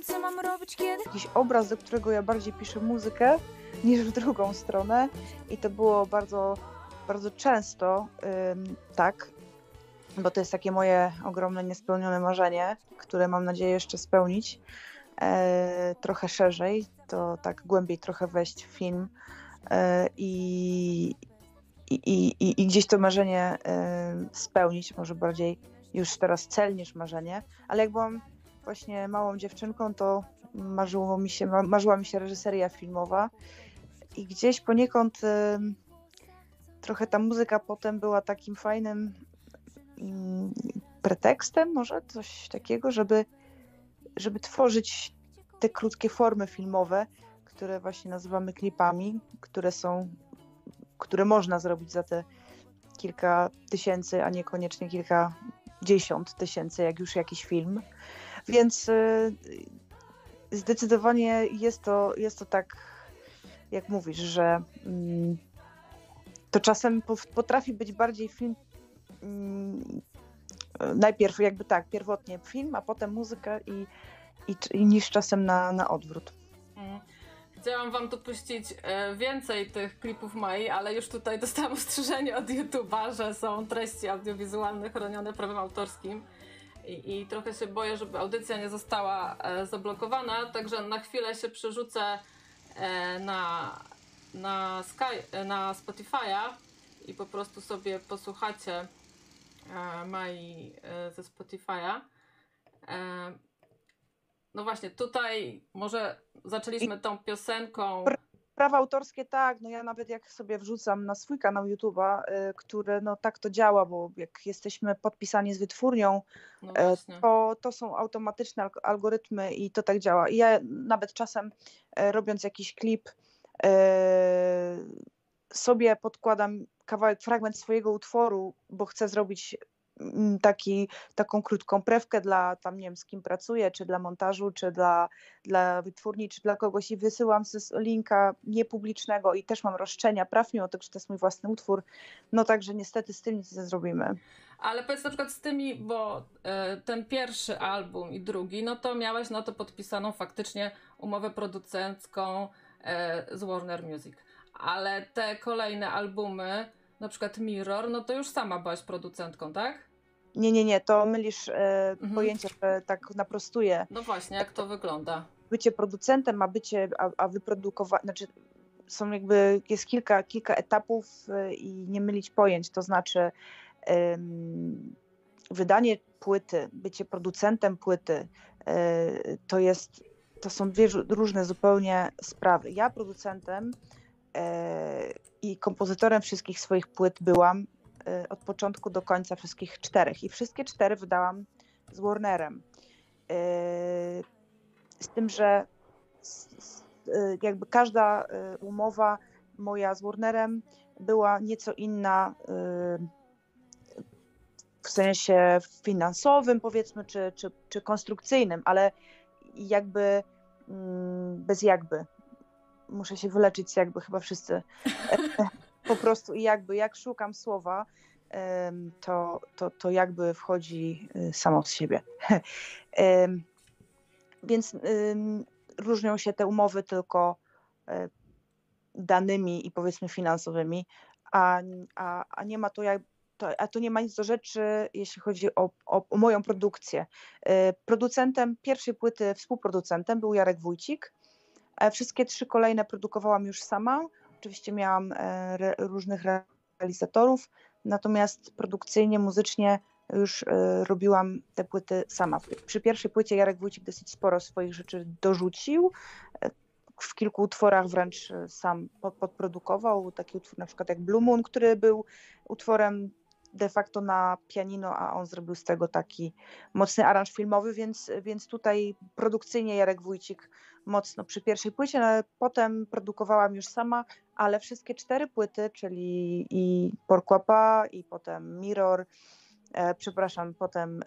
wiem, co mam robić kiedy. Jakiś obraz, do którego ja bardziej piszę muzykę niż w drugą stronę i to było bardzo, bardzo często ym, tak, bo to jest takie moje ogromne, niespełnione marzenie, które mam nadzieję jeszcze spełnić e, trochę szerzej, to tak głębiej trochę wejść w film e, i, i, i, i gdzieś to marzenie e, spełnić, może bardziej już teraz cel niż marzenie, ale jak byłam właśnie małą dziewczynką, to marzyło mi się, marzyła mi się reżyseria filmowa i gdzieś poniekąd trochę ta muzyka potem była takim fajnym mm, pretekstem, może coś takiego, żeby, żeby tworzyć te krótkie formy filmowe, które właśnie nazywamy klipami, które są, które można zrobić za te kilka tysięcy, a niekoniecznie kilkadziesiąt tysięcy, jak już jakiś film. Więc y, zdecydowanie jest to, jest to tak, jak mówisz, że mm, to czasem potrafi być bardziej film mm, najpierw jakby tak, pierwotnie film, a potem muzyka i, i, i niż czasem na, na odwrót. Mm. Chciałam wam tu puścić e, więcej tych klipów Mai, ale już tutaj dostałam ostrzeżenie od YouTube'a, że są treści audiowizualne chronione prawem autorskim. I, I, trochę się boję, żeby audycja nie została e, zablokowana, także na chwilę się przerzucę e, na, na, Sky, na Spotify'a i po prostu sobie posłuchacie Mai ze Spotify'a. No właśnie, tutaj może zaczęliśmy tą piosenką. Prawa autorskie tak, no ja nawet jak sobie wrzucam na swój kanał YouTube'a, y, który no tak to działa, bo jak jesteśmy podpisani z wytwórnią, no y, to, to są automatyczne algorytmy i to tak działa. I ja nawet czasem y, robiąc jakiś klip sobie podkładam kawałek, fragment swojego utworu, bo chcę zrobić taki, taką krótką prewkę dla tam, nie wiem, z kim pracuję, czy dla montażu, czy dla, dla wytwórni, czy dla kogoś i wysyłam z linka niepublicznego i też mam roszczenia praw, mimo tego, że to jest mój własny utwór, no także niestety z tym nic nie zrobimy. Ale powiedz na przykład z tymi, bo y, ten pierwszy album i drugi, no to miałeś na to podpisaną faktycznie umowę producencką y, z Warner Music. Ale te kolejne albumy, na przykład Mirror, no to już sama byłaś producentką, tak? Nie, nie, nie, to mylisz e, mhm. pojęcia, że tak naprostuję. No właśnie, jak to wygląda? Bycie producentem, a bycie, a, a wyprodukować, znaczy są jakby, jest kilka, kilka etapów e, i nie mylić pojęć, to znaczy wydanie płyty, bycie producentem płyty, e, to jest, to są dwie różne zupełnie sprawy. Ja producentem i kompozytorem wszystkich swoich płyt byłam od początku do końca wszystkich czterech i wszystkie cztery wydałam z Warnerem. Y, z tym, że y, jakby każda umowa moja z Warnerem była nieco inna w sensie finansowym, powiedzmy, czy, czy, czy konstrukcyjnym, ale jakby mm, bez jakby. Muszę się wyleczyć, jakby chyba wszyscy po prostu i jakby jak szukam słowa, to, to, to jakby wchodzi y, samo z siebie. Więc różnią się te umowy tylko e, danymi i powiedzmy finansowymi, a, a, a nie ma to jak, to, a to nie ma nic do rzeczy, jeśli chodzi o, o, o, moją produkcję. E, producentem pierwszej płyty, współproducentem był Jarek Wójcik. Wszystkie trzy kolejne produkowałam już sama. Oczywiście miałam e, re, różnych realizatorów, natomiast produkcyjnie, muzycznie już e, robiłam te płyty sama. Przy pierwszej płycie Jarek Wójcik dosyć sporo swoich rzeczy dorzucił. E, w kilku utworach wręcz sam podprodukował. Taki utwór na przykład jak Blue Moon, który był utworem de facto na pianino, a on zrobił z tego taki mocny aranż filmowy, więc, więc tutaj produkcyjnie Jarek Wójcik mocno przy pierwszej płycie, no ale potem produkowałam już sama, ale wszystkie cztery płyty, czyli i Porkłapa, i potem Mirror, e, przepraszam, potem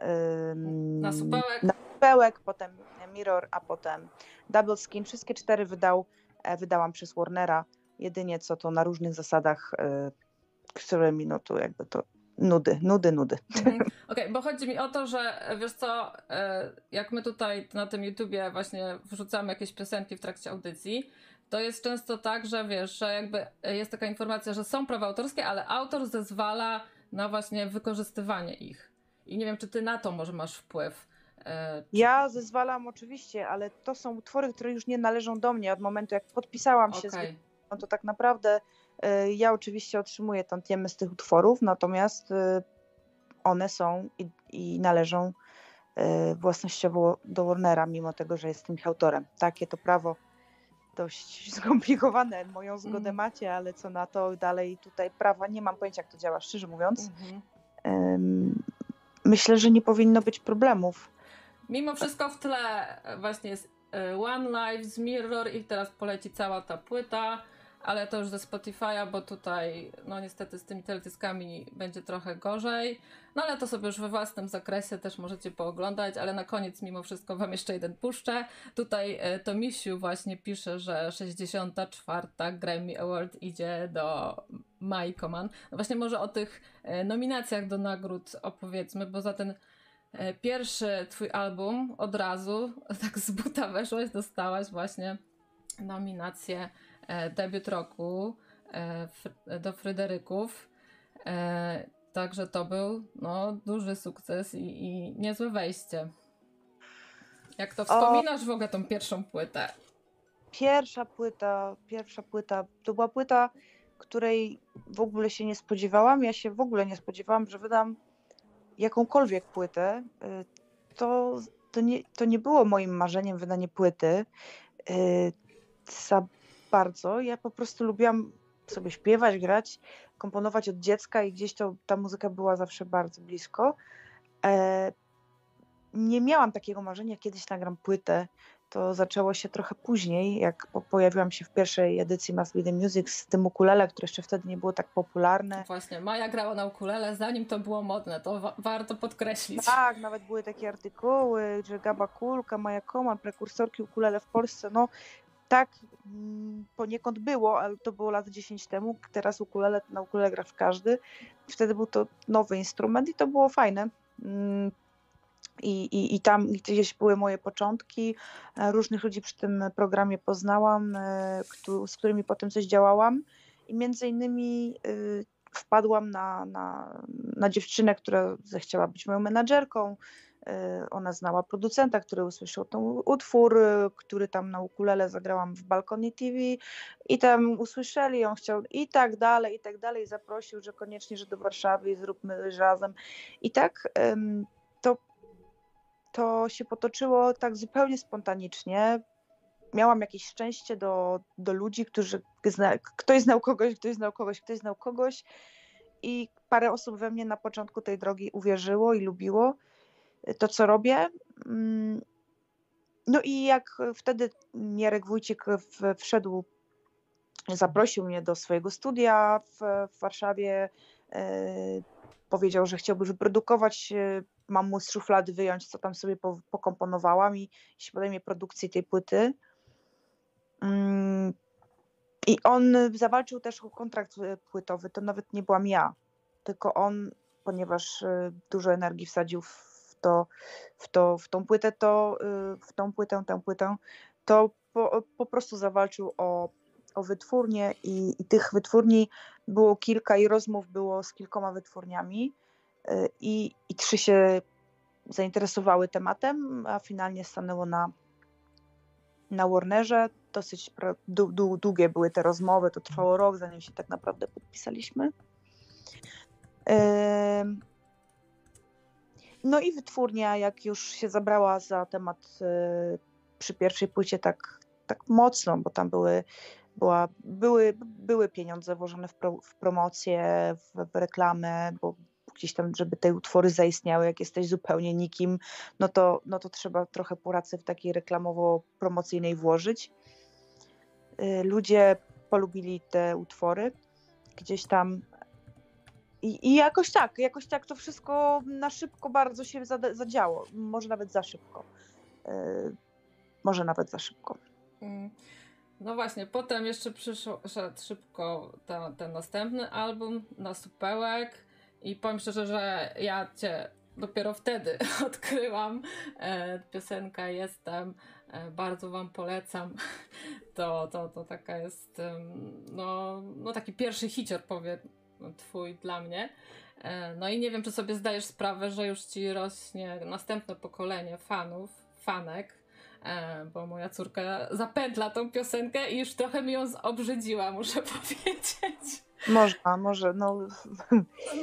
na supełek. na supełek, potem Mirror, a potem Double Skin, wszystkie cztery wydał, e, wydałam przez Warnera, jedynie co to na różnych zasadach, e, którymi no to jakby to nudy, nudy, nudy. Mhm. Okej, okay, bo chodzi mi o to, że wiesz co, e, jak my tutaj na tym YouTubie właśnie wrzucamy jakieś piosenki w trakcie audycji, to jest często tak, że wiesz, że jakby jest taka informacja, że są prawa autorskie, ale autor zezwala na właśnie wykorzystywanie ich. I nie wiem, czy ty na to może masz wpływ. E. Ja zezwalam oczywiście, ale to są utwory, które już nie należą do mnie od momentu, jak podpisałam okay. się z no to tak naprawdę ja oczywiście otrzymuję tantiemy z tych utworów, natomiast e, one są i, i należą własnościowo do Warnera, mimo tego, że jestem ich autorem. Takie to prawo dość skomplikowane. Moją zgodę mm. macie, ale co na to dalej tutaj prawa nie mam pojęcia, jak to działa, szczerze mówiąc. Mm -hmm. Myślę, że nie powinno być problemów. Mimo wszystko w tle właśnie jest One Life z Mirror i teraz poleci cała ta płyta, ale to już ze Spotify'a, bo tutaj no niestety z tymi teledyskami będzie trochę gorzej. No ale to sobie już we własnym zakresie też możecie pooglądać, ale na koniec mimo wszystko wam jeszcze jeden puszczę. Tutaj e, to właśnie pisze, że 64. Grammy Award idzie do Mai Koman. No właśnie może o tych e, nominacjach do nagród opowiedzmy, bo za ten e, pierwszy twój album od razu, tak z buta weszłaś, dostałaś właśnie nominację debiut roku do Fryderyków. Także to był no, duży sukces i, i niezłe wejście. Jak to wspominasz w ogóle tą pierwszą płytę? Pierwsza płyta, pierwsza płyta, to była płyta, której w ogóle się nie spodziewałam. Ja się w ogóle nie spodziewałam, że wydam jakąkolwiek płytę. To, to, nie, to nie było moim marzeniem wydanie płyty za bardzo. Ja po prostu lubiłam sobie śpiewać, grać komponować od dziecka i gdzieś to, ta muzyka była zawsze bardzo blisko. E, nie miałam takiego marzenia, kiedyś nagram płytę. To zaczęło się trochę później, jak pojawiłam się w pierwszej edycji Mass Be The Music z tym ukulele, które jeszcze wtedy nie było tak popularne. Właśnie, Maja grała na ukulele, zanim to było modne, to wa warto podkreślić. Tak, nawet były takie artykuły, że Gaba Kulka, Maja Koman, prekursorki ukulele w Polsce. No, tak mm, poniekąd było, ale to było lat 10 temu. Teraz ukulele, na ukulele gra w każdy. Wtedy był to nowy instrument i to było fajne. Mm, I, i, I tam gdzieś były moje początki. E, różnych ludzi przy tym programie poznałam, e, z którymi potem coś działałam. I między innymi y, wpadłam na, na, na dziewczynę, która zechciała być moją menadżerką. Y, ona znała producenta, który usłyszał ten utwór, y, który tam na ukulele zagrałam w Balkonie TV i tam usłyszeli, on chciał i tak dalej, i tak dalej, zaprosił, że koniecznie, że do Warszawy zróbmy razem. I tak to, to się potoczyło tak zupełnie spontanicznie. Miałam jakieś szczęście do, do ludzi, którzy zna, ktoś znał kogoś, ktoś znał kogoś, ktoś znał kogoś i parę osób we mnie na początku tej drogi uwierzyło i lubiło to, co robię. Mm, no i jak wtedy Jarek Wójcik wszedł, zaprosił mnie do swojego studia w, w Warszawie, e, powiedział, że chciałby wyprodukować, e, mam mu z szuflady wyjąć, co tam sobie pokomponowałam i się podejmie produkcji tej płyty. Mm, I on zawalczył też o kontrakt e, płytowy, to nawet nie byłam ja, tylko on, ponieważ dużo energii wsadził w to, w, to, w tą płytę, to y, w tą płytę, tę płytę, to po, po prostu zawalczył o, o wytwórnię i, i tych wytwórni było kilka i rozmów było z kilkoma wytwórniami y, i, i trzy się zainteresowały tematem, a finalnie stanęło na, na Warnerze. Dosyć długie były te rozmowy, to trwało rok, zanim się tak naprawdę podpisaliśmy. No i wytwórnia, jak już się zabrała za temat y, przy pierwszej płycie tak, tak mocno, bo tam były, była, były, były pieniądze włożone w, pro, w promocję, w, w reklamę, bo gdzieś tam, żeby te utwory zaistniały, jak jesteś zupełnie nikim, no to, no to trzeba trochę pracy w takiej reklamowo-promocyjnej włożyć. Y, ludzie polubili te utwory. Gdzieś tam i, I, jakoś tak, jakoś tak to wszystko na szybko bardzo się zadziało. Może nawet za szybko. Yy, może nawet za szybko. Mm. No właśnie, potem jeszcze przyszedł szybko ten, ten następny album na supełek I powiem szczerze, że ja cię dopiero wtedy odkryłam. E, piosenka Jestem. E, bardzo Wam polecam. To, to, to taka jest, no, no taki pierwszy hicior, powie Twój dla mnie. E, no i nie wiem, czy sobie zdajesz sprawę, że już Ci rośnie następne pokolenie fanów, fanek, e, bo moja córka zapętla tą piosenkę i już trochę mi ją zobrzydziła, muszę powiedzieć. Można, może, no.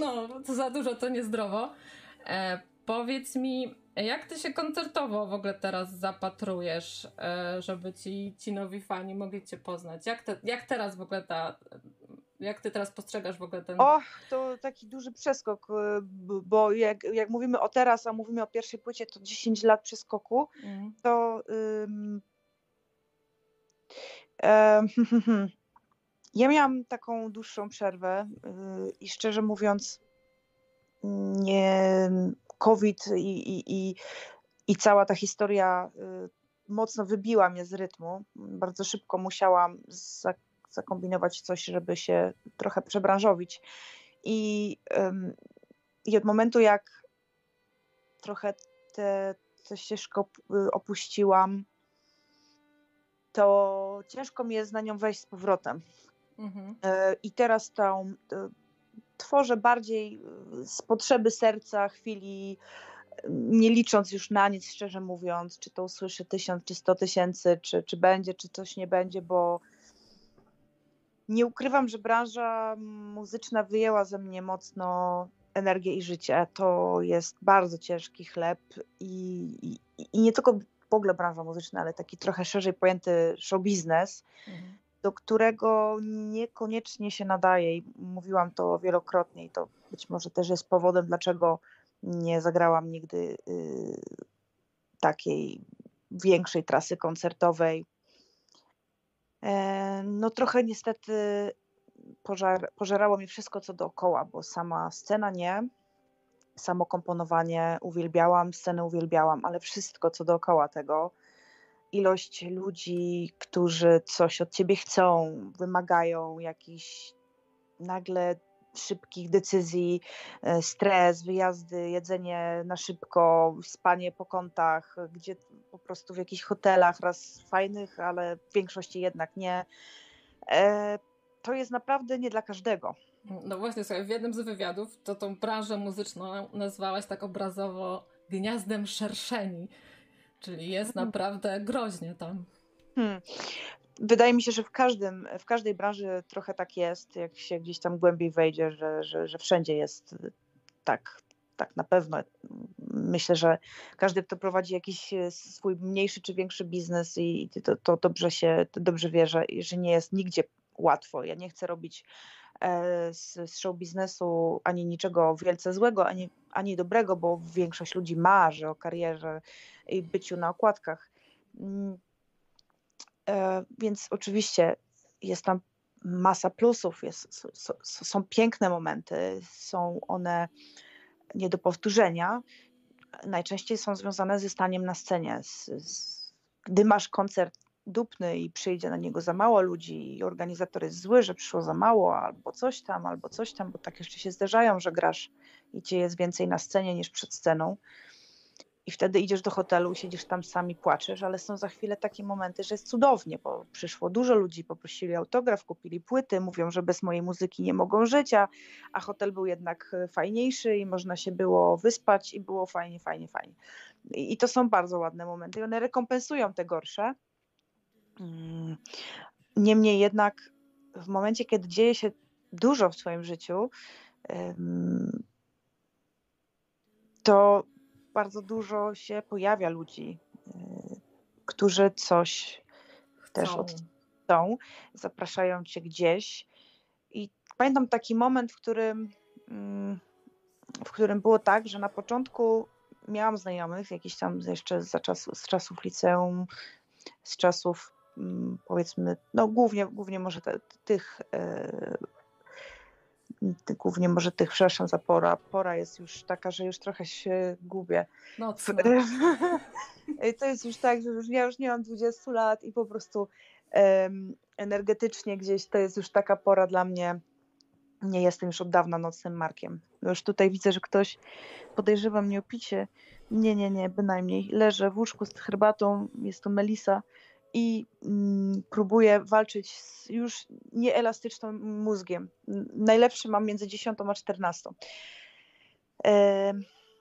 No, to za dużo, to niezdrowo. E, powiedz mi, jak ty się koncertowo w ogóle teraz zapatrujesz, żeby ci, ci nowi fani mogli cię poznać? Jak, te, jak teraz w ogóle ta, jak ty teraz postrzegasz w ogóle ten... O, to taki duży przeskok, y, bo jak, jak mówimy o teraz, a mówimy o pierwszej płycie, to 10 lat przeskoku, mm. to ym, ja miałam taką dłuższą przerwę yy, i szczerze mówiąc nie COVID i, i, i, i cała ta historia y, mocno wybiła mnie z rytmu. Bardzo szybko musiałam zakombinować coś, żeby się trochę przebranżowić. I, i od momentu, jak trochę tę ścieżkę opuściłam, to ciężko mi jest na nią wejść z powrotem. Mhm. E, I teraz tą, tworzę bardziej z potrzeby serca, chwili, nie licząc już na nic, szczerze mówiąc, czy to usłyszy tysiąc, czy sto tysięcy, czy, czy będzie, czy coś nie będzie, bo nie ukrywam, że branża muzyczna wyjęła ze mnie mocno energię i życie. To jest bardzo ciężki chleb i, i, i nie tylko w ogóle branża muzyczna, ale taki trochę szerzej pojęty show biznes, mhm. do którego niekoniecznie się nadaje i mówiłam to wielokrotnie i to być może też jest powodem, dlaczego nie zagrałam nigdy y, takiej większej trasy koncertowej no trochę niestety pożar, pożerało mi wszystko co dookoła, bo sama scena nie, samo komponowanie uwielbiałam, scenę uwielbiałam, ale wszystko co dookoła tego, ilość ludzi, którzy coś od ciebie chcą, wymagają jakichś nagle szybkich decyzji, e, stres, wyjazdy, jedzenie na szybko, spanie po kątach, gdzie po prostu w jakichś hotelach, raz fajnych, ale w większości jednak nie. E, to jest naprawdę nie dla każdego. No właśnie, słuchaj, w jednym z wywiadów to tą branżę muzyczną nazwałaś tak obrazowo gniazdem szerszeni, czyli jest mhm. naprawdę groźnie tam. Hmm wydaje mi się, że w, każdym, w każdej branży trochę tak jest, jak się gdzieś tam głębiej wejdzie, że, że, że wszędzie jest tak, tak na pewno. Myślę, że każdy, kto prowadzi jakiś swój mniejszy czy większy biznes i to, to dobrze się, to dobrze wie, że, że nie jest nigdzie łatwo. Ja nie chcę robić e, z, z show biznesu ani niczego wielce złego, ani, ani dobrego, bo większość ludzi marzy o karierze i byciu na okładkach mm, E, więc oczywiście jest tam masa plusów, jest, są, piękne momenty, są one nie do powtórzenia. Najczęściej są związane ze staniem na scenie. Gdy masz koncert dupny i przyjdzie na niego za mało ludzi i organizator jest zły, że przyszło za mało albo coś tam, albo coś tam, bo tak jeszcze się zdarzają, że grasz i cię jest więcej na scenie niż przed sceną, i wtedy idziesz do hotelu, siedzisz tam sami, płaczesz, ale są za chwilę takie momenty, że jest cudownie, bo przyszło dużo ludzi, poprosili autograf, kupili płyty, mówią, że bez mojej muzyki nie mogą żyć, a, a hotel był jednak e, fajniejszy i można się było wyspać i było fajnie, fajnie, fajnie. I, i to są bardzo ładne momenty i one rekompensują te gorsze. Mm, niemniej jednak w momencie, kiedy dzieje się dużo w swoim życiu, to bardzo dużo się pojawia ludzi, y, którzy coś chcą. też chcą, zapraszają cię gdzieś. I pamiętam taki moment, w którym, mm, w którym było tak, że na początku miałam znajomych, jakiś tam jeszcze za czasu, z czasów liceum, z czasów mm, powiedzmy, no głównie, głównie może te, tych e, głównie może tych, przepraszam za pora, pora jest już taka, że już trochę się gubię. No, to jest już tak, że już, ja już nie mam 20 lat i po prostu um, energetycznie gdzieś to jest już taka pora dla mnie, nie jestem już od dawna nocnym Markiem. Już tutaj widzę, że ktoś podejrzewa mnie o picie. Nie, nie, nie, bynajmniej. Leżę w łóżku z herbatą, jest to Melisa i mm, próbuję walczyć z już nieelastycznym mózgiem. Najlepszy mam między 10 a 14. E...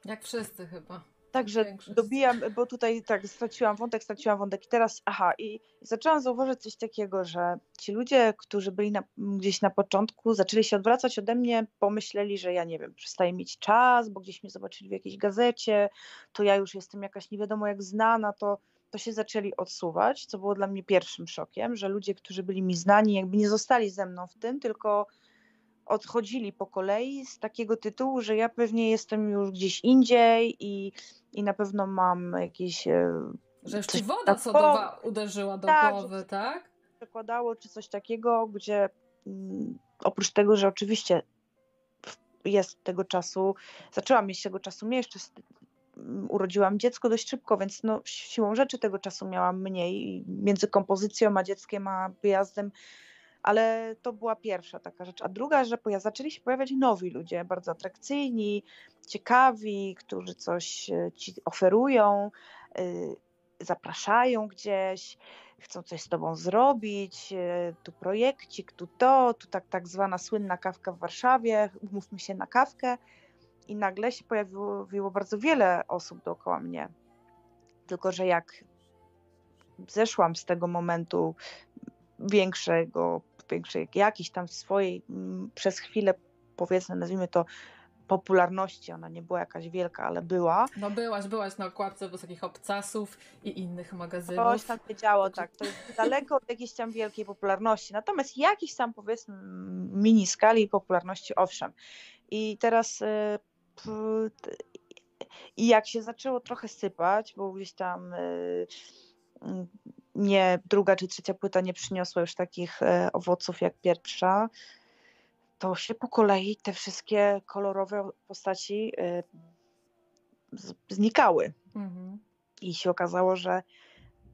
Jak wszyscy chyba. Także dobijam, bo tutaj tak straciłam wątek, straciłam wątek i teraz, aha, i zaczęłam zauważyć coś takiego, że ci ludzie, którzy byli na, gdzieś na początku, zaczęli się odwracać ode mnie, pomyśleli, że ja nie wiem, przestaję mieć czas, bo gdzieś mnie zobaczyli w jakiejś gazecie, to ja już jestem jakaś nie wiadomo jak znana, to, to się zaczęli odsuwać, co było dla mnie pierwszym szokiem, że ludzie, którzy byli mi znani, jakby nie zostali ze mną w tym, tylko odchodzili po kolei z takiego tytułu, że ja pewnie jestem już gdzieś indziej i, i na pewno mam jakieś. E, że ci woda sodowa uderzyła do tak, głowy, tak? Przekładało czy coś takiego, gdzie mm, oprócz tego, że oczywiście jest tego czasu, zaczęłam mieć tego czasu mniej, jeszcze urodziłam dziecko dość szybko, więc no, siłą rzeczy tego czasu miałam mniej. Między kompozycją a dzieckiem, a wyjazdem ale to była pierwsza taka rzecz. A druga, że zaczęli się pojawiać nowi ludzie, bardzo atrakcyjni, ciekawi, którzy coś e, ci oferują, y, zapraszają gdzieś, chcą coś z tobą zrobić, e, tu projekcik, tu to, tu tak, tak zwana słynna kawka w Warszawie, umówmy się na kawkę i nagle się pojawiło bardzo wiele osób dookoła mnie. Tylko, że jak zeszłam z tego momentu większego większej, jakiejś tam swojej mm, przez chwilę, powiedzmy, nazwijmy to popularności, ona nie była jakaś wielka, ale była. No byłaś, byłaś na okładce wysokich obcasów i innych magazynów. Coś tam się działo, tak, to jest daleko od jakiejś tam wielkiej popularności, natomiast jakiś tam powiedzmy mini skali popularności, owszem. I teraz y, i jak się zaczęło trochę sypać, bo gdzieś tam y, nie druga czy trzecia płyta nie przyniosła już takich e, owoców jak pierwsza, to się po kolei te wszystkie kolorowe postaci e, znikały. Mhm. I się okazało, że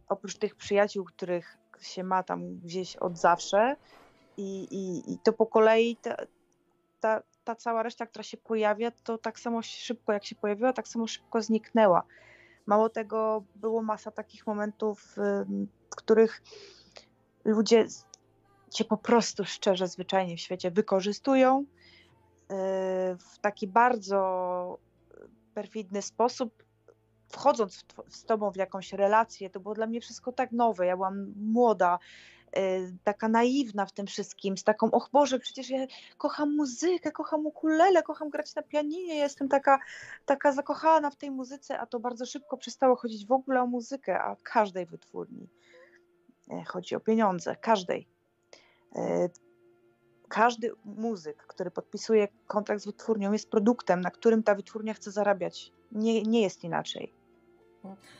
oprócz tych przyjaciół, których się ma tam gdzieś od zawsze, i, i, i to po kolei ta, ta, ta cała reszta, która się pojawia, to tak samo szybko jak się pojawiła, tak samo szybko zniknęła. Mało tego, było masa takich momentów, w których ludzie cię po prostu szczerze, zwyczajnie w świecie wykorzystują y, w taki bardzo perfidny sposób, wchodząc z tobą w jakąś relację, to było dla mnie wszystko tak nowe. Ja byłam młoda, taka naiwna w tym wszystkim, z taką, och Boże, przecież ja kocham muzykę, kocham ukulele, kocham grać na pianinie, jestem taka, taka zakochana w tej muzyce, a to bardzo szybko przestało chodzić w ogóle o muzykę, a każdej wytwórni e, chodzi o pieniądze, każdej. E, każdy muzyk, który podpisuje kontrakt z wytwórnią, jest produktem, na którym ta wytwórnia chce zarabiać. Nie, nie jest inaczej.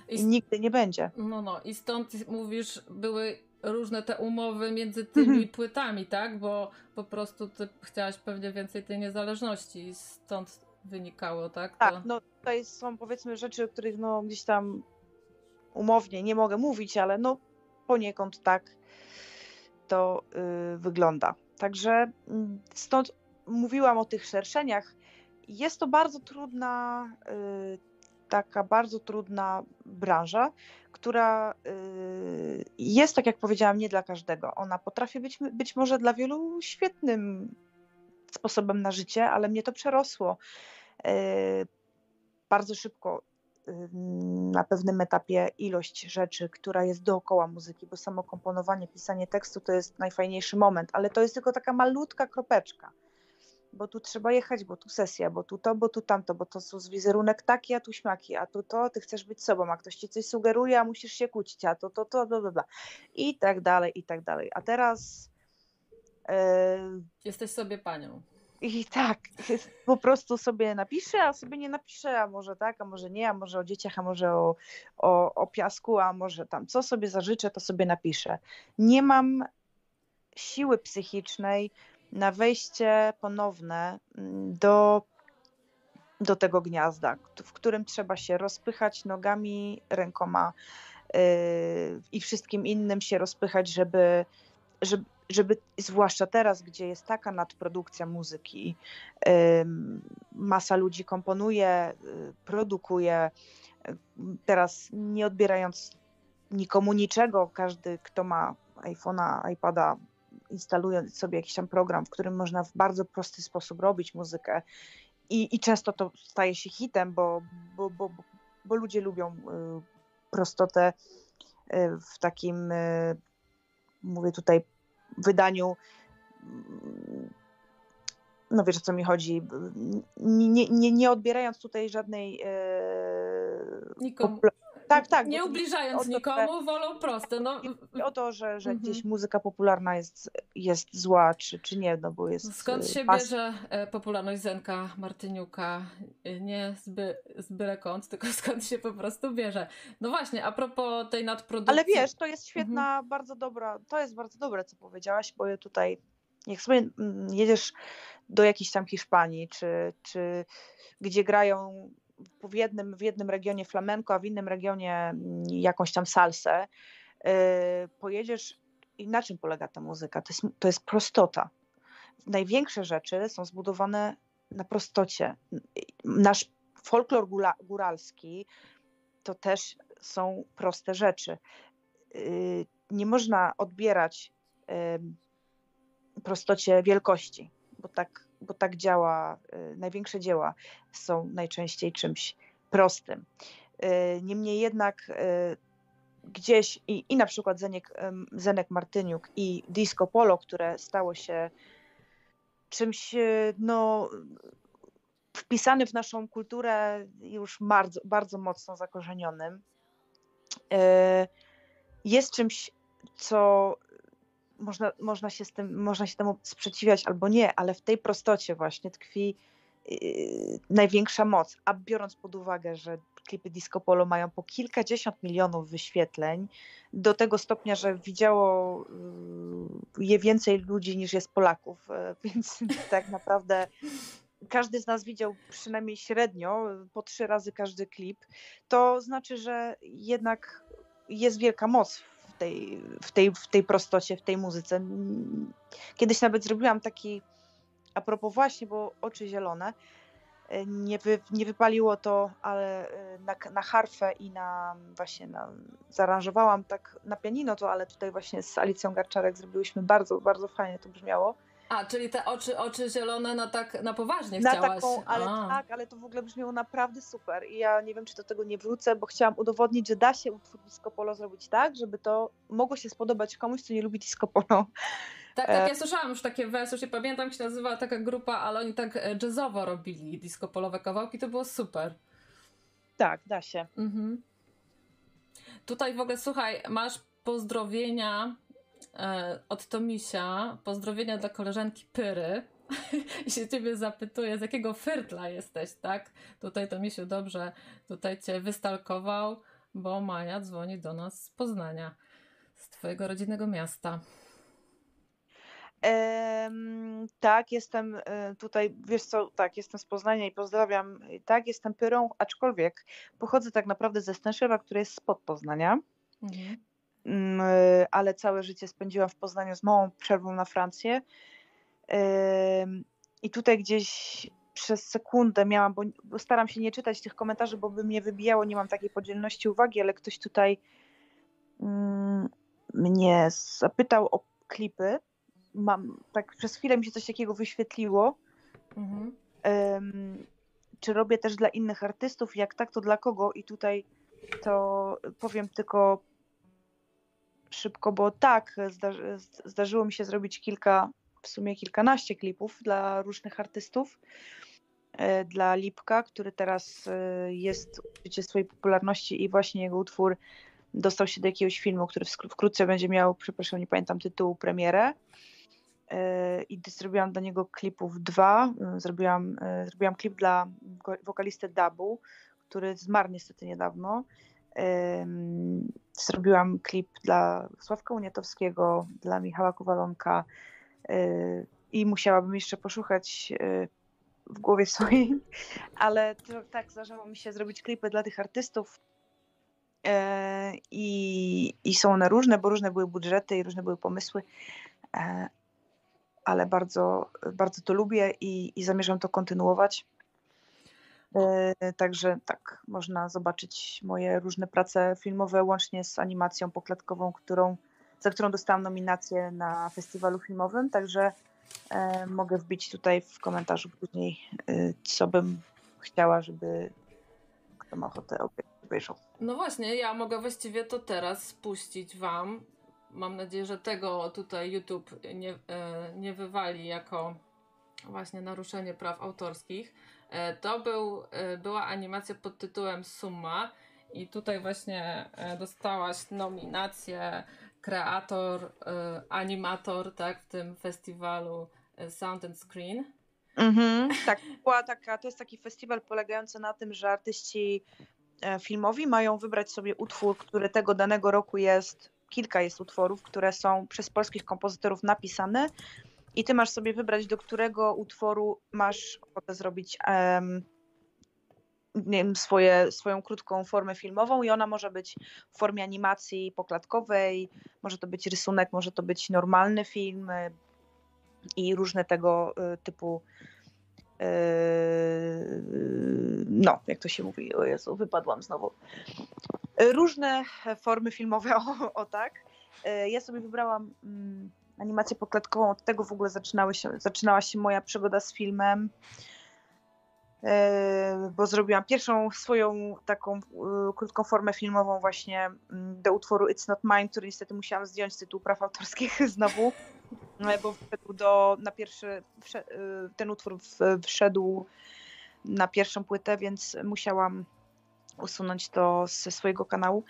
I, I nigdy nie będzie. No, no, i stąd mówisz, były różne te umowy między tymi mhm. płytami, tak? Bo po prostu ty chciałaś pewnie więcej tej niezależności i stąd wynikało, tak? Tak, to... no tutaj są powiedzmy rzeczy, o których no gdzieś tam umownie nie mogę mówić, ale no poniekąd tak to yy, wygląda. Także yy, stąd mówiłam o tych szerszeniach. Jest to bardzo trudna yy, taka bardzo trudna branża, która y, jest, tak jak powiedziałam, nie dla każdego. Ona potrafi być, być może dla wielu świetnym sposobem na życie, ale mnie to przerosło y, bardzo szybko y, na pewnym etapie ilość rzeczy, która jest dookoła muzyki, bo samo komponowanie, pisanie tekstu to jest najfajniejszy moment, ale to jest tylko taka malutka kropeczka bo tu trzeba jechać, bo tu sesja, bo tu to, bo tu tamto, bo to są z wizerunek taki, a tu śmaki, a tu to, ty chcesz być sobą, a ktoś ci coś sugeruje, a musisz się kłócić, a to, to, to, bla, bla, bla. I tak dalej, i tak dalej. A teraz... Yy... Jesteś sobie panią. I tak, po prostu sobie napiszę, a sobie nie napiszę, a może tak, a może nie, a może o dzieciach, a może o, o, o piasku, a może tam co sobie zażyczę, to sobie napiszę. Nie mam siły psychicznej, na wejście ponowne mm, do, do tego gniazda, w którym trzeba się rozpychać nogami, rękoma yy, i wszystkim innym się rozpychać, żeby, żeby, żeby, zwłaszcza teraz, gdzie jest taka nadprodukcja muzyki, masa ludzi komponuje, y, produkuje, y, teraz nie odbierając nikomu niczego, każdy, kto ma iPhone'a, iPada, instaluje sobie jakiś tam program, w którym można w bardzo prosty sposób robić muzykę. I, i często to staje się hitem, bo, bo, bo, bo ludzie lubią y, prostotę w takim, mówię tutaj, wydaniu no wiesz o co mi chodzi, nie, nie, nie odbierając tutaj żadnej Nikomu. Tak, tak. Nie ubliżając nikomu, wolą proste. No. O to, że, że mhm. gdzieś muzyka popularna jest, jest zła, czy, czy nie, no bo jest... Skąd się pas... bierze e, popularność Zenka Martyniuka? E, nie z, by, z byle kąt, tylko skąd się po prostu bierze. No właśnie, a propos tej nadprodukcji... Ale wiesz, to jest świetna, mhm. bardzo dobra, to jest bardzo dobre, co powiedziałaś, bo tutaj jak sobie mm, jedziesz do jakiejś tam Hiszpanii, czy, czy gdzie grają w jednym, w jednym regionie flamenko, a w innym regionie mm, jakąś tam salsę, yy, pojedziesz i na czym polega ta muzyka? To jest, to jest prostota. Największe rzeczy są zbudowane na prostocie. Nasz folklor góralski to też są proste rzeczy. Yy, nie można odbierać prostocie wielkości, bo tak bo tak działa, y, największe dzieła są najczęściej czymś prostym. Y, niemniej jednak y, gdzieś i, i na przykład Zenek, Zenek Martyniuk i Disco Polo, które stało się czymś no, wpisany w naszą kulturę już bardzo, bardzo mocno zakorzenionym, jest czymś, co można, można, się z tym, można się temu sprzeciwiać albo nie, ale w tej prostocie właśnie tkwi yy, największa moc. A biorąc pod uwagę, że klipy Disco Polo mają po kilkadziesiąt milionów wyświetleń, do tego stopnia, że widziało yy, je więcej ludzi niż jest Polaków, yy, więc tak naprawdę każdy z nas widział przynajmniej średnio po trzy razy każdy klip, to znaczy, że jednak jest wielka moc tej, w, tej, w tej prostocie, w tej muzyce. Kiedyś nawet zrobiłam taki, a propos właśnie, bo oczy zielone, e, nie, wy, nie wypaliło to, ale e, na, na harfę i na właśnie na, zaaranżowałam tak na pianino to, ale tutaj właśnie z Alicją Garczarek zrobiłyśmy bardzo, bardzo fajnie to brzmiało. A, czyli te oczy, oczy zielone na tak na poważnie na chciałaś. Taką, ale A. tak, ale to w ogóle brzmiało naprawdę super i ja nie wiem, czy do tego nie wrócę, bo chciałam udowodnić, że da się utwór disco polo zrobić tak, żeby to mogło się spodobać komuś, kto nie lubi disco polo. Tak, tak, e, ja słyszałam już takie wersje, już nie pamiętam, jak się nazywała taka grupa, ale oni tak e, jazzowo robili disco polowe kawałki, to było super. Tak, da się. Mhm. Tutaj w ogóle, słuchaj, masz pozdrowienia od Tomisia pozdrowienia dla koleżanki Pyry. I się ciebie zapytuję, z jakiego fyrtla jesteś, tak? Tutaj Tomisiu dobrze tutaj cię wystalkował, bo Maja dzwoni do nas z Poznania, z twojego rodzinnego miasta. Ehm, tak, jestem e, tutaj, wiesz co, tak, jestem z Poznania i pozdrawiam. Tak, jestem Pyrą, aczkolwiek pochodzę tak naprawdę ze Stęszewa, który jest spod Poznania. Mhm. Mm, ale całe życie spędziłam w Poznaniu z małą przerwą na Francję. I tutaj gdzieś przez sekundę miałam, bo staram się nie czytać tych komentarzy, bo by mnie wybijało, nie mam takiej podzielności uwagi, ale ktoś tutaj mm, mnie zapytał o klipy. Mam, tak przez chwilę mi się coś takiego wyświetliło. Mhm. czy robię też dla innych artystów? Jak tak, to dla kogo? I tutaj to powiem tylko szybko, bo tak, zdarzy, zdarzyło mi się zrobić kilka, w sumie kilkanaście klipów dla różnych artystów. E, dla Lipka, który teraz e, jest w swojej popularności i właśnie jego utwór dostał się do jakiegoś filmu, który wkrótce będzie miał, przepraszam, nie pamiętam tytułu, premierę. E, I zrobiłam dla niego klipów dwa. Zrobiłam, zrobiłam klip dla wokalisty Dabu, który zmarł niestety niedawno zrobiłam klip dla Sławka Uniatowskiego, dla Michała Kowalonka y, i musiałabym jeszcze poszukać y, w głowie swojej, ale tak zdarzało mi się zrobić klipy dla tych artystów y, i, i są one różne, bo różne były budżety i różne były pomysły, e, ale bardzo, bardzo to lubię i, i zamierzam to kontynuować. E, także tak, można zobaczyć moje różne prace filmowe, łącznie z animacją poklatkową, którą, za którą dostałam nominację na festiwalu filmowym. Także e, mogę wbić tutaj w komentarzu później, e, co bym chciała, żeby kto ma ochotę obejrzał. No właśnie, ja mogę właściwie to teraz spuścić Wam. Mam nadzieję, że tego tutaj YouTube nie, nie wywali jako właśnie naruszenie praw autorskich. E, to był, e, była animacja pod tytułem Summa i tutaj właśnie e, dostałaś nominację kreator, animator, tak, w tym festiwalu Sound and Screen. Mhm, tak, była taka, to jest taki festiwal polegający na tym, że artyści filmowi mają wybrać sobie utwór, który tego danego roku jest, kilka jest utworów, które są przez polskich kompozytorów napisane i ty masz sobie wybrać, do którego utworu masz ochotę zrobić um, nie wiem, swoje, swoją krótką formę filmową i ona może być w formie animacji poklatkowej, może to być rysunek, może to być normalny film y, i różne tego y, typu y, no, jak to się mówi, o Jezu, wypadłam znowu. Różne formy filmowe, o, o tak. Ja sobie wybrałam mm, animację poklatkową. Od tego w ogóle zaczynały się, zaczynała się moja przygoda z filmem. E, bo zrobiłam pierwszą swoją taką e, krótką formę filmową właśnie mm, do utworu It's Not Mine, który niestety musiałam zdjąć z tytułu praw autorskich znowu, e, bo wszedł do, na pierwszy, ten utwór wszedł na pierwszą płytę, więc musiałam usunąć to ze swojego kanału.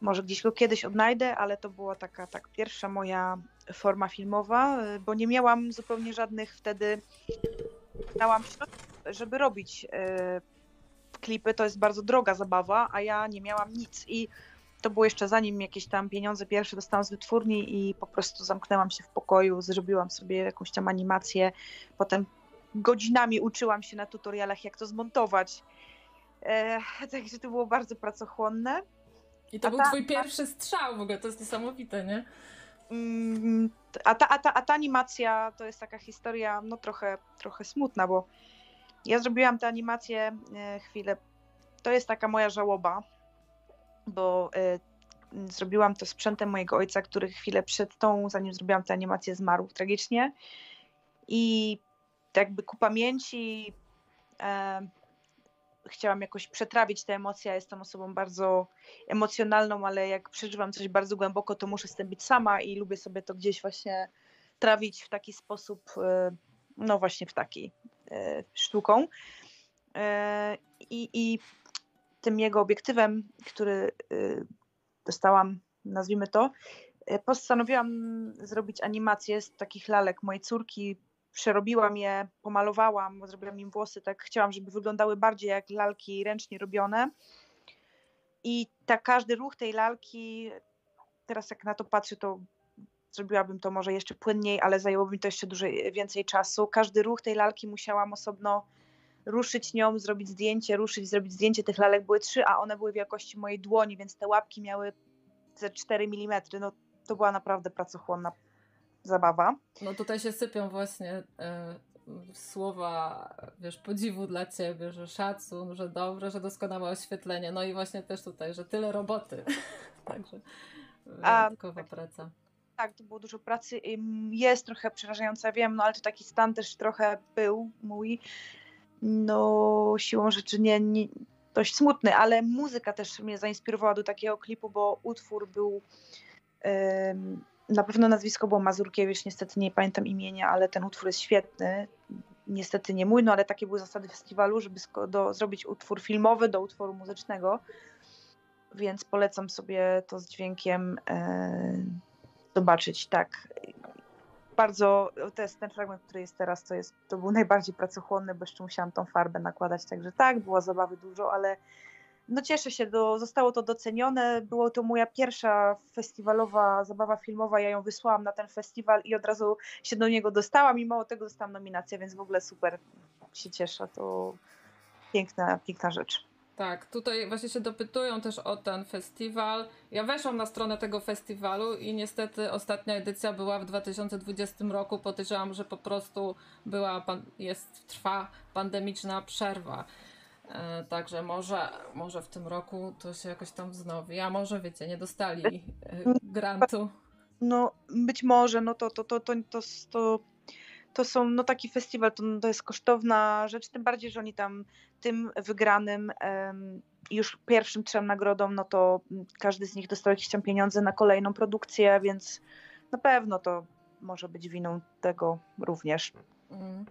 Może gdzieś go kiedyś odnajdę, ale to była taka tak pierwsza moja forma filmowa, y, bo nie miałam zupełnie żadnych wtedy, środków, żeby robić y, klipy, to jest bardzo droga zabawa, a ja nie miałam nic i to było jeszcze zanim jakieś tam pieniądze pierwsze dostałam z wytwórni i po prostu zamknęłam się w pokoju, zrobiłam sobie jakąś tam animację, potem godzinami uczyłam się na tutorialach, jak to zmontować. E, także to było bardzo pracochłonne. I to a był ta, twój pierwszy strzał w ogóle, to jest niesamowite, nie? Mm, a ta, a, ta, a ta animacja to jest taka historia, no trochę, trochę smutna, bo ja zrobiłam tę animację e, chwilę. To jest taka moja żałoba, bo e, zrobiłam to sprzętem mojego ojca, który chwilę przed tą, zanim zrobiłam tę animację, zmarł tragicznie. I jakby ku pamięci e, chciałam jakoś przetrawić te emocje. Ja jestem osobą bardzo emocjonalną, ale jak przeżywam coś bardzo głęboko, to muszę z tym być sama i lubię sobie to gdzieś właśnie trawić w taki sposób, e, no właśnie w taki e, sztuką. E, I, i tym jego obiektywem, który dostałam, nazwijmy to, postanowiłam zrobić animację z takich lalek mojej córki, przerobiłam je, pomalowałam, zrobiłam im włosy, tak chciałam, żeby wyglądały bardziej jak lalki ręcznie robione. I tak każdy ruch tej lalki, teraz jak na to patrzę, to zrobiłabym to może jeszcze płynniej, ale zajęłoby mi to jeszcze dużo więcej czasu. Każdy ruch tej lalki musiałam osobno ruszyć nią, zrobić zdjęcie, ruszyć, zrobić zdjęcie. Tych lalek były trzy, a one były wielkości mojej dłoni, więc te łapki miały ze 4 mm. No to była naprawdę pracochłonna zabawa. No tutaj się sypią właśnie e, słowa, wiesz, podziwu dla ciebie, że szacun, że dobre, że doskonałe oświetlenie. No i właśnie też tutaj, że tyle roboty. Także wyjątkowa tak, praca. Tak, to było dużo pracy. Jest trochę przerażająca, wiem, no ale to taki stan też trochę był mój. No, siłą rzeczy nie, nie dość smutny, ale muzyka też mnie zainspirowała do takiego klipu, bo utwór był na pewno nazwisko było Mazurkiewicz, niestety nie pamiętam imienia, ale ten utwór jest świetny. Niestety nie mój, no ale takie były zasady festiwalu, żeby do, zrobić utwór filmowy do utworu muzycznego. Więc polecam sobie to z dźwiękiem e, zobaczyć. Tak. Bardzo, to jest ten fragment, który jest teraz, to, jest, to był najbardziej pracochłonny, bo jeszcze musiałam tą farbę nakładać. Także tak, było zabawy dużo, ale no cieszę się, do, zostało to docenione. Było to moja pierwsza festiwalowa zabawa filmowa. Ja ją wysłałam na ten festiwal i od razu się do niego dostałam i mało tego dostałam nominację, więc w ogóle super się cieszę. To piękna, piękna rzecz. Tak, tutaj właśnie się dopytują też o ten festiwal. Ja weszłam na stronę tego festiwalu i niestety ostatnia edycja była w 2020 roku. Podejrzewam, że po prostu była, jest, trwa pandemiczna przerwa. E, także może, może w tym roku to się jakoś tam wznowi, a może wiecie, nie dostali e, grantu. No być może, no to, to, to, to, to, to to są, no taki festiwal to, to jest kosztowna rzecz, tym bardziej, że oni tam tym wygranym już pierwszym trzem nagrodom, no to każdy z nich dostał jakieś tam pieniądze na kolejną produkcję, więc na pewno to może być winą tego również. Mm.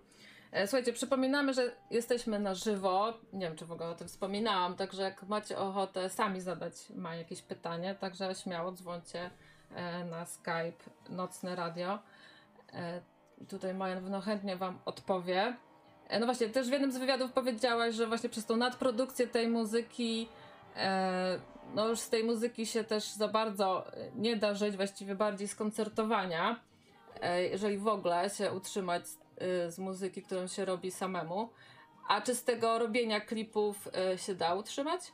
E, słuchajcie, przypominamy, że jesteśmy na żywo. Nie wiem, czy w ogóle o tym wspominałam, także jak macie ochotę sami zadać ma jakieś pytanie, także śmiało dzwońcie e, na Skype Nocne Radio. E, tutaj Majan no chętnie Wam odpowie. No właśnie, też w jednym z wywiadów powiedziałaś, że właśnie przez tą nadprodukcję tej muzyki, no już z tej muzyki się też za bardzo nie da żyć, właściwie bardziej z koncertowania, jeżeli w ogóle się utrzymać z muzyki, którą się robi samemu. A czy z tego robienia klipów się da utrzymać?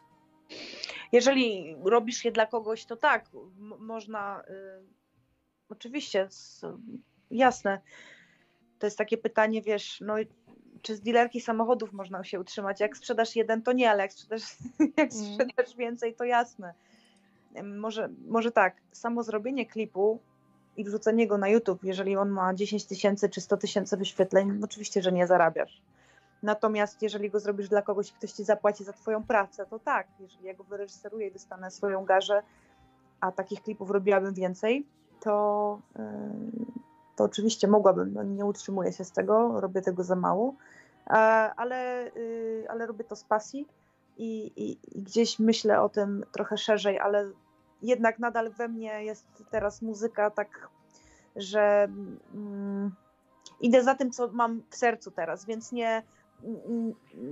Jeżeli robisz je dla kogoś, to tak, można. Y, oczywiście, jasne. To jest takie pytanie, wiesz, no czy z dealerki samochodów można się utrzymać? Jak sprzedasz jeden, to nie, ale jak sprzedasz, jak mm. sprzedasz więcej, to jasne. Może, może tak, samo zrobienie klipu i wrzucenie go na YouTube, jeżeli on ma 10 tysięcy czy 100 tysięcy wyświetleń, oczywiście, że nie zarabiasz. Natomiast jeżeli go zrobisz dla kogoś ktoś ci zapłaci za twoją pracę, to tak, jeżeli ja go wyreżyseruję i dostanę swoją garzę, a takich klipów robiłabym więcej, to, to oczywiście mogłabym, no nie utrzymuję się z tego, robię tego za mało, ale, y, ale robię to z pasji i, i, i gdzieś myślę o tym trochę szerzej, ale jednak nadal we mnie jest teraz muzyka tak, że mm, idę za tym, co mam w sercu teraz, więc nie,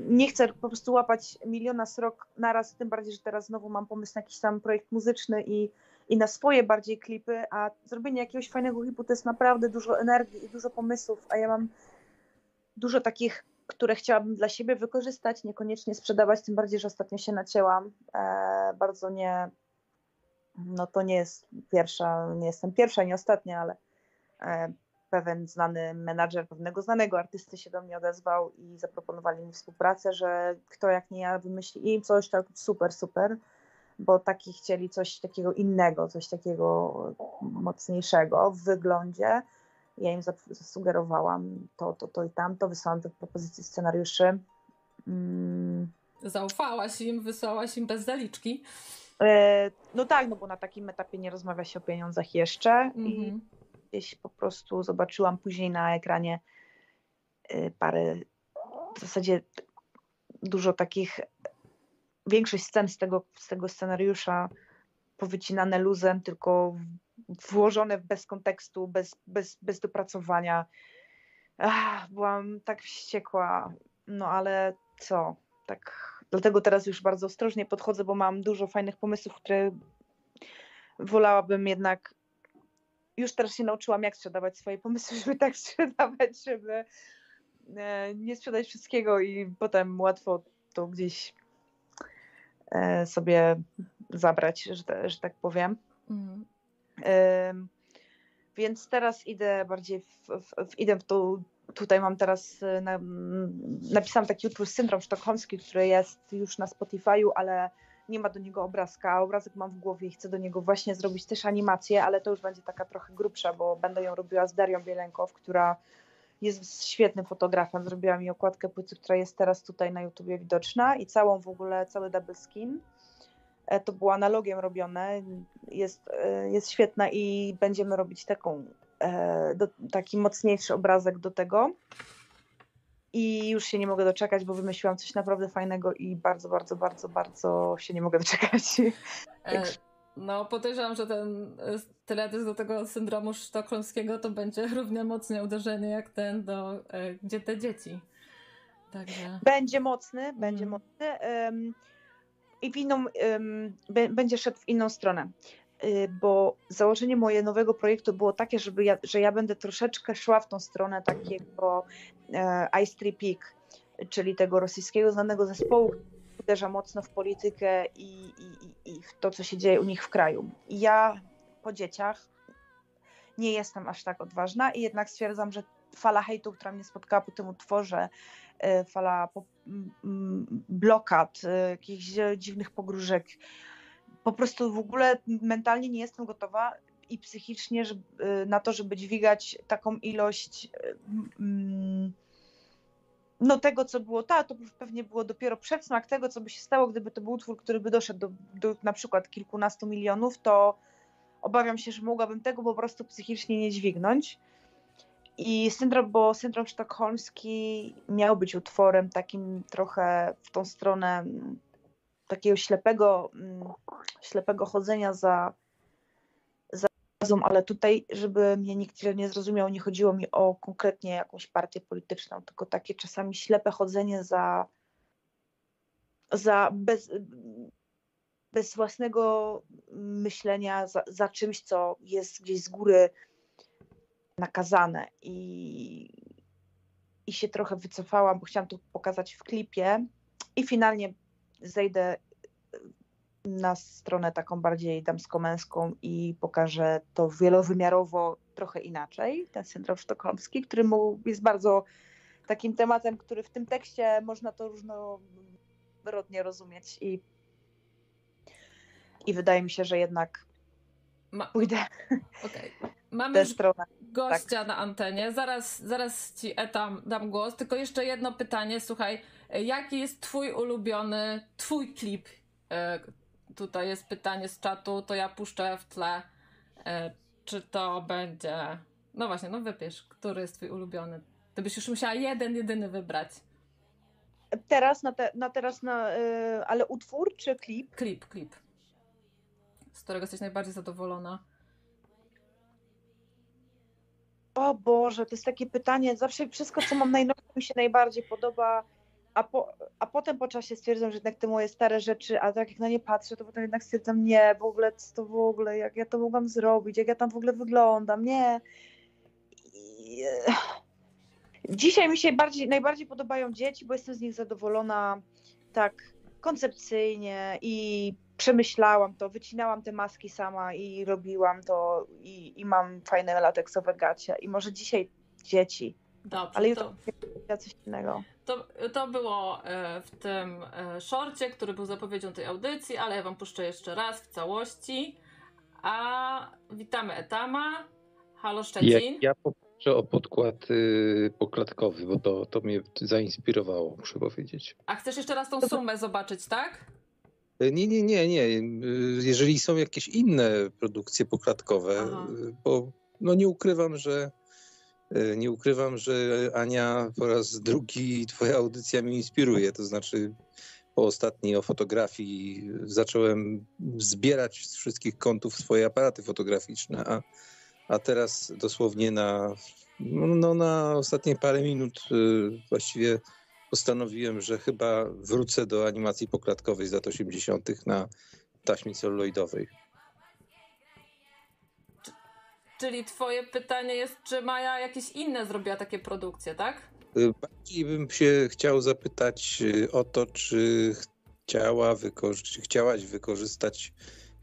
nie chcę po prostu łapać miliona srok naraz, tym bardziej, że teraz znowu mam pomysł na jakiś tam projekt muzyczny i i na swoje bardziej klipy, a zrobienie jakiegoś fajnego klipu to jest naprawdę dużo energii i dużo pomysłów, a ja mam dużo takich, które chciałabym dla siebie wykorzystać, niekoniecznie sprzedawać, tym bardziej, że ostatnio się nacięłam. E, bardzo nie, no to nie jest pierwsza, nie jestem pierwsza, nie ostatnia, ale e, pewien znany menadżer pewnego znanego artysty się do mnie odezwał i zaproponowali mi współpracę, że kto jak nie ja wymyśli im coś tak super, super bo taki chcieli coś takiego innego, coś takiego mocniejszego w wyglądzie. Ja im zasugerowałam to, to, to i tamto, wysłałam te propozycje scenariuszy. Mm. Zaufałaś im, wysłałaś im bez zaliczki. E, no tak, no bo na takim etapie nie rozmawia się o pieniądzach jeszcze mm-hmm. i mhm. gdzieś po prostu zobaczyłam później na ekranie e, parę, w zasadzie dużo takich większość scen z tego, z tego scenariusza powycinane luzem, tylko włożone bez kontekstu, bez, bez, bez dopracowania. Ach, byłam tak wściekła, no ale co, tak, dlatego teraz już bardzo ostrożnie podchodzę, bo mam dużo fajnych pomysłów, które wolałabym jednak, już teraz się nauczyłam, jak sprzedawać swoje pomysły, żeby tak sprzedawać, żeby e, nie sprzedać wszystkiego i potem łatwo to gdzieś E, sobie zabrać, że, że tak powiem. Mhm. Więc teraz idę bardziej w, w, w, idę w tą, tutaj mam teraz, e, na, napisałam taki utwór Syndrom Sztokholmski, który jest już na Spotify'u, ale nie ma do niego obrazka. Obrazek mam w głowie i chcę do niego właśnie zrobić też animację, ale to już będzie taka trochę grubsza, bo będę ją robiła z Darią Bielenkow, która jest świetnym fotografem. Zrobiła mi okładkę płyty, która jest teraz tutaj na YouTubie widoczna i całą w ogóle, cały double skin. E, to było analogiem robione. Jest, e, jest świetna i będziemy robić taką, do, taki mocniejszy obrazek do tego. I już się nie mogę doczekać, bo wymyśliłam coś naprawdę fajnego i bardzo, bardzo, bardzo, bardzo się nie mogę doczekać. E, no, podejrzewam, że ten e, teledysk do tego syndromu sztokholmskiego to będzie równie mocne uderzenie jak ten do e, Gdzie te dzieci. Także... Będzie mocny, będzie mm. mocny um, i w inną, um, będzie szedł w inną stronę. Y, bo założenie mojego nowego projektu było takie, żeby ja, że ja będę troszeczkę szła w tą stronę takiego e, Ice Tree Peak, czyli tego rosyjskiego znanego zespołu, uderza mocno w politykę i, i, i w to, co się dzieje u nich w kraju. I ja po dzieciach nie jestem aż tak odważna i jednak stwierdzam, że fala hejtu, która mnie spotkała po tym utworze, e, fala blokad, e, jakichś dziwnych pogróżek, po prostu w ogóle mentalnie nie jestem gotowa i psychicznie e, na to, żeby dźwigać taką ilość no tego, co było ta, to pewnie było dopiero przedsmak tego, co by się stało, gdyby to był utwór, który by doszedł do, do na przykład kilkunastu milionów, to obawiam się, że mogłabym tego po prostu psychicznie nie dźwignąć. I syndrom, bo syndrom sztokholmski miał być utworem takim trochę w tą stronę takiego ślepego, mm, ślepego chodzenia za, za razum, ale tutaj, żeby mnie nikt nie zrozumiał, nie chodziło mi o konkretnie jakąś partię polityczną, tylko takie czasami ślepe chodzenie za, za bez, bez własnego myślenia, za, za czymś, co jest gdzieś z góry nakazane. I, i się trochę wycofałam, bo chciałam to pokazać w klipie. I finalnie zejdę na stronę taką bardziej damsko-męską i pokażę to wielowymiarowo trochę inaczej, ten syndrom sztokholmski, który jest bardzo takim tematem, który w tym tekście można to różnorodnie rozumieć i, i wydaje mi się, że jednak Ma... pójdę okay. Mamy stronę. gościa tak. na antenie, zaraz, zaraz ci etam dam głos, tylko jeszcze jedno pytanie, słuchaj, jaki jest twój ulubiony, twój klip, e, tutaj jest pytanie z czatu, to ja puszczę w tle. E, czy to będzie. No właśnie, no wypisz, który jest twój ulubiony. Ty byś już musiała jeden, jedyny wybrać. Teraz, na, te, na teraz, na, yy, ale utwór czy klip? Klip, klip. Z którego jesteś najbardziej zadowolona? O Boże, to jest takie pytanie. Zawsze wszystko, co mam najnowsze, mi się najbardziej podoba a, po, a potem po czasie stwierdzam, że jednak te moje stare rzeczy, a tak jak na nie patrzę, to potem jednak stwierdzam, nie, w ogóle co to w ogóle, jak ja to mogłam zrobić, jak ja tam w ogóle wyglądam, nie. I... Dzisiaj mi się bardziej, najbardziej podobają dzieci, bo jestem z nich zadowolona tak koncepcyjnie i przemyślałam to, wycinałam te maski sama i robiłam to i, i mam fajne lateksowe gacie i może dzisiaj dzieci, Dobrze, ale jutro to... coś innego. To, to było e, w tym e, szorcie, który był zapowiedzią tej audycji, ale ja wam puszczę jeszcze raz w całości. A witamy Etama. Halo Szczecin. Ja, ja poproszę o podkład y, poklatkowy, bo to, to mnie zainspirowało, muszę powiedzieć. A chcesz jeszcze raz tą sumę zobaczyć, tak? E, nie, nie, nie, nie. Jeżeli są jakieś inne produkcje poklatkowe, Aha. bo no nie ukrywam, że nie ukrywam, że Ania po raz drugi twoja audycja mnie inspiruje. To znaczy po ostatniej o fotografii zacząłem zbierać z wszystkich kątów swoje aparaty fotograficzne, a, a teraz dosłownie na, no, na ostatnie parę minut e, właściwie postanowiłem, że chyba wrócę do animacji poklatkowej z lat 80. na taśmie celuloidowej. Czyli twoje pytanie jest, czy Maja jakieś inne zrobiła takie produkcje, tak? Y, bardziej bym się chciał zapytać y, o to, czy chciała wykorzy- chciałaś wykorzystać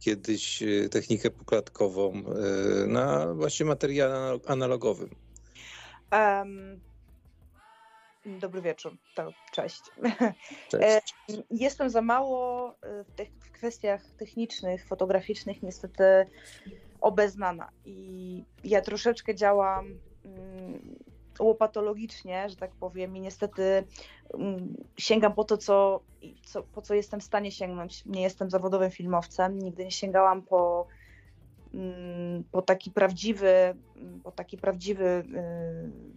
kiedyś y, technikę poklatkową na właśnie materiale analogowym. Um, dobry wieczór, to cześć. cześć. Jestem za mało w, tych, w kwestiach technicznych, fotograficznych niestety obeznana. I ja troszeczkę działam mm, łopatologicznie, że tak powiem, i niestety mm, sięgam po to, co, co, po co jestem w stanie sięgnąć. Nie jestem zawodowym filmowcem, nigdy nie sięgałam po, mm, po taki prawdziwy, po taki prawdziwy, y,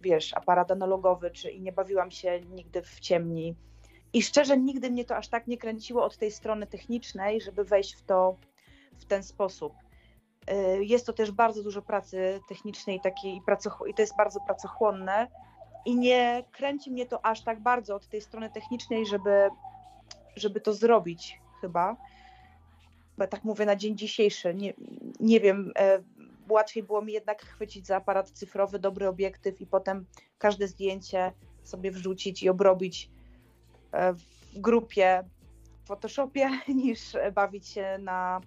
wiesz, aparat analogowy, czy i nie bawiłam się nigdy w ciemni. I szczerze, nigdy mnie to aż tak nie kręciło od tej strony technicznej, żeby wejść w to w ten sposób. Y, jest to też bardzo dużo pracy technicznej takiej i to jest bardzo pracochłonne i nie kręci mnie to aż tak bardzo od tej strony technicznej, żeby, żeby to zrobić chyba. Bo tak mówię na dzień dzisiejszy. Nie, nie wiem, e, łatwiej było mi jednak chwycić za aparat cyfrowy, dobry obiektyw i potem każde zdjęcie sobie wrzucić i obrobić e, w grupie Photoshopie niż bawić się na,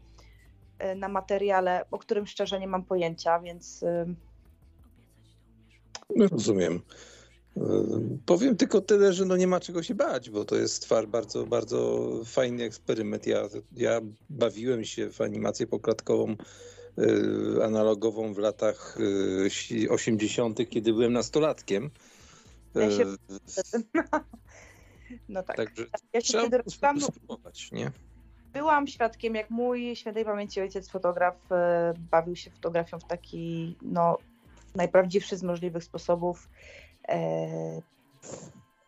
na materiale, o którym szczerze nie mam pojęcia, więc. No, rozumiem. Powiem tylko tyle, że no nie ma czego się bać, bo to jest bardzo, bardzo fajny eksperyment. Ja, ja bawiłem się w animację poklatkową y, analogową w latach 80., y, kiedy byłem nastolatkiem. Ja się... No tak. Także ja się trzeba wtedy spróbować, nie? Byłam świadkiem, jak mój świętej pamięci ojciec fotograf y, bawił się fotografią w taki no, najprawdziwszy z możliwych sposobów E,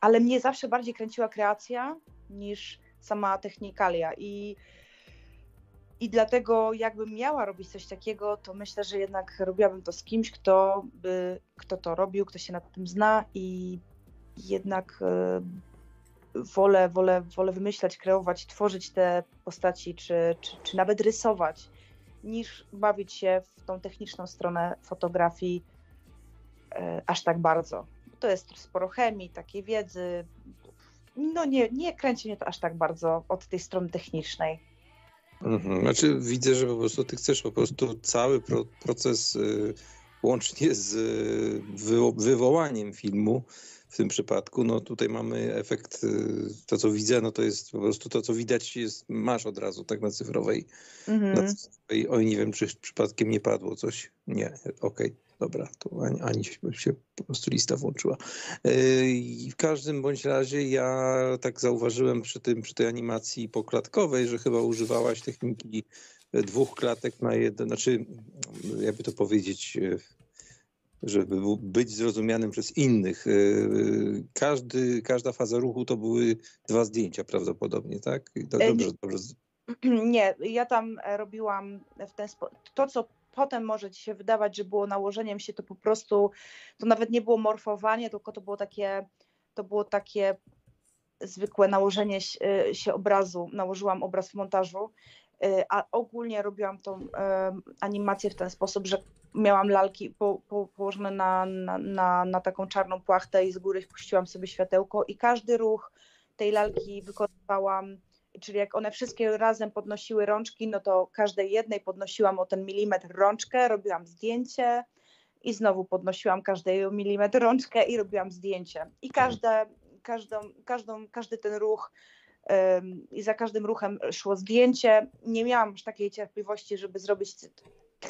ale mnie zawsze bardziej kręciła kreacja niż sama technikalia i i dlatego jakbym miała robić coś takiego, to myślę, że jednak robiłabym to z kimś, kto, by, kto to robił, kto się na tym zna i jednak e, wolę, wolę, wolę wymyślać, kreować, tworzyć te postaci, czy, czy, czy nawet rysować, niż bawić się w tą techniczną stronę fotografii e, aż tak bardzo to jest sporo chemii, takiej wiedzy. No nie, nie kręci mnie to aż tak bardzo od tej strony technicznej. Mhm. Znaczy widzę, że po prostu ty chcesz po prostu cały pro, proces y, łącznie z y, wywołaniem filmu w tym przypadku, no tutaj mamy efekt, y, to co widzę, no to jest po prostu to, co widać jest, masz od razu tak na cyfrowej. Mhm. Na cyfrowej. Oj, nie wiem, czy przypadkiem nie padło coś. Nie, okej. Okay. Dobra, to ani, ani się po prostu lista włączyła. Yy, I w każdym bądź razie ja tak zauważyłem przy, tym, przy tej animacji poklatkowej, że chyba używałaś techniki dwóch klatek na jeden, znaczy jakby to powiedzieć, yy, żeby być zrozumianym przez innych. Yy, każdy, każda faza ruchu to były dwa zdjęcia prawdopodobnie, tak? Dobrze, dobrze. Nie, ja tam robiłam w ten sposób. To, co potem może ci się wydawać, że było nałożeniem się, to po prostu to nawet nie było morfowanie, tylko to było takie, to było takie zwykłe nałożenie się obrazu. Nałożyłam obraz w montażu, a ogólnie robiłam tą animację w ten sposób, że miałam lalki po, po, położone na, na, na, na taką czarną płachtę i z góry puściłam sobie światełko i każdy ruch tej lalki wykonywałam czyli jak one wszystkie razem podnosiły rączki, no to każdej jednej podnosiłam o ten milimetr rączkę, robiłam zdjęcie i znowu podnosiłam każdej milimetr rączkę i robiłam zdjęcie. I każde, każdą, każdą, każdy ten ruch i za każdym ruchem szło zdjęcie. Nie miałam już takiej cierpliwości, żeby zrobić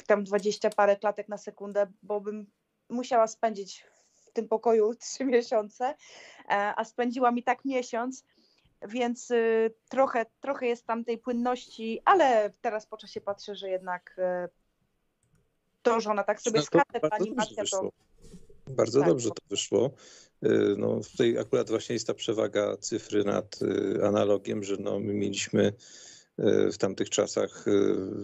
tam dwadzieścia parę klatek na sekundę, bo bym musiała spędzić w tym pokoju trzy miesiące, e, a spędziłam i tak miesiąc, więc y, trochę, trochę jest tam tej płynności, ale teraz po czasie patrzę, że jednak y, to, że ona tak sobie no skradła, ta animacja to... Bardzo tak. dobrze to wyszło. Y, no, tutaj akurat właśnie jest ta przewaga cyfry nad analogiem, że no, my mieliśmy w tamtych czasach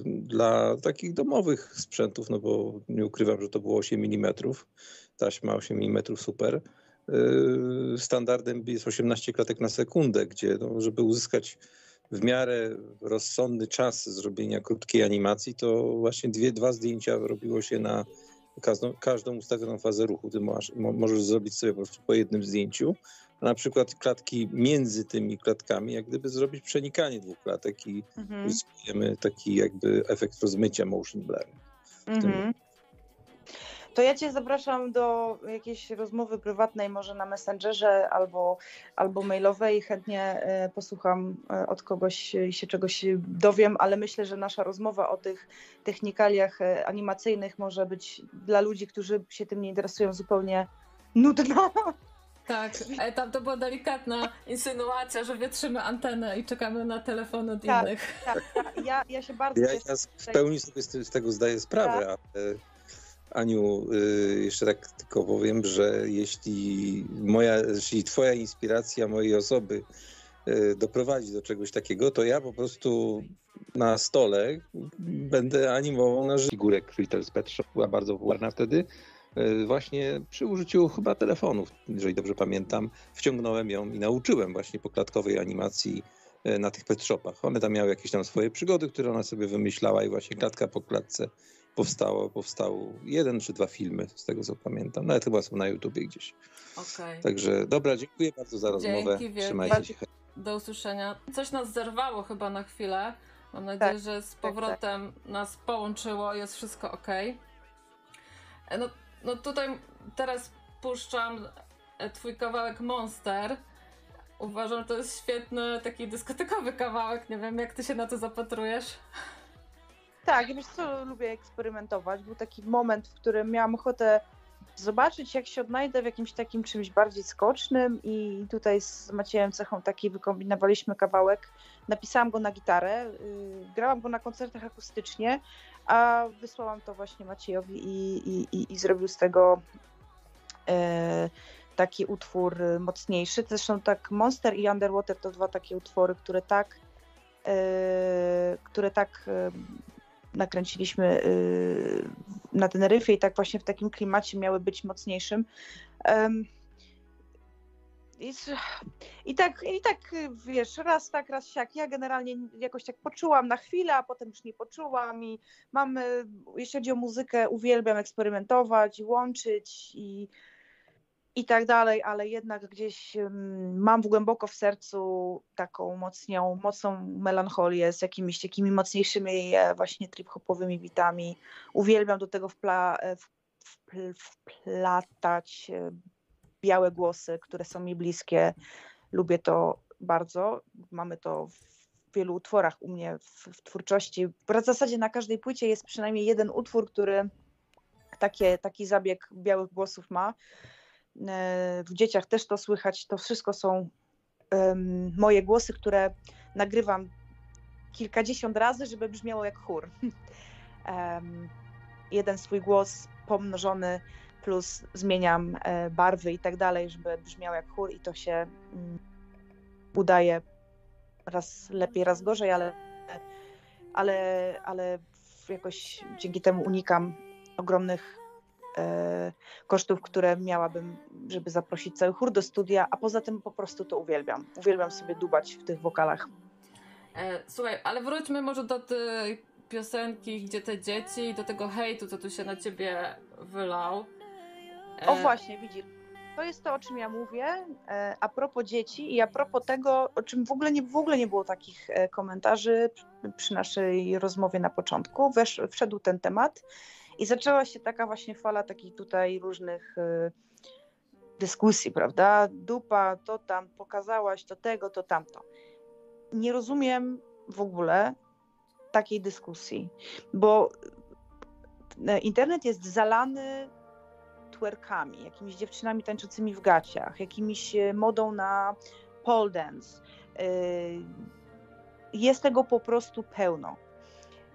dla takich domowych sprzętów, no bo nie ukrywam, że to było 8 mm, taśma 8 mm super, Y, standardem jest 18 klatek na sekundę, gdzie no, żeby uzyskać w miarę rozsądny czas zrobienia krótkiej animacji, to właśnie dwie, dwa zdjęcia robiło się na każdą, każdą ustawioną fazę ruchu. Ty masz, możesz zrobić sobie po prostu po jednym zdjęciu, a na przykład klatki między tymi klatkami, jak gdyby zrobić przenikanie dwóch klatek i mhm. uzyskujemy taki jakby efekt rozmycia motion blur. Mhm. To ja Cię zapraszam do jakiejś rozmowy prywatnej, może na Messengerze albo, albo mailowej i chętnie e, posłucham e, od kogoś i się czegoś dowiem, ale myślę, że nasza rozmowa o tych technikaliach e, animacyjnych może być dla ludzi, którzy się tym nie interesują, zupełnie nudna. Tak, tam to była delikatna insynuacja, że wietrzymy antenę i czekamy na telefon od tak, innych. Tak, ja, ja się bardzo... Ja, ja w pełni sobie z tego zdaję sprawę, tak. ale Aniu, y, jeszcze tak tylko powiem, że jeśli moja, jeśli twoja inspiracja mojej osoby y, doprowadzi do czegoś takiego, to ja po prostu na stole będę animował na figurę Critters Pet Shop, była bardzo popularna wtedy, y, właśnie przy użyciu chyba telefonów, jeżeli dobrze pamiętam, wciągnąłem ją i nauczyłem właśnie poklatkowej animacji na tych pet shopach. One tam miały jakieś tam swoje przygody, które ona sobie wymyślała i właśnie klatka po klatce powstało, powstał jeden czy dwa filmy, z tego co pamiętam. Nawet chyba są na YouTubie gdzieś. Okay. Także dobra, dziękuję bardzo za rozmowę. Trzymajcie się. do usłyszenia. Coś nas zerwało chyba na chwilę. Mam nadzieję, tak, że z powrotem tak, tak. nas połączyło, jest wszystko ok. E, no, no tutaj teraz puszczam e, twój kawałek Monster. Uważam, że to jest świetny taki dyskotekowy kawałek. Nie wiem, jak ty się na to zapatrujesz. Tak, wiesz co, lubię eksperymentować. Był taki moment, w którym miałam ochotę zobaczyć, jak się odnajdę w jakimś takim czymś bardziej skocznym i tutaj z Maciejem Cechą taki wykombinowaliśmy kawałek. Napisałam go na gitarę, yy, grałam go na koncertach akustycznie, a wysłałam to właśnie Maciejowi i, i, i, i zrobił z tego yy, taki utwór mocniejszy. Zresztą tak Monster i Underwater to dwa takie utwory, które tak yy, które tak nakręcilimy y, na Teneryfie i tak właśnie w takim klimacie miały być mocniejszym. I, tak, I tak, wiesz, raz tak, raz siak. Ja generalnie jakoś tak poczułam na chwilę, a potem już nie poczułam i mam, jeśli chodzi o muzykę, uwielbiam eksperymentować, łączyć i i tak dalej, ale jednak gdzieś mam głęboko w sercu taką mocnią, mocną melancholię z jakimiś takimi mocniejszymi e, właśnie trip-hopowymi bitami. Uwielbiam do tego wpla, e, wplatać e, białe głosy, które są mi bliskie. Lubię to bardzo. Mamy to w wielu utworach u mnie w, w twórczości. W zasadzie na każdej płycie jest przynajmniej jeden utwór, który takie, taki zabieg białych głosów ma. E, w dzieciach też to słychać. To wszystko są moje głosy, które nagrywam kilkadziesiąt razy, żeby brzmiało jak chór. Jeden swój głos pomnożony, plus zmieniam e, barwy i tak dalej, żeby brzmiał jak chór i to się um, udaje raz lepiej, raz gorzej, ale, ale, ale jakoś dzięki temu unikam ogromnych kosztów, które miałabym, żeby zaprosić cały chór do studia, a poza tym po prostu to uwielbiam. Uwielbiam sobie dubać w tych wokalach. E, słuchaj, ale wróćmy może do tej piosenki, gdzie te dzieci, do tego hejtu, co tu się na ciebie wylał. E... O właśnie, widzisz. To jest to, o czym ja mówię, e, a propos dzieci i a propos tego, o czym w ogóle nie, w ogóle nie było takich e, komentarzy przy naszej rozmowie na początku. Wesz, wszedł ten temat i zaczęła się taka właśnie fala takich tutaj różnych y, dyskusji, prawda? Dupa, to tam, pokazałaś to tego, to tamto. Nie rozumiem w ogóle takiej dyskusji, bo y, internet jest zalany twerkami, jakimiś dziewczynami tańczącymi w gaciach, jakimiś y, modą na pole dance. Jest tego po prostu pełno.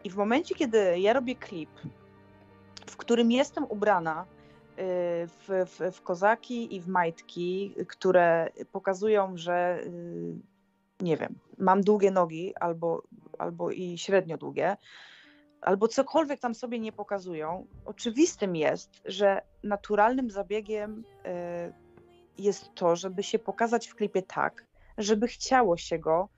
I w momencie, kiedy ja robię klip, w którym jestem ubrana y, w, w, w kozaki i w majtki, które pokazują, że y, nie wiem, mam długie nogi albo, albo i średnio długie, albo cokolwiek tam sobie nie pokazują, oczywistym jest, że naturalnym zabiegiem y, jest to, żeby się pokazać w klipie tak, żeby chciało się go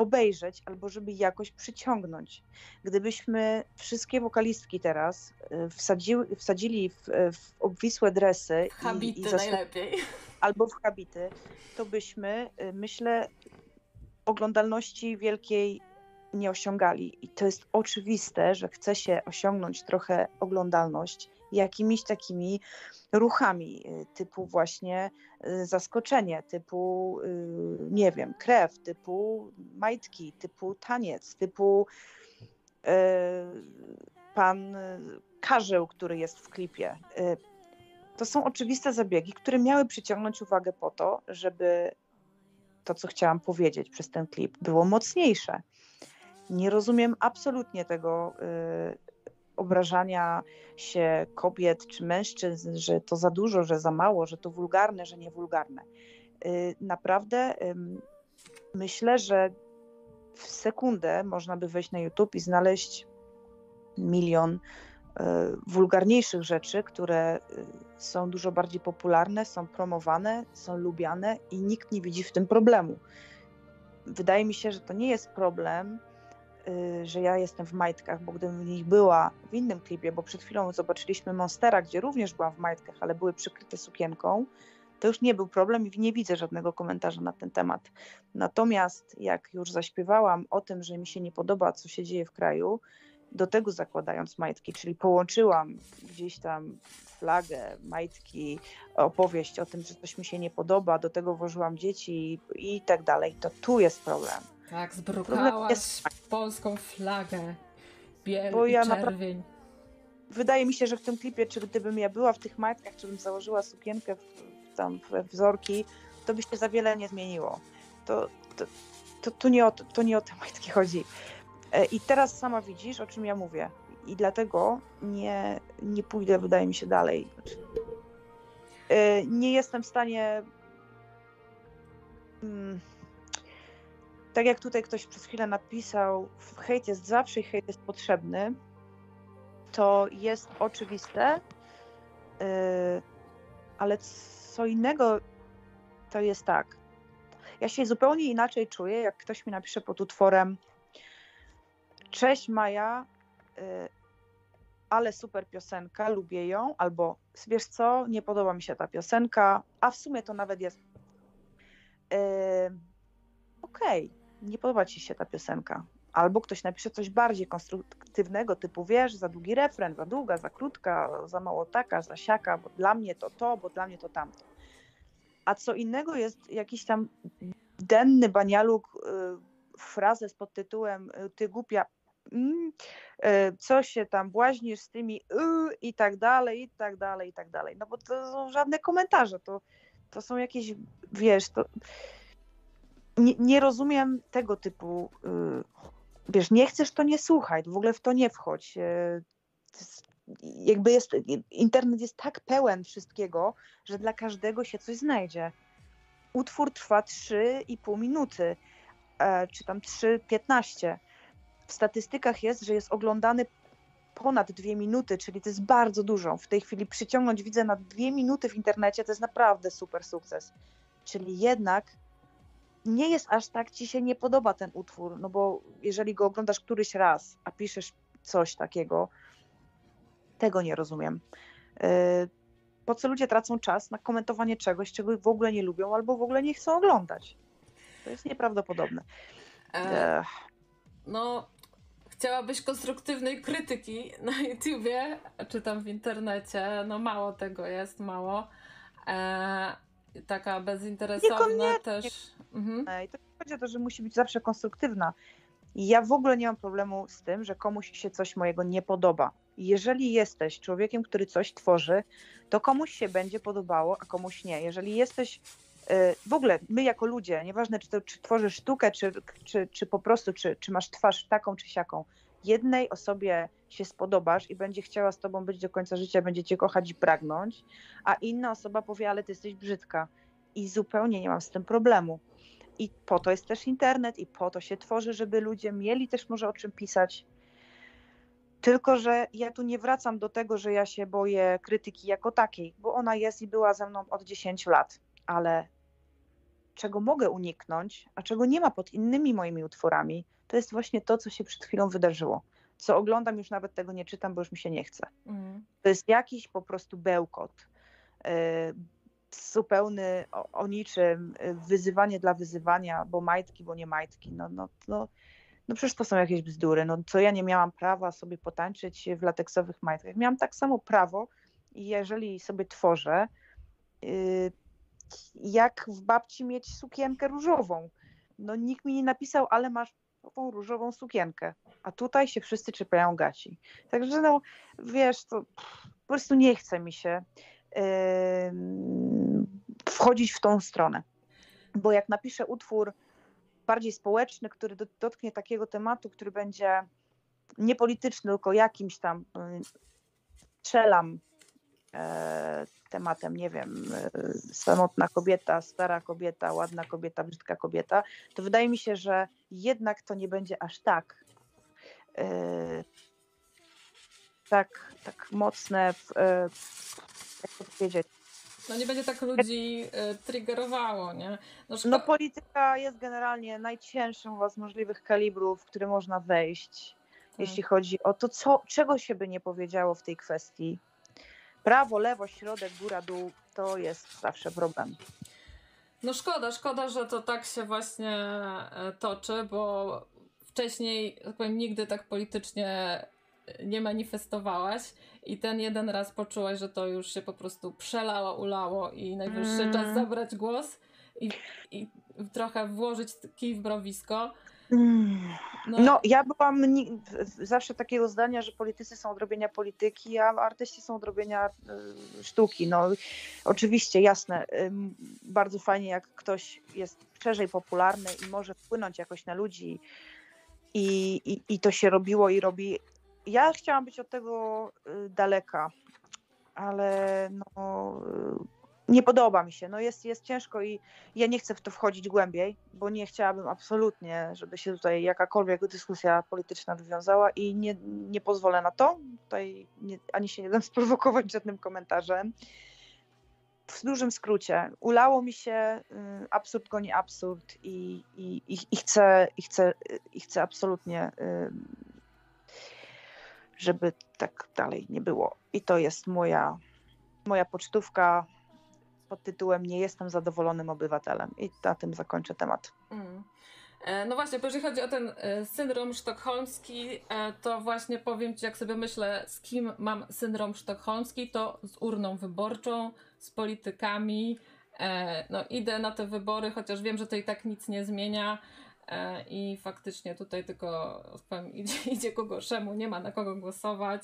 obejrzeć albo żeby jakoś przyciągnąć. Gdybyśmy wszystkie wokalistki teraz y, wsadziły, wsadzili w, w obwisłe dresy habity i, i najlepiej. albo w habity, to byśmy, y, myślę, oglądalności wielkiej nie osiągali. I to jest oczywiste, że chce się osiągnąć trochę oglądalność jakimiś takimi ruchami y, typu właśnie y, zaskoczenie, typu y, nie wiem, krew, typu majtki, typu taniec, typu pan Karzeł, który jest w klipie. To są oczywiste zabiegi, które miały przyciągnąć uwagę po to, żeby to, co chciałam powiedzieć przez ten klip, było mocniejsze. Nie rozumiem absolutnie tego obrażania się kobiet czy mężczyzn, że to za dużo, że za mało, że to wulgarne, że nie wulgarne. Y, naprawdę myślę, że w sekundę można by wejść na YouTube i znaleźć milion y, wulgarniejszych rzeczy, które y, są dużo bardziej popularne, są promowane, są lubiane i nikt nie widzi w tym problemu. Wydaje mi się, że to nie jest problem że ja jestem w majtkach, bo gdybym w nich była w innym klipie, bo przed chwilą zobaczyliśmy Monstera, gdzie również byłam w majtkach, ale były przykryte sukienką, to już nie był problem i nie widzę żadnego komentarza na ten temat. Natomiast jak już zaśpiewałam o tym, że mi się nie podoba, co się dzieje w kraju, do tego zakładając majtki, czyli połączyłam gdzieś tam flagę, majtki, opowieść o tym, że coś mi się nie podoba, do tego włożyłam dzieci i tak dalej, to tu jest problem. Tak, zbrukałaś jest... polską flagę, biel Bo ja czerwień. Wydaje mi się, że w tym klipie, czy gdybym ja była w tych majtkach, czy bym założyła sukienkę w, tam we wzorki, to by się za wiele nie zmieniło. To, to, to, to, nie, o, to nie o te majtki chodzi. E, I teraz sama widzisz, o czym ja mówię. I dlatego nie, nie pójdę, wydaje mi się, dalej. E, nie jestem w stanie. Hmm, tak jak tutaj ktoś przez chwilę napisał, hejt jest zawsze i hejt jest potrzebny, to jest oczywiste, e, ale co innego to jest tak. Ja się zupełnie inaczej czuję, jak ktoś mi napisze pod utworem Cześć Maja, y, ale super piosenka, lubię ją, albo wiesz co, nie podoba mi się ta piosenka, a w sumie to nawet jest yy, okej, okay, nie podoba ci się ta piosenka. Albo ktoś napisze coś bardziej konstruktywnego, typu wiesz, za długi refren, za długa, za krótka, za mało taka, za siaka, bo dla mnie to to, bo dla mnie to tamto. A co innego jest jakiś tam denny banialuk, yy, frazę z pod tytułem y, ty głupia mm, e, co się tam błaźnisz z tymi y, i tak dalej, i tak dalej, i tak dalej. No bo to są żadne komentarze, to, to są jakieś, wiesz, to nie, nie rozumiem tego typu, y, wiesz, nie chcesz, to nie słuchaj, w ogóle w to nie wchodź. E, jakby jest, internet jest tak pełen wszystkiego, że dla każdego się coś znajdzie. Utwór trwa 3,5 minuty, e, czy tam 3,15 w statystykach jest, że jest oglądany ponad dwie minuty, czyli to jest bardzo dużo. W tej chwili przyciągnąć widzę na dwie minuty w internecie to jest naprawdę super sukces. Czyli jednak nie jest aż tak ci się nie podoba ten utwór, no bo jeżeli go oglądasz któryś raz, a piszesz coś takiego, tego nie rozumiem. Yy, po co ludzie tracą czas na komentowanie czegoś, czego w ogóle nie lubią albo w ogóle nie chcą oglądać? To jest nieprawdopodobne. E, no, chciałabyś konstruktywnej krytyki na YouTubie, czy tam w internecie, no mało tego jest, mało. E, taka bezinteresowna też. Mhm. I to chodzi o to, że musi być zawsze konstruktywna. Ja w ogóle nie mam problemu z tym, że komuś się coś mojego nie podoba. Jeżeli jesteś człowiekiem, który coś tworzy, to komuś się będzie podobało, a komuś nie. Jeżeli jesteś e, w ogóle my jako ludzie, nieważne czy, to, czy tworzysz sztukę, czy, czy, czy po prostu, czy, czy masz twarz taką czy siaką, jednej osobie się spodobasz i będzie chciała z tobą być do końca życia, będzie cię kochać i pragnąć, a inna osoba powie, ale ty jesteś brzydka. I zupełnie nie mam z tym problemu. I po to jest też internet, i po to się tworzy, żeby ludzie mieli też może o czym pisać. Tylko, że ja tu nie wracam do tego, że ja się boję krytyki jako takiej, bo ona jest i była ze mną od 10 lat, ale czego mogę uniknąć, a czego nie ma pod innymi moimi utworami, to jest właśnie to, co się przed chwilą wydarzyło. Co oglądam, już nawet tego nie czytam, bo już mi się nie chce. Mm. To jest jakiś po prostu bełkot. Yy, zupełny o, o, niczym, y, wyzywanie dla wyzywania, bo majtki, bo nie majtki. No, no, no, no przecież to są jakieś bzdury. No co ja nie miałam prawa sobie potańczyć w lateksowych majtkach. Miałam tak samo prawo i jeżeli sobie tworzę, yy, jak w babci mieć sukienkę różową. No nikt mi nie napisał, ale masz tą różową sukienkę, a tutaj się wszyscy czepiają gaci. Także no, wiesz, to po prostu nie chce mi się yy, wchodzić w tą stronę. Bo jak napiszę utwór bardziej społeczny, który dotknie takiego tematu, który będzie niepolityczny, tylko jakimś tam yy, strzelam tematem, nie wiem, e, samotna kobieta, stara kobieta, ładna kobieta, brzydka kobieta, to wydaje mi się, że jednak to nie będzie aż tak e, tak, tak mocne, jak to powiedzieć, no nie będzie tak ludzi triggerowało, nie? No, no, polityka jest generalnie najcięższą z możliwych kalibrów, w które można wejść, tak. jeśli chodzi o to, co, czego się by nie powiedziało w tej kwestii prawo, lewo, środek, góra, dół. to jest zawsze problem. No szkoda, szkoda, że to tak się właśnie e, toczy, bo wcześniej, tak powiem, nigdy tak politycznie nie manifestowałaś i ten jeden raz poczułaś, że to już się po prostu przelało, ulało i najwyższy mm. czas zabrać głos i, i trochę włożyć kij w browisko. No. no. ja byłam zawsze takiego zdania, że politycy są od robienia polityki, a artyści są od robienia y, sztuki. No, oczywiście, jasne, bardzo fajnie, jak ktoś jest szerzej popularny i może wpłynąć jakoś na ludzi i, i, i to się robiło i robi. Ja chciałam być od tego y, daleka, ale no nie podoba mi się. No jest, jest ciężko i ja nie chcę w to wchodzić głębiej, bo nie chciałabym absolutnie, żeby się tutaj jakakolwiek dyskusja polityczna wywiązała i nie, nie pozwolę na to. Tutaj nie, ani się nie dam sprowokować żadnym komentarzem. W dużym skrócie, ulało mi się y, absurd goni absurd i, i, i, i, chcę, i, chcę, i chcę absolutnie, y, żeby tak dalej nie było. I to jest moja, moja pocztówka pod tytułem Nie jestem zadowolonym obywatelem. I na tym zakończę temat. Mm. E, no właśnie, bo jeżeli chodzi o ten e, syndrom sztokholmski, e, to właśnie powiem Ci, jak sobie myślę, z kim mam syndrom sztokholmski, to z urną wyborczą, z politykami. No idę na te wybory, chociaż wiem, że to i tak nic nie zmienia i faktycznie tutaj tylko powiem, idzie, idzie ku gorszemu, nie ma na kogo głosować.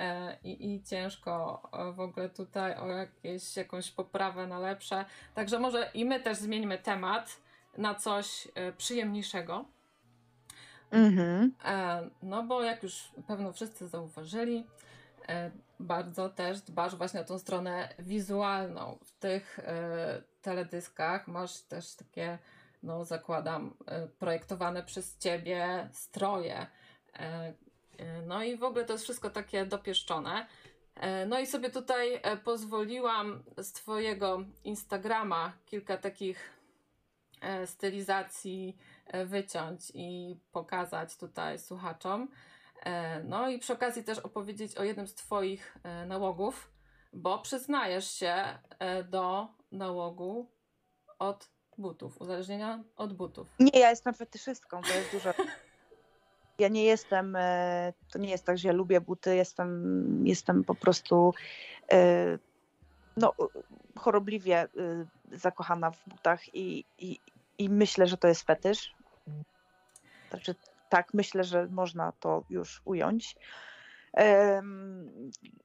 E, i, i ciężko e, w ogóle tutaj o jakieś, jakąś poprawę na lepsze. Także może i my też zmieńmy temat na coś e, przyjemniejszego. Mhm. No bo jak już pewno wszyscy zauważyli, bardzo też dbasz właśnie o tą stronę wizualną. W tych teledyskach masz też takie, no zakładam, projektowane przez ciebie stroje, no i w ogóle to jest wszystko takie dopieszczone. E, no i sobie tutaj e, pozwoliłam z Twojego Instagrama kilka takich stylizacji wyciąć i pokazać tutaj słuchaczom. No i przy okazji też opowiedzieć o jednym z Twoich nałogów, bo przyznajesz się do nałogu od butów, uzależnienia od butów. Nie, ja jestem fetyszystką, to jest dużo. Ja nie jestem, e, to nie jest tak, że ja lubię buty, jestem, jestem po prostu e, no, chorobliwie e, zakochana w butach i, i, i myślę, że to jest fetysz. Znaczy, tak, myślę, że można to już ująć.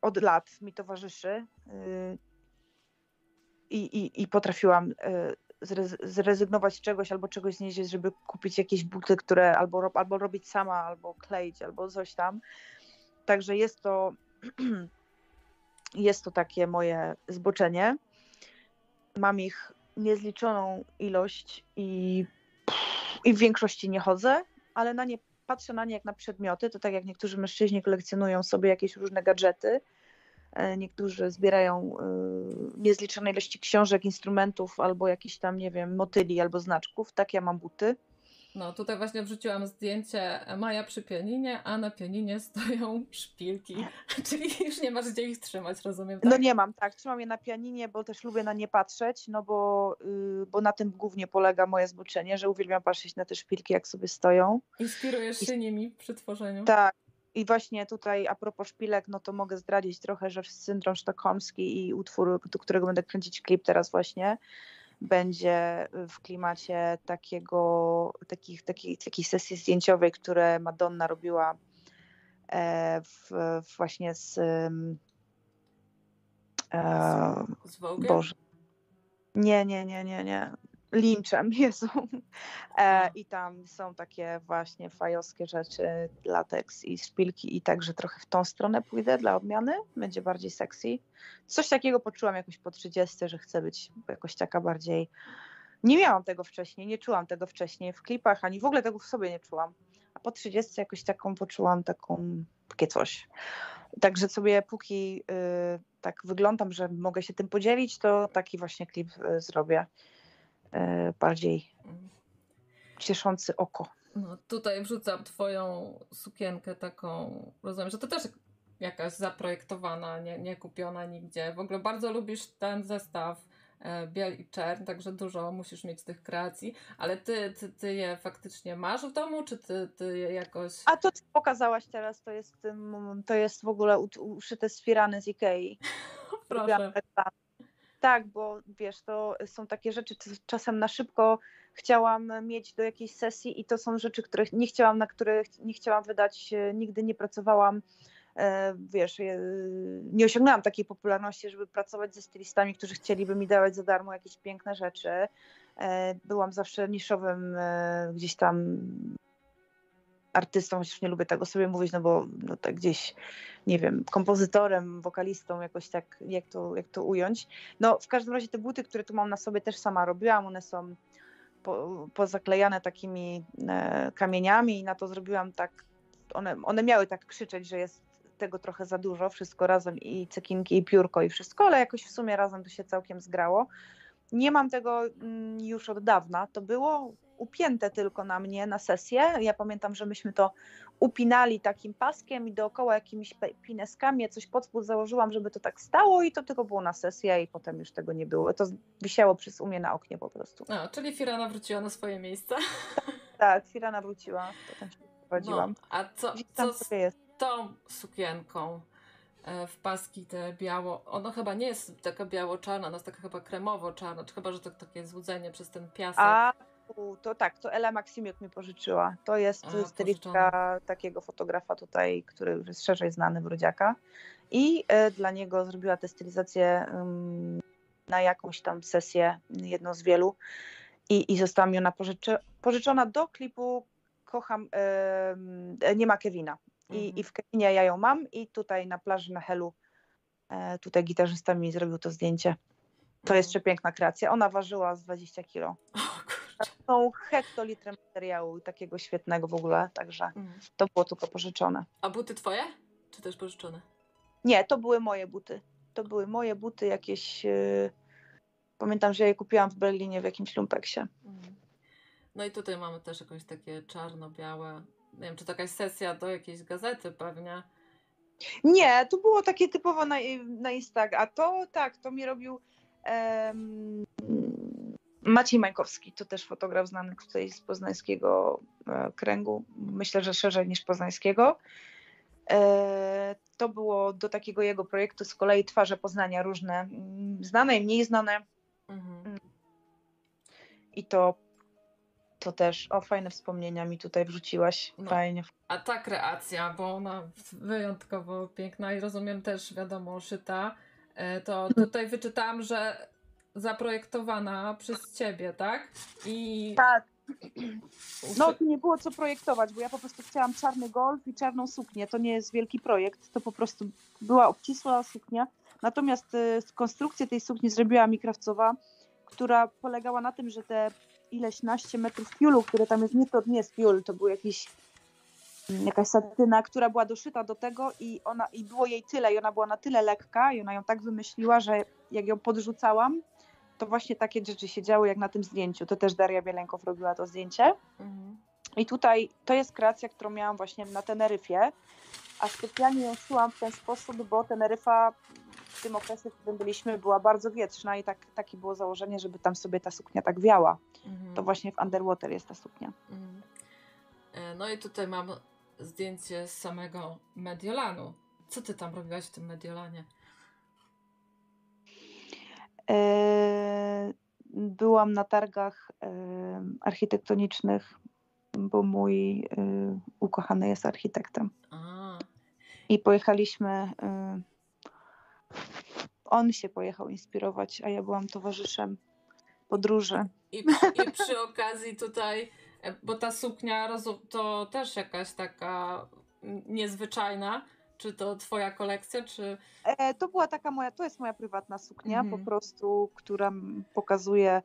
Od lat mi towarzyszy i, i, i potrafiłam zrezygnować z czegoś albo czegoś znieść, żeby kupić jakieś buty, które albo, albo robić sama, albo kleić, albo coś tam. Także jest to, jest to takie moje zboczenie. Mam ich niezliczoną ilość i, i w większości nie chodzę, ale na nie patrzę na nie jak na przedmioty. To tak jak niektórzy mężczyźni kolekcjonują sobie jakieś różne gadżety niektórzy zbierają e, niezliczone ilości książek, instrumentów albo jakichś tam, nie wiem, motyli albo znaczków. Tak ja mam buty. No tutaj właśnie wrzuciłam zdjęcie Maja przy pianinie, a na pianinie stoją szpilki, czyli już nie masz gdzie ich trzymać, rozumiem? Tak? No nie mam, tak, trzymam je na pianinie, bo też lubię na nie patrzeć, no bo, yy, bo na tym głównie polega moje zboczenie, że uwielbiam patrzeć na te szpilki, jak sobie stoją. Inspirujesz się I... nimi przy tworzeniu? Tak, i właśnie tutaj a propos szpilek, no to mogę zdradzić trochę, że syndrom sztokholmski i utwór, do którego będę kręcić klip teraz właśnie, będzie w klimacie takiego, takich, takiej, takiej sesji zdjęciowej, które Madonna robiła e, w, właśnie z e, z Boże. Nie, nie, nie, nie, nie. Linchem, Jezu. E, I tam są takie właśnie fajowskie rzeczy, lateks i szpilki i także trochę w tą stronę pójdę dla odmiany, będzie bardziej sexy. Coś takiego poczułam jakoś po 30, że chcę być jakoś taka bardziej... Nie miałam tego wcześniej, nie czułam tego wcześniej w klipach, ani w ogóle tego w sobie nie czułam. A po 30 jakoś taką poczułam taką, takie coś. Także sobie póki y, tak wyglądam, że mogę się tym podzielić, to taki właśnie klip y, zrobię. E, bardziej cieszący oko. No, tutaj wrzucam twoją sukienkę taką, rozumiem, że to też jakaś zaprojektowana, nie, nie kupiona nigdzie. W ogóle bardzo lubisz ten zestaw e, biel i czern, także dużo musisz mieć tych kreacji, ale ty, ty, ty je faktycznie masz w domu, czy ty, ty je jakoś... A to, co pokazałaś teraz, to jest, to jest w ogóle uszyte z firany z Ikei. Proszę. Tak, bo wiesz, to są takie rzeczy, czasem na szybko chciałam mieć do jakiejś sesji i to są rzeczy, których nie chciałam, na które nie chciałam wydać, nigdy nie pracowałam e, wiesz, nie osiągnęłam takiej popularności, żeby pracować ze stylistami, którzy chcieliby mi dawać za darmo jakieś piękne rzeczy. E, byłam zawsze niszowym e, gdzieś tam artystą, chociaż nie lubię tego sobie mówić, no bo no tak gdzieś, nie wiem, kompozytorem, wokalistą, jakoś tak, jak to, jak to ująć. No w każdym razie te buty, które tu mam na sobie też sama robiłam, one są po, pozaklejane takimi e, kamieniami i na to zrobiłam tak, one, one miały tak krzyczeć, że jest tego trochę za dużo, wszystko razem i cekinki i piórko i wszystko, ale jakoś w sumie razem to się całkiem zgrało. Nie mam tego mm, już od dawna. To było upięte tylko na mnie na sesję. Ja pamiętam, że myśmy to upinali takim paskiem i dookoła jakimiś pineskami. Ja coś pod spód założyłam, żeby to tak stało i to tylko było na sesję i potem już tego nie było. To wisiało przez umie na oknie po prostu. A, czyli Firana wróciła na swoje miejsce. Tak, Firana wróciła. Potem się prowadziłam. No, a co, co z tą sukienką? E, w paski te biało, ono chyba nie jest taka biało-czarna, ona jest taka chyba kremowo-czarna, czy chyba, że to takie złudzenie przez ten piasek. A, to tak, to Ela Maksimiuk mi pożyczyła. To jest A, stylistka takiego fotografa tutaj, który już jest szerzej znany w Rudziaka. I y, dla niego zrobiła tę stylizację y, na jakąś tam sesję, jedną z wielu. I, i została mi ona pożyczy, pożyczona do klipu Kocham, y, nie ma Kevina. I, mhm. I w Kevinie ja ją mam i tutaj na plaży na Helu e, tutaj gitarzysta mi zrobił to zdjęcie. To jest mhm. przepiękna kreacja. Ona ważyła z 20 kilo. Są hektolitry materiału takiego świetnego w ogóle, także mm. to było tylko pożyczone. A buty twoje? Czy też pożyczone? Nie, to były moje buty. To były moje buty jakieś... Yy... Pamiętam, że je kupiłam w Berlinie w jakimś lumpeksie. Mm. No i tutaj mamy też jakieś takie czarno-białe. Nie wiem, czy to jakaś sesja do jakiejś gazety pewnie. Nie, to było takie typowo na, na Instagram. A to tak, to mi robił um, Maciej Majkowski, to też fotograf znany tutaj z poznańskiego e, kręgu, myślę, że szerzej niż poznańskiego. E, to było do takiego jego projektu z kolei Twarze Poznania różne, mm, znane i mniej znane. Mhm. I to, to też, o fajne wspomnienia mi tutaj wrzuciłaś, no, fajnie. A ta kreacja, bo ona wyjątkowo piękna i rozumiem też, wiadomo, szyta, e, to tutaj wyczytałam, że zaprojektowana przez ciebie, tak? I... Tak. No, tu nie było co projektować, bo ja po prostu chciałam czarny golf i czarną suknię. To nie jest wielki projekt, to po prostu była obcisła suknia. Natomiast y, konstrukcję tej sukni zrobiła mi krawcowa, która polegała na tym, że te ileś naście metrów piulu, które tam jest, nie to nie jest piul, to był jakiś mm, jakaś satyna, która była doszyta do tego i ona i było jej tyle i ona była na tyle lekka i ona ją tak wymyśliła, że jak ją podrzucałam, to właśnie takie rzeczy się działy jak na tym zdjęciu. To też Daria Bielenkow robiła to zdjęcie. Mhm. I tutaj to jest kreacja, którą miałam właśnie na Teneryfie, a specjalnie ją szłam w ten sposób, bo Teneryfa w tym okresie, w którym byliśmy, była bardzo wietrzna i tak, takie było założenie, żeby tam sobie ta suknia tak wiała. Mhm. To właśnie w Underwater jest ta suknia. Mhm. E, no i tutaj mam zdjęcie z samego Mediolanu. Co ty tam robiłaś w tym Mediolanie? E, byłam na targach e, architektonicznych, bo mój e, ukochany jest architektem. A. I pojechaliśmy. On się pojechał inspirować, a ja byłam towarzyszem podróży. I, i przy okazji tutaj, bo ta suknia to też jakaś taka niezwyczajna czy to twoja kolekcja, czy... E, to była taka moja, to jest moja prywatna suknia mhm. po prostu, która pokazuje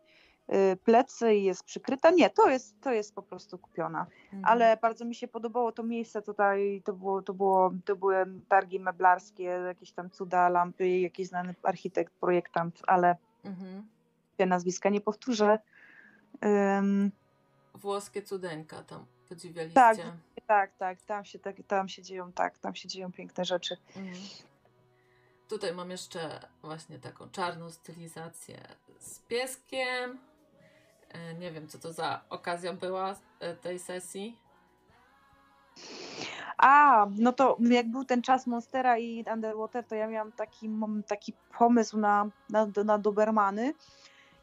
y, plecy i jest przykryta. Nie, to jest, to jest po prostu kupiona. Mhm. Ale bardzo mi się podobało to miejsce tutaj, to, było, to, było, to były targi meblarskie, jakieś tam cuda, lampy, jakiś znany architekt, projektant, ale mhm. te nazwiska nie powtórzę. Um, Włoskie cudeńka tam. Podziwialiście. Tak, tak, tak, tam się, tak, tam się dzieją, tak, tam się dzieją piękne rzeczy. Mhm. Tutaj mam jeszcze właśnie taką czarną stylizację z pieskiem. E, nie wiem, co to za okazja była e, tej sesji. A, no to jak był ten czas Monstera i Underwater, to ja miałam taki, taki pomysł na, na, na Dobermany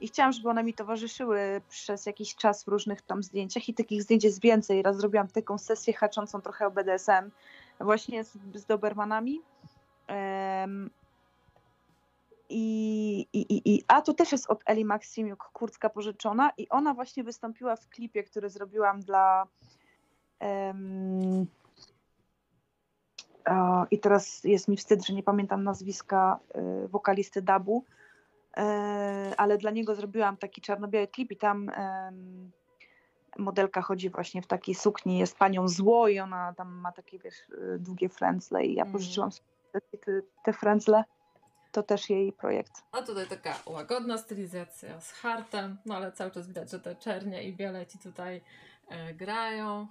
i chciałam, żeby one mi towarzyszyły przez jakiś czas w różnych tam zdjęciach i takich zdjęć jest więcej. Raz zrobiłam taką sesję haczącą trochę o BDSM właśnie z, z Dobermanami. Um, i, i, i, a to też jest od Eli Maksimiuk, kurtka pożyczona i ona właśnie wystąpiła w klipie, który zrobiłam dla um, o, i teraz jest mi wstyd, że nie pamiętam nazwiska y, wokalisty Dabu, ale dla niego zrobiłam taki czarno-biały klip i tam modelka chodzi właśnie w takiej sukni, jest panią zło i ona tam ma takie wiesz, y, długie frędzle i ja mm. pożyczyłam te, te frędzle to też jej projekt. A tutaj taka łagodna stylizacja z hartem, no ale cały czas widać, że te czernie i biele ci tutaj e, grają.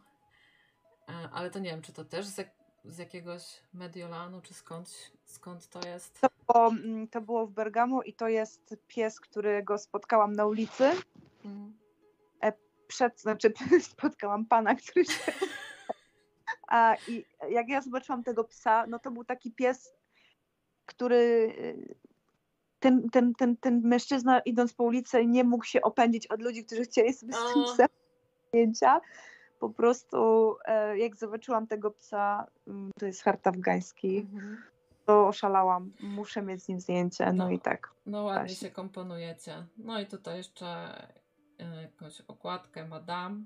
E, ale to nie wiem, czy to też z, z jakiegoś Mediolanu, czy skąd, skąd to jest? To było, mm, to było w Bergamo i to jest pies, którego spotkałam na ulicy. Mm. Przed, znaczy spotkałam pana, który się... A, I jak ja zobaczyłam tego psa, no to był taki pies który ten, ten, ten, ten mężczyzna idąc po ulicy nie mógł się opędzić od ludzi, którzy chcieli sobie z tym psem zdjęcia. Po prostu e, jak zobaczyłam tego psa, mm, to jest hart afgański, mhm. to oszalałam. Muszę mieć z nim zdjęcie, no, no i tak. No ładnie właśnie. się komponujecie. No i tutaj jeszcze e, jakąś okładkę Madame.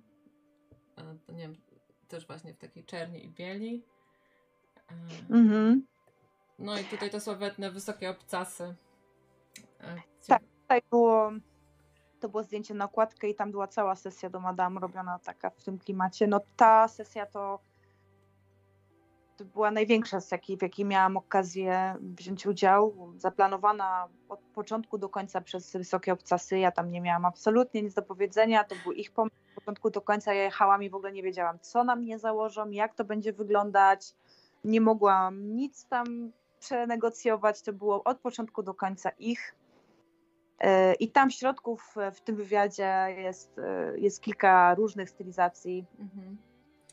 E, to nie wiem, też właśnie w takiej czerni i bieli. Mhm. No i tutaj te sławetne wysokie obcasy. Tak, tutaj było to było zdjęcie na okładkę i tam była cała sesja do Madame robiona taka w tym klimacie. No ta sesja to, to była największa z jakiej, w jakiej miałam okazję wziąć udział. Zaplanowana od początku do końca przez wysokie obcasy. Ja tam nie miałam absolutnie nic do powiedzenia. To był ich pomysł od początku do końca. Ja jechałam i w ogóle nie wiedziałam, co na mnie założą, jak to będzie wyglądać. Nie mogłam nic tam przenegocjować. To było od początku do końca ich. E, I tam w środku w, tym wywiadzie jest, e, jest kilka różnych stylizacji. Mhm.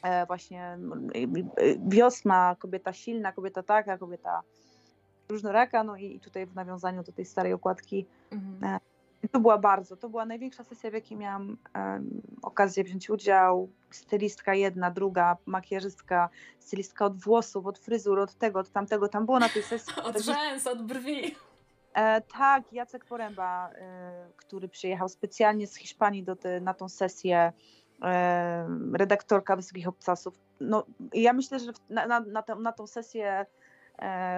E, właśnie wiosna, kobieta silna, kobieta taka, kobieta różnoraka, no i tutaj w nawiązaniu do tej starej okładki mhm. To była bardzo, to była największa sesja, w jakiej miałam um, okazję wziąć udział. Stylistka jedna, druga, makijażystka, stylistka od włosów, od fryzur, od tego, od tamtego. Tam było na tej sesji. od rzęs, od brwi. E, tak, Jacek Poręba, e, który przyjechał specjalnie z Hiszpanii do te, na tą sesję, e, redaktorka Wysokich Obcasów. No, ja myślę, że na, na, na, tą, na tą sesję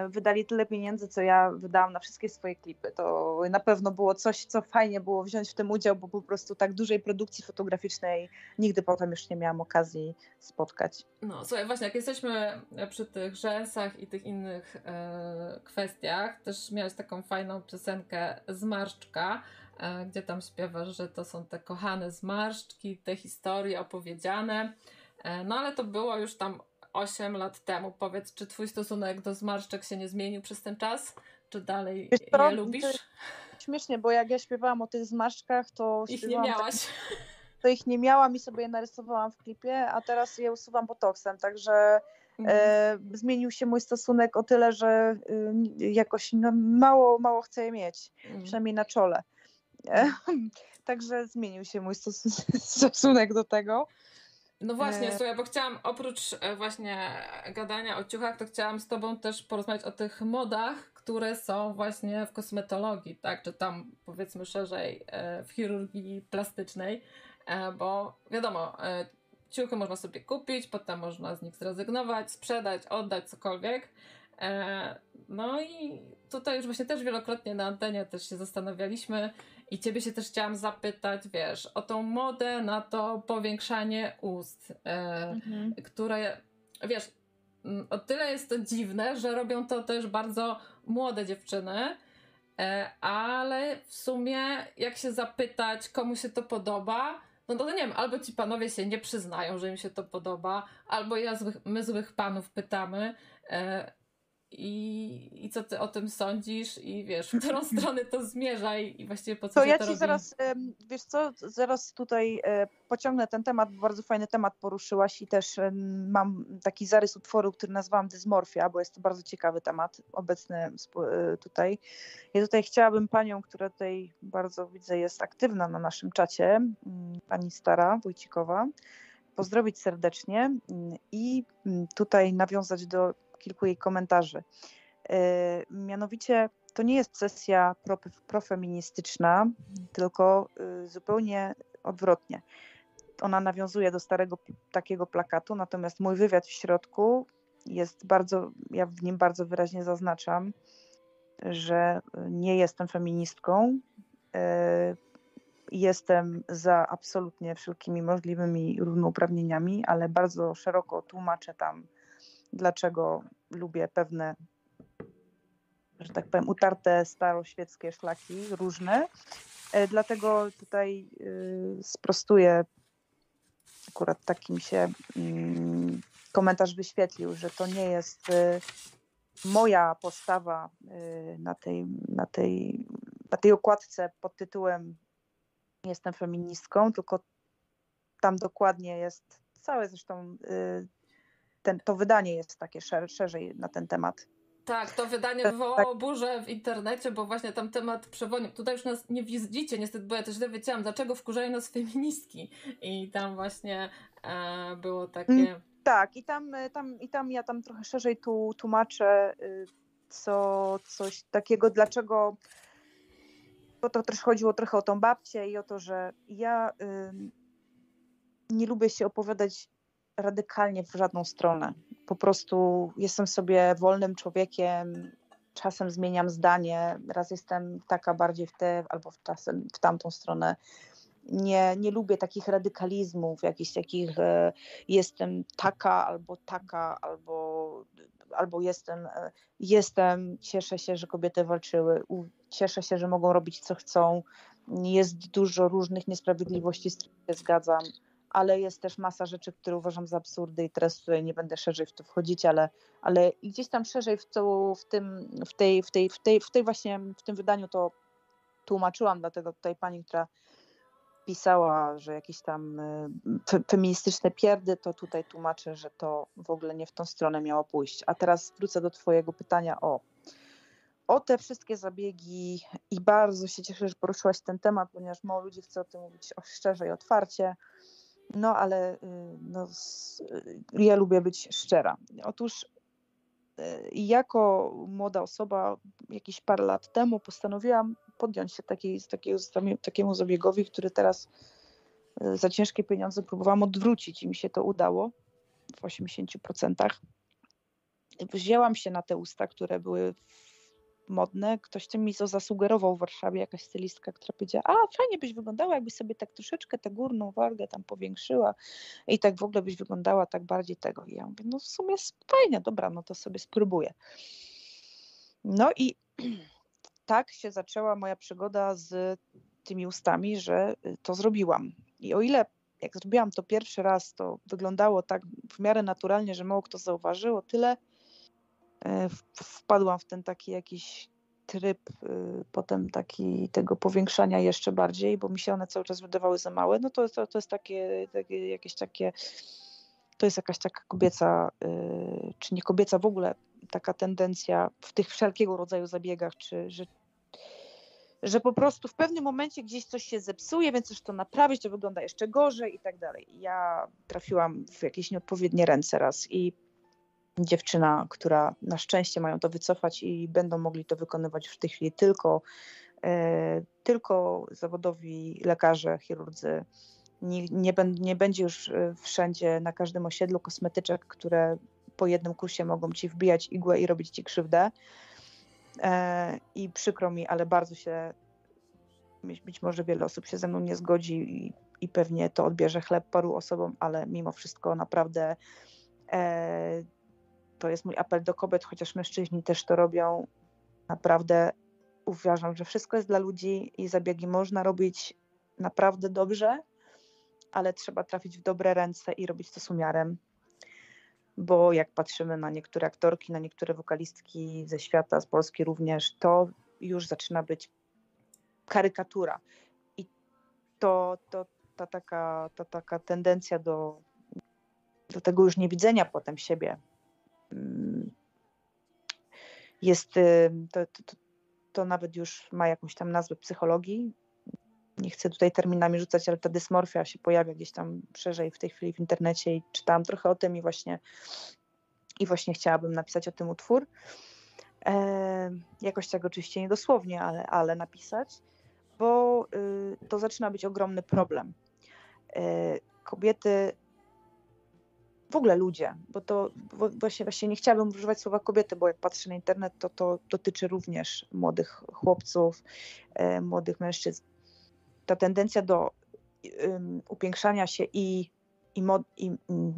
wydali tyle pieniędzy, co ja wydałam na wszystkie swoje klipy. To na pewno było coś, co fajnie było wziąć w tym udział, bo po prostu tak dużej produkcji fotograficznej nigdy potem już nie miałam okazji spotkać. No, słuchaj, właśnie, jak jesteśmy przy tych rzęsach i tych innych e, kwestiach, też miałeś taką fajną piosenkę Zmarszczka, e, gdzie tam śpiewasz, że to są te kochane zmarszczki, te historie opowiedziane. E, no ale to było już tam 8 lat temu. Powiedz, czy twój stosunek do zmarszczek się nie zmienił przez ten czas? Czy dalej Wiesz, je to, lubisz? Śmiesznie, bo jak ja śpiewałam o tych zmarszczkach, to ich nie miałaś. Tak, to ich nie miałam i sobie je narysowałam w klipie, a teraz je usuwam botoksem, także e, mhm. zmienił się mój stosunek o tyle, że y, jakoś no, mało, mało chcę je mieć, mhm. przynajmniej na czole. E, także zmienił się mój stosunek do tego. No właśnie, e... słuchaj, bo chciałam oprócz e, właśnie gadania o ciuchach, to chciałam z Tobą też porozmawiać o tych modach, które są właśnie w kosmetologii, tak, czy tam powiedzmy szerzej e, w chirurgii plastycznej, bo wiadomo, ciuchy można sobie kupić, potem można z nich zrezygnować, sprzedać, oddać, cokolwiek. No i tutaj już właśnie też wielokrotnie na antenie też się zastanawialiśmy, i ciebie się też chciałam zapytać, wiesz, o tą modę na to powiększanie ust, e, mhm. które, wiesz, mm, o tyle jest to dziwne, że robią to też bardzo młode dziewczyny, e, ale w sumie jak się zapytać, komu się to podoba, no to nie wiem, albo ci panowie się nie przyznają, że im się to podoba, albo ja złych, my złych panów pytamy, e, i, I co ty o tym sądzisz i wiesz, w którą stronę to zmierza i, i właściwie po co to ja to ci robi? zaraz, wiesz co, zaraz tutaj e, pociągnę ten temat, bardzo fajny temat poruszyłaś i też mam taki zarys utworu, który nazwałam dysmorfia, bo jest to bardzo ciekawy temat obecny e, tutaj. Ja tutaj chciałabym panią, która tutaj bardzo widzę jest aktywna na naszym czacie, pani Stara Wójcikowa, pozdrowić serdecznie i tutaj nawiązać do kilku jej komentarzy. E, mianowicie to nie jest sesja profeministyczna, tylko y, zupełnie odwrotnie. Ona nawiązuje do starego takiego plakatu, natomiast mój wywiad w środku jest bardzo, ja w nim bardzo wyraźnie zaznaczam, że nie jestem feministką. E, jestem za absolutnie wszelkimi możliwymi równouprawnieniami, ale bardzo szeroko tłumaczę tam dlaczego lubię pewne, że tak powiem, utarte staroświeckie szlaki różne. E, dlatego tutaj y, sprostuję, akurat takim się mm, komentarz wyświetlił, że to nie jest y, moja postawa y, na tej, na tej, na tej okładce pod tytułem Jestem feministką, tylko tam dokładnie jest całe zresztą ten, to wydanie jest takie szer, szerzej na ten temat. Tak, to wydanie tak, wywołało tak. burzę w internecie, bo właśnie tam temat przewodnił. Tutaj już nas nie widzicie, niestety, bo ja też źle wiedziałam, dlaczego wkurzają nas feministki. I tam właśnie e, było takie... Mm, tak, i tam, e, tam, i tam ja tam trochę szerzej tu tłumaczę, y, co, coś takiego, dlaczego bo to też chodziło trochę o tą babcię i o to, że ja y, nie lubię się opowiadać radykalnie w żadną stronę. Po prostu jestem sobie wolnym człowiekiem, czasem zmieniam zdanie, raz jestem taka bardziej w tę albo w czasem w tamtą stronę. Nie, nie lubię takich radykalizmów, jakichś takich e, jestem taka albo taka, albo, albo jestem, e, jestem, cieszę się, że kobiety walczyły, u, cieszę się, że mogą robić co chcą. Jest dużo różnych niesprawiedliwości, z którymi się zgadzam ale jest też masa rzeczy, które uważam za absurdy i teraz tutaj nie będę szerzej w to wchodzić, ale, ale gdzieś tam szerzej w, to, w, tym, w, tej, w, tej, w, tej, w tej właśnie, w tym wydaniu to tłumaczyłam, dlatego tutaj pani, która pisała, że jakieś tam e, feministyczne pierdy, to tutaj tłumaczę, że to w ogóle nie w tą stronę miało pójść. A teraz wrócę do twojego pytania o o te wszystkie zabiegi i bardzo się cieszę, że poruszyłaś ten temat, ponieważ mało ludzi chce o tym mówić szczerze i otwarcie. No ale y, no, y, ja lubię być szczera. Otóż y, jako młoda osoba jakieś parę lat temu postanowiłam podjąć się takiej, takiego, takiemu zabiegowi, który teraz za ciężkie pieniądze próbowałam odwrócić i mi się to udało w 80%. Wzięłam się na te usta, które były modne. Ktoś tym mi to zasugerował w Warszawie, jakaś stylistka, która powiedziała, a fajnie byś wyglądała, jakbyś sobie tak troszeczkę tę górną wargę tam powiększyła i tak w ogóle byś wyglądała tak bardziej tego. I ja mówię, no w sumie fajnie, dobra, no to sobie spróbuję. No i tak się zaczęła moja przygoda z tymi ustami, że y, to zrobiłam. I o ile jak zrobiłam to pierwszy raz, to wyglądało tak w miarę naturalnie, że mało kto zauważyło, tyle wpadłam w ten taki jakiś tryb y, potem taki tego powiększania jeszcze bardziej, bo mi się one cały czas wydawały za małe, no to, to, to jest takie, takie jakieś takie, to jest jakaś taka kobieca, y, czy nie kobieca w ogóle, taka tendencja w tych wszelkiego rodzaju zabiegach, czy że, że po prostu w pewnym momencie gdzieś coś się zepsuje, więc już to naprawić, to wygląda jeszcze gorzej i tak dalej. Ja trafiłam w jakieś nieodpowiednie ręce raz i dziewczyna, która na szczęście mają to wycofać i będą mogli to wykonywać w tej chwili tylko, e, tylko zawodowi lekarze, chirurdzy. Nie, nie, nie będzie już e, wszędzie na każdym osiedlu kosmetyczek, które po jednym kursie mogą ci wbijać igłę i robić ci krzywdę. E, I przykro mi, ale bardzo się, być może wiele osób się ze mną nie zgodzi i, i pewnie to odbierze chleb paru osobom, ale mimo wszystko naprawdę to jest mój apel do kobiet, chociaż mężczyźni też to robią. Naprawdę uważam, że wszystko jest dla ludzi i zabiegi można robić naprawdę dobrze ale trzeba trafić w dobre ręce i robić to z umiarem. Bo jak patrzymy na niektóre aktorki, na niektóre wokalistki ze świata, z Polski również, to już zaczyna być karykatura. I to, to ta, taka, ta taka tendencja do, do tego już niewidzenia potem siebie jest, to, to, to nawet już ma jakąś tam nazwę psychologii. Nie chcę tutaj terminami rzucać, ale ta dysmorfia się pojawia gdzieś tam szerzej w tej chwili w internecie i czytałam trochę o tym i właśnie, i właśnie chciałabym napisać o tym utwór. E, jakoś tak oczywiście niedosłownie, ale, ale napisać, bo y, to zaczyna być ogromny problem. E, kobiety w ogóle ludzie, bo to właśnie, właśnie nie chciałabym używać słowa kobiety, bo jak patrzę na internet, to to dotyczy również młodych chłopców, e, młodych mężczyzn. Ta tendencja do upiększania się i, i, mod, i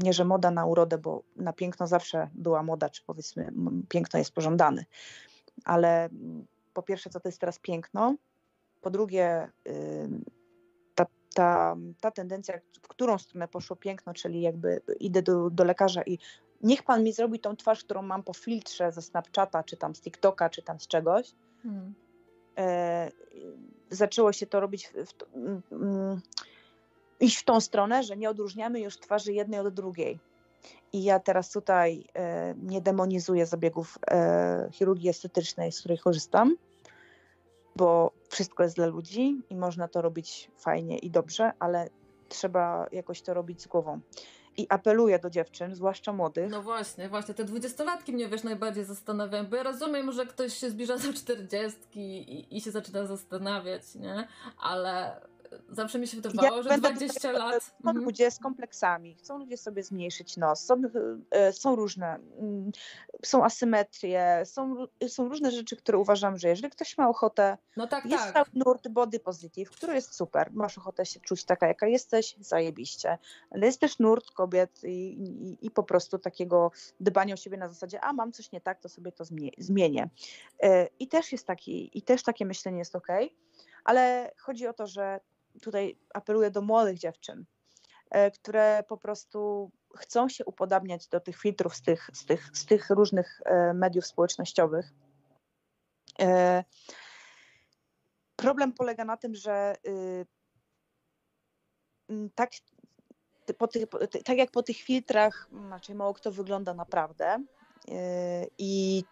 nie, że moda na urodę, bo na piękno zawsze była moda, czy powiedzmy piękno jest pożądane, ale po pierwsze, co to jest teraz piękno, po drugie, ta, ta tendencja, w którą stronę poszło piękno, czyli jakby idę do, do lekarza i niech pan mi zrobi tą twarz, którą mam po filtrze ze Snapchata, czy tam z TikToka, czy tam z czegoś. Hmm. E, zaczęło się to robić, w, w, mm, iść w tą stronę, że nie odróżniamy już twarzy jednej od drugiej. I ja teraz tutaj e, nie demonizuję zabiegów e, chirurgii estetycznej, z której korzystam, bo wszystko jest dla ludzi i można to robić fajnie i dobrze, ale trzeba jakoś to robić z głową. I apeluję do dziewczyn, zwłaszcza młodych. No właśnie, właśnie, te dwudziestolatki mnie wiesz najbardziej zastanawiają, bo ja rozumiem, że ktoś się zbliża do czterdziestki i, i się zaczyna zastanawiać, nie? Ale zawsze mi się wydawało, ja że 20 lat. Są mhm. ludzie z kompleksami, chcą ludzie sobie zmniejszyć nos, są, e, są różne, mm, są asymetrie, są, są różne rzeczy, które uważam, że jeżeli ktoś ma ochotę, no tak, jest tak. nurt body positive, który jest super, masz ochotę się czuć taka, jaka jesteś, zajebiście, ale jest też nurt kobiet i, i, i po prostu takiego dbania o siebie na zasadzie, a mam coś nie tak, to sobie to zmienię. E, I też jest taki, i też takie myślenie jest ok, ale chodzi o to, że tutaj apeluję do młodych dziewczyn, e, które po prostu chcą się upodabniać do tych filtrów z tych, z tych, z tych różnych e, mediów społecznościowych. E, problem polega na tym, że y, tak, po tych, tak jak po tych filtrach, znaczy mało kto wygląda naprawdę. I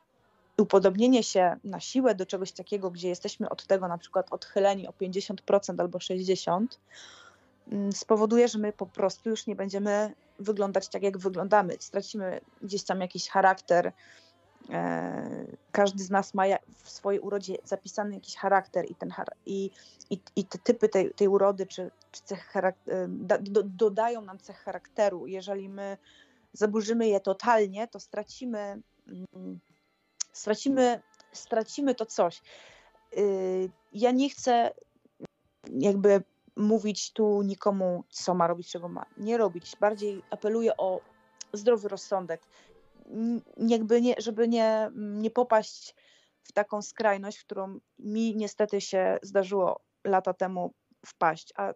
upodobnienie się na siłę do czegoś takiego, gdzie jesteśmy od tego na przykład odchyleni o 50% albo 60%, mm, spowoduje, że my po prostu już nie będziemy wyglądać tak, jak wyglądamy. Stracimy gdzieś tam jakiś charakter. E, każdy z nas ma w swojej urodzie zapisany jakiś charakter i, ten, i, i, i te typy tej, tej urody czy, czy cech charakter, do, dodają nam cech charakteru. Jeżeli my zaburzymy je totalnie, to stracimy mm, stracimy, stracimy to coś. Y, ja nie chcę jakby mówić tu nikomu, co ma robić, czego ma nie robić. Bardziej apeluję o zdrowy rozsądek. Jakby nie, żeby nie, nie popaść w taką skrajność, w którą mi niestety się zdarzyło lata temu wpaść. A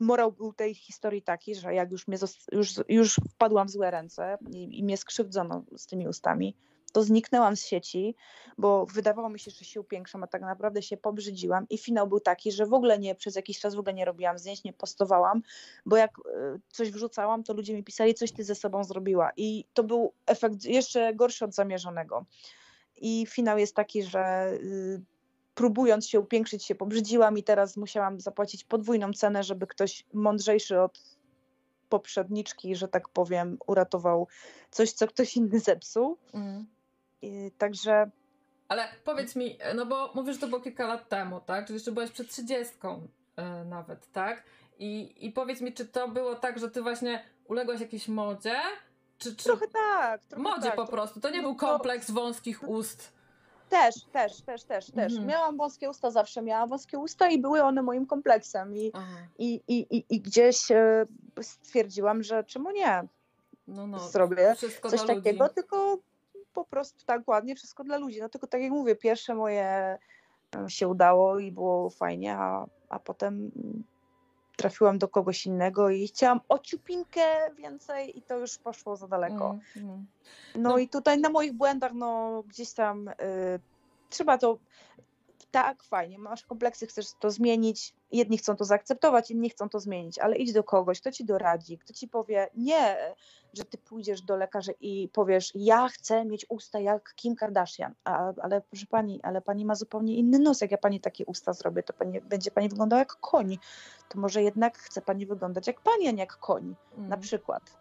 morał był tej historii taki, że jak już, mnie już, już wpadłam w złe ręce i, i mnie skrzywdzono z tymi ustami, to zniknęłam z sieci, bo wydawało mi się, że się upiększam, a tak naprawdę się pobrzydziłam i finał był taki, że w ogóle nie, przez jakiś czas w ogóle nie robiłam zdjęć, nie postowałam, bo jak e, coś wrzucałam, to ludzie mi pisali, coś ty ze sobą zrobiła i to był efekt jeszcze gorszy od zamierzonego. I finał jest taki, że y, próbując się upiększyć się pobrzydziłam i teraz musiałam zapłacić podwójną cenę, żeby ktoś mądrzejszy od poprzedniczki, że tak powiem, uratował coś, co ktoś inny zepsuł. Mm. I, także. Ale powiedz mi, no bo mówisz, że to było kilka lat temu, tak? Czyli jeszcze byłaś przed trzydziestką yy, nawet, tak? I, I powiedz mi, czy to było tak, że ty właśnie uległaś jakiejś modzie? Czy, czy... Trochę tak. Trochę modzie tak. po prostu. To nie był kompleks wąskich ust. Też, też, też, też, też. Mhm. Miałam wąskie usta, zawsze miałam wąskie usta i były one moim kompleksem. I, i, i, i, i gdzieś e, stwierdziłam, że czemu nie? No, no, Zrobię coś takiego, tylko po prostu tak ładnie, wszystko dla ludzi. No tylko tak jak mówię, pierwsze moje się udało i było fajnie, a, a potem trafiłam do kogoś innego i chciałam ociupinkę więcej i to już poszło za daleko. Mm, mm. No, no, i tutaj na moich błędach, no gdzieś tam y, trzeba to tak, fajnie, masz kompleksy, chcesz to zmienić, jedni chcą to zaakceptować, inni chcą to zmienić, ale idź do kogoś, kto ci doradzi, kto ci powie, nie, że ty pójdziesz do lekarza i powiesz, ja chcę mieć usta jak Kim Kardashian, A, ale proszę pani, ale pani ma zupełnie inny nos, jak ja pani takie usta zrobię, to pani, będzie pani wyglądała jak koń, to może jednak chce pani wyglądać jak pani, a nie jak koń, mm. na przykład.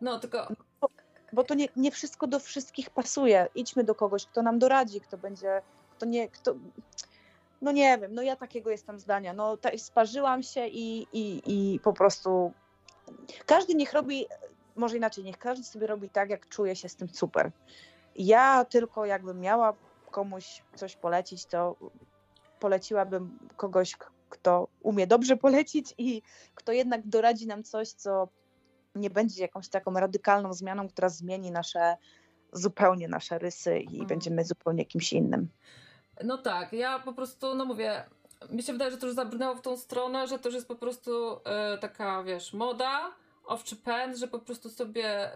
No, tylko... Bo, bo to nie, nie wszystko do wszystkich pasuje. Idźmy do kogoś, kto nam doradzi, kto będzie to nie, kto, no nie wiem, no ja takiego jestem zdania, no sparzyłam się i, i, i po prostu każdy niech robi, może inaczej, niech każdy sobie robi tak, jak czuje się z tym super. Ja tylko jakbym miała komuś coś polecić, to poleciłabym kogoś, kto umie dobrze polecić i kto jednak doradzi nam coś, co nie będzie jakąś taką radykalną zmianą, która zmieni nasze zupełnie nasze rysy i mm. będziemy zupełnie kimś innym. No tak, ja po prostu, no mówię, mi się wydaje, że to już zabrnęło w tą stronę, że to już jest po prostu e, taka, wiesz, moda, owczy pęd, że po prostu sobie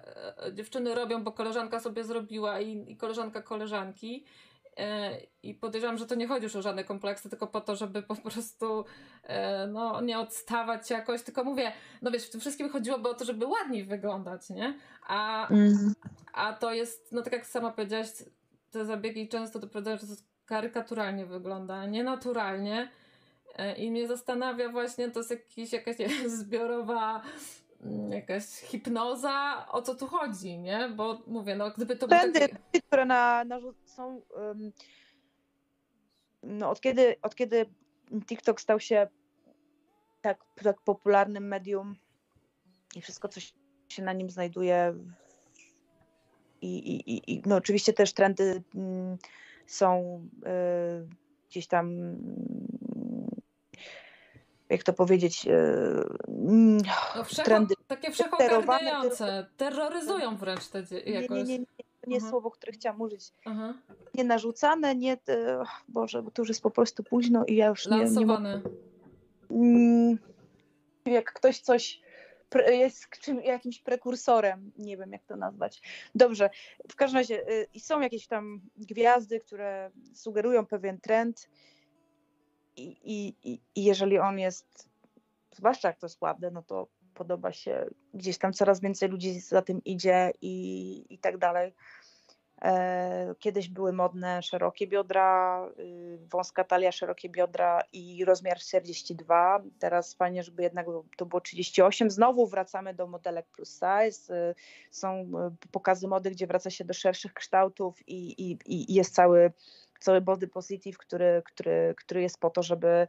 e, dziewczyny robią, bo koleżanka sobie zrobiła i, i koleżanka koleżanki. E, I podejrzewam, że to nie chodzi już o żadne kompleksy, tylko po to, żeby po prostu no, nie odstawać jakoś, tylko mówię, no wiesz, w tym wszystkim chodziłoby o to, żeby ładniej wyglądać, nie? A, mm. a to jest, no tak jak sama powiedziałaś, te zabiegi często doprowadzają, to karykaturalnie wygląda, nienaturalnie. E, I mnie zastanawia właśnie, to jest jakiś, jakaś zbiorowa mm, jakaś hipnoza, o co tu chodzi, nie? Bo mówię, no gdyby to Trendy, taki... które na, na są um, no od kiedy, od kiedy TikTok stał się tak, tak popularnym medium i wszystko, co się na nim znajduje i, i, i no oczywiście też trendy mm, są y, gdzieś tam jak to powiedzieć, y, no trendy takie wszechogarniające, terroryzują wręcz te jakoś. Nie, nie, nie, nie, nie jest słowo, które chciałam użyć. Aha. Nie narzucane, nie, Boże, bo to już jest po prostu późno i ja już nie, nie mogę. Mm, jak ktoś coś jest czym, jakimś prekursorem, nie wiem jak to nazwać. Dobrze, w każdym razie y, są jakieś tam gwiazdy, które sugerują pewien trend i, i, i jeżeli on jest, zwłaszcza jak to jest ładne, no to podoba się, gdzieś tam coraz więcej ludzi za tym idzie i, i tak dalej. E, kiedyś były modne szerokie biodra, y, wąska talia, szerokie biodra i rozmiar 42. Teraz fajnie, żeby jednak to było 38. Znowu wracamy do modelek plus size. Y, są y, pokazy mody, gdzie wraca się do szerszych kształtów i, i, i jest cały, cały body positive, który, który, który jest po to, żeby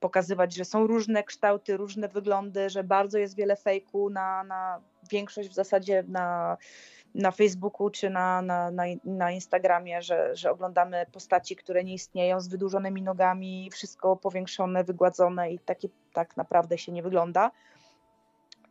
pokazywać, że są różne kształty, różne wyglądy, że bardzo jest wiele fejku na, na większość w zasadzie na na Facebooku czy na, na, na, na Instagramie, że, że oglądamy postaci, które nie istnieją z wydłużonymi nogami, wszystko powiększone, wygładzone i takie tak naprawdę się nie wygląda.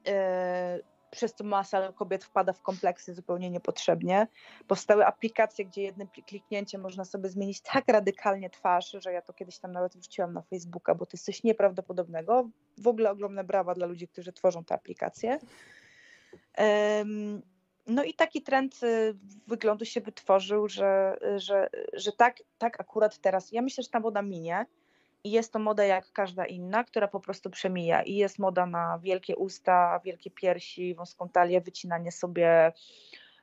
E, przez to masa kobiet wpada w kompleksy zupełnie niepotrzebnie. Powstały aplikacje, gdzie jednym kliknięciem można sobie zmienić tak radykalnie twarz, że ja to kiedyś tam nawet wrzuciłam na Facebooka, bo to jest coś nieprawdopodobnego. W ogóle ogromne brawa dla ludzi, którzy tworzą te aplikacje. No i taki trend y, wyglądu się wytworzył, że, że, że tak, tak akurat teraz. Ja myślę, że ta moda minie i jest to moda jak każda inna, która po prostu przemija. I jest moda na wielkie usta, wielkie piersi, wąską talię, wycinanie sobie,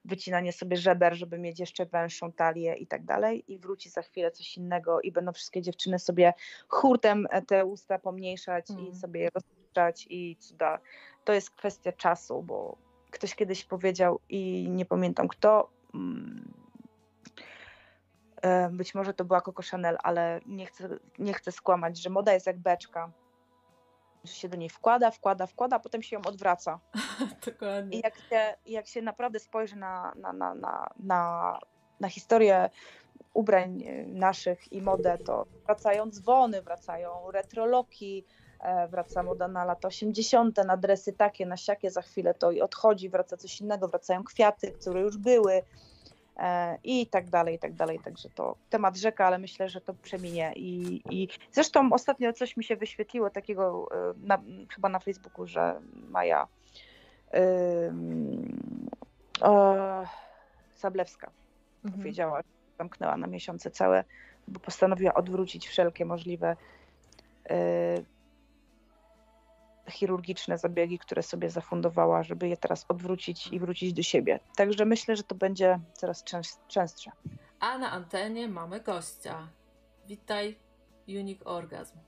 wycinanie sobie żeber, żeby mieć jeszcze węższą talię i tak dalej. I wróci za chwilę coś innego i będą wszystkie dziewczyny sobie hurtem te usta pomniejszać mm. i sobie je rozpuszczać i cuda. To jest kwestia czasu, bo ktoś kiedyś powiedział i nie pamiętam kto, mm, e, być może to była Coco Chanel, ale nie chcę, nie chcę skłamać, że moda jest jak beczka, że się do niej wkłada, wkłada, wkłada, a potem się ją odwraca. Dokładnie. I jak się, jak się naprawdę spojrzy na, na, na, na, na, na historię ubrań naszych i modę, to wracają dzwony, wracają retroloki, wraca moda na lata 80., na dresy takie, na siakie, za chwilę to i odchodzi, wraca coś innego, wracają kwiaty, które już były. e, i tak dalej, i tak dalej. Także to temat rzeka, ale myślę, że to przeminie. I, i zresztą ostatnio coś mi się wyświetliło takiego e, na, chyba na Facebooku, że Maja yy, o, Zablewska mhm. powiedziała, zamknęła na miesiące całe, bo postanowiła odwrócić wszelkie możliwe chirurgiczne zabiegi, które sobie zafundowała, żeby je teraz odwrócić i wrócić do siebie. Także myślę, że to będzie coraz częstsze. A na antenie mamy gościa. Witaj, Unique Orgasm.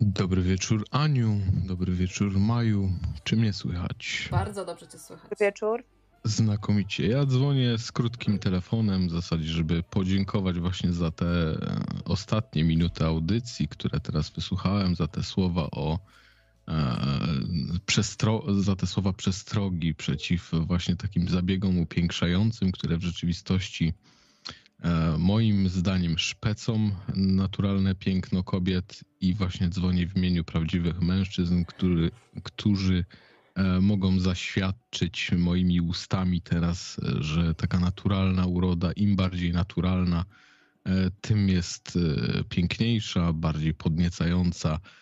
Dobry wieczór Aniu, dobry wieczór Maju. Czy mnie słychać? Bardzo dobrze cię słychać. Dobry wieczór. Znakomicie. Ja dzwonię z krótkim telefonem w zasadzie, żeby podziękować właśnie za te ostatnie minuty audycji, które teraz wysłuchałem, za te słowa o przestro- za te słowa przestrogi przeciw właśnie takim zabiegom upiększającym, które w rzeczywistości e, moim zdaniem szpecą naturalne piękno kobiet i właśnie dzwonię w imieniu prawdziwych mężczyzn, który, którzy e, mogą zaświadczyć moimi ustami teraz, że taka naturalna uroda, im bardziej naturalna, tym jest piękniejsza, bardziej podniecająca, E,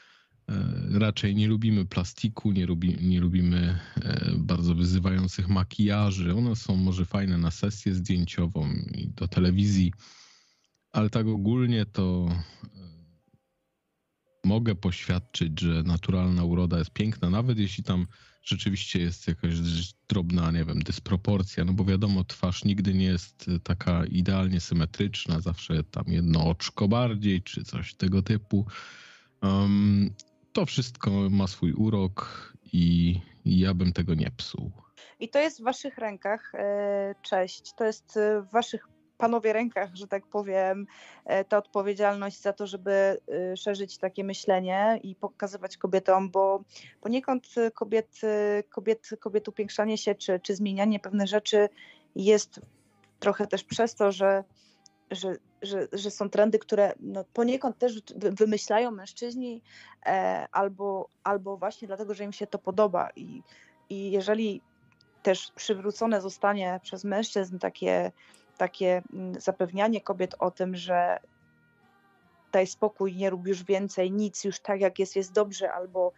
raczej nie lubimy plastiku, nie, lubi, nie lubimy e, bardzo wyzywających makijaży. One są może fajne na sesję zdjęciową i do telewizji, ale tak ogólnie to e, mogę poświadczyć, że naturalna uroda jest piękna, nawet jeśli tam rzeczywiście jest jakaś drobna, nie wiem, dysproporcja, no bo wiadomo, twarz nigdy nie jest taka idealnie symetryczna, zawsze tam jedno oczko bardziej, czy coś tego typu. Um, to wszystko ma swój urok i ja bym tego nie psuł. I to jest w waszych rękach, e, cześć, to jest w waszych panowie rękach, że tak powiem, e, ta odpowiedzialność za to, żeby e, szerzyć takie myślenie i pokazywać kobietom, bo poniekąd kobiet, kobiet, kobiet upiększanie się czy, czy zmienianie pewnych rzeczy jest trochę też przez to, że że, że, że są trendy, które no poniekąd też wymyślają mężczyźni e, albo, albo właśnie dlatego, że im się to podoba. I, I jeżeli też przywrócone zostanie przez mężczyzn takie, takie mm, zapewnianie kobiet o tym, że daj spokój, nie rób już więcej, nic, już tak jak jest, jest dobrze, albo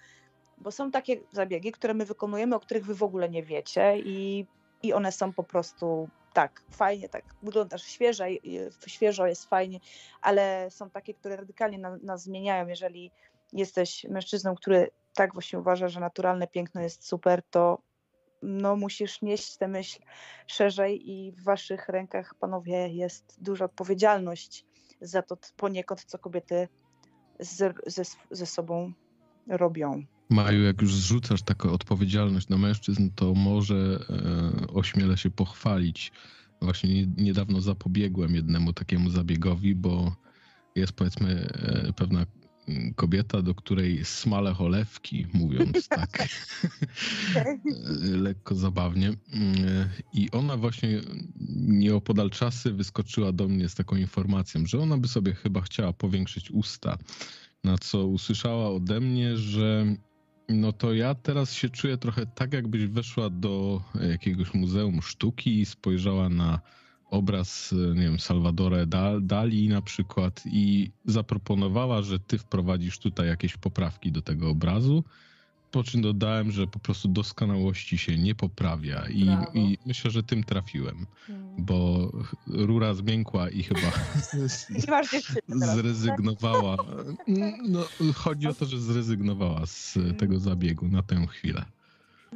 bo są takie zabiegi, które my wykonujemy, o których wy w ogóle nie wiecie i, i one są po prostu tak, fajnie, tak, wyglądasz świeżo, świeżo jest fajnie, ale są takie, które radykalnie nas zmieniają. Jeżeli jesteś mężczyzną, który tak właśnie uważa, że naturalne piękno jest super, to no, musisz nieść tę myśl szerzej i w waszych rękach, panowie, jest duża odpowiedzialność za to poniekąd, co kobiety z, ze, ze sobą robią. Maju, jak już zrzucasz taką odpowiedzialność na mężczyzn, to może e, ośmielę się pochwalić. Właśnie niedawno zapobiegłem jednemu takiemu zabiegowi, bo jest powiedzmy e, pewna kobieta, do której smale cholewki, mówiąc tak lekko zabawnie. E, I ona właśnie nieopodal czasy wyskoczyła do mnie z taką informacją, że ona by sobie chyba chciała powiększyć usta. Na co usłyszała ode mnie, że no to ja teraz się czuję trochę tak, jakbyś weszła do jakiegoś muzeum sztuki i spojrzała na obraz, nie wiem, Salvadora Dali na przykład i zaproponowała, że ty wprowadzisz tutaj jakieś poprawki do tego obrazu po czym dodałem, że po prostu doskonałości się nie poprawia i, i myślę, że tym trafiłem, hmm. bo rura zmiękła i chyba zrezygnowała. No, chodzi o to, że zrezygnowała z hmm. tego zabiegu na tę chwilę.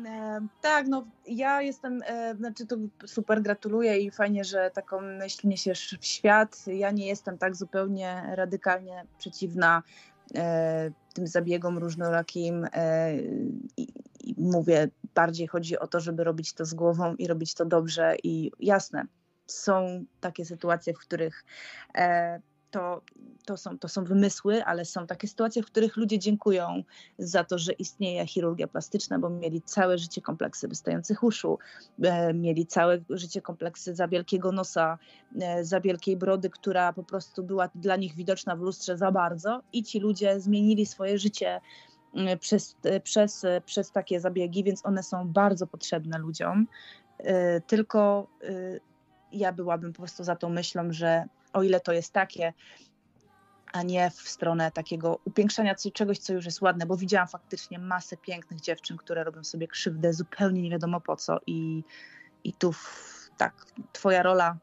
E, tak, no ja jestem, e, znaczy to super gratuluję i fajnie, że taką myśl niesiesz w świat. Ja nie jestem tak zupełnie radykalnie przeciwna E, tym zabiegom różnorakim e, i, i mówię, bardziej chodzi o to, żeby robić to z głową i robić to dobrze i jasne, są takie sytuacje, w których e, to, to, są, to są wymysły, ale są takie sytuacje, w których ludzie dziękują za to, że istnieje chirurgia plastyczna, bo mieli całe życie kompleksy wystających uszu, e, mieli całe życie kompleksy za wielkiego nosa, e, za wielkiej brody, która po prostu była dla nich widoczna w lustrze za bardzo i ci ludzie zmienili swoje życie e, przez, przez, przez takie zabiegi, więc one są bardzo potrzebne ludziom. Tylko ja byłabym po prostu za tą myślą, że o ile to jest takie, a nie w stronę takiego upiększania czegoś, co już jest ładne, bo widziałam faktycznie masę pięknych dziewczyn, które robią sobie krzywdę zupełnie nie wiadomo po co i, i tu tak, twoja rola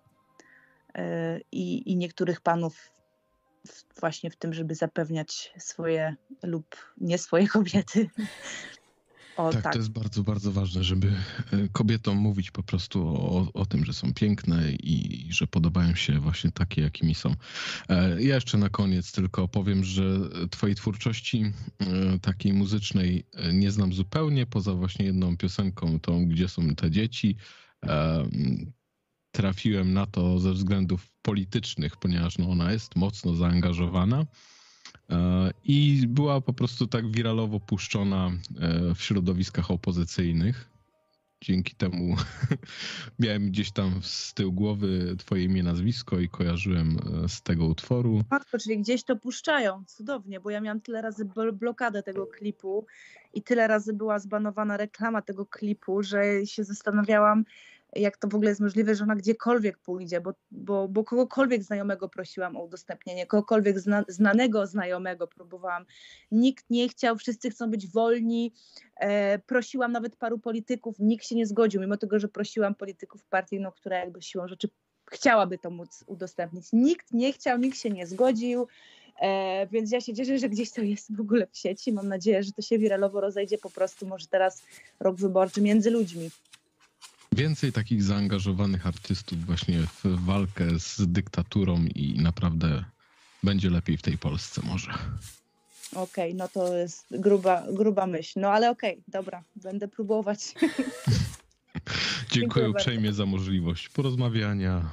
yy, i, i niektórych panów właśnie w tym, żeby zapewniać swoje lub nie swoje kobiety o, tak, tak, to jest bardzo, bardzo ważne, żeby e, kobietom mówić po prostu o, o tym, że są piękne i, i że podobają się właśnie takie, jakimi są. E, ja jeszcze na koniec tylko powiem, że twojej twórczości e, takiej muzycznej nie znam zupełnie, poza właśnie jedną piosenką, tą Gdzie są te dzieci. Trafiłem na to ze względów politycznych, ponieważ no ona jest mocno zaangażowana. E, I była po prostu tak wiralowo puszczona e, w środowiskach opozycyjnych. Dzięki temu miałem gdzieś tam z tyłu głowy twoje imię, nazwisko i kojarzyłem e, z tego utworu. Matko, czyli gdzieś to puszczają, cudownie, bo ja miałam tyle razy blokadę tego klipu i tyle razy była zbanowana reklama tego klipu, że się zastanawiałam, jak to w ogóle jest możliwe, że ona gdziekolwiek pójdzie, bo, bo, bo kogokolwiek znajomego prosiłam o udostępnienie, kogokolwiek zna, znanego znajomego próbowałam. Nikt nie chciał, wszyscy chcą być wolni. E, prosiłam nawet paru polityków, nikt się nie zgodził, mimo tego, że prosiłam polityków partii, no, która jakby siłą rzeczy chciałaby to móc udostępnić. Nikt nie chciał, nikt się nie zgodził. E, więc ja się cieszę, że gdzieś to jest w ogóle w sieci. Mam nadzieję, że to się wiralowo rozejdzie po prostu może teraz rok wyborczy między ludźmi. Więcej takich zaangażowanych artystów właśnie w walkę z dyktaturą i naprawdę będzie lepiej w tej Polsce może. Okej, okay, no to jest gruba, gruba myśl. No ale okej, okay, dobra, będę próbować. Dziękuję uprzejmie za możliwość porozmawiania.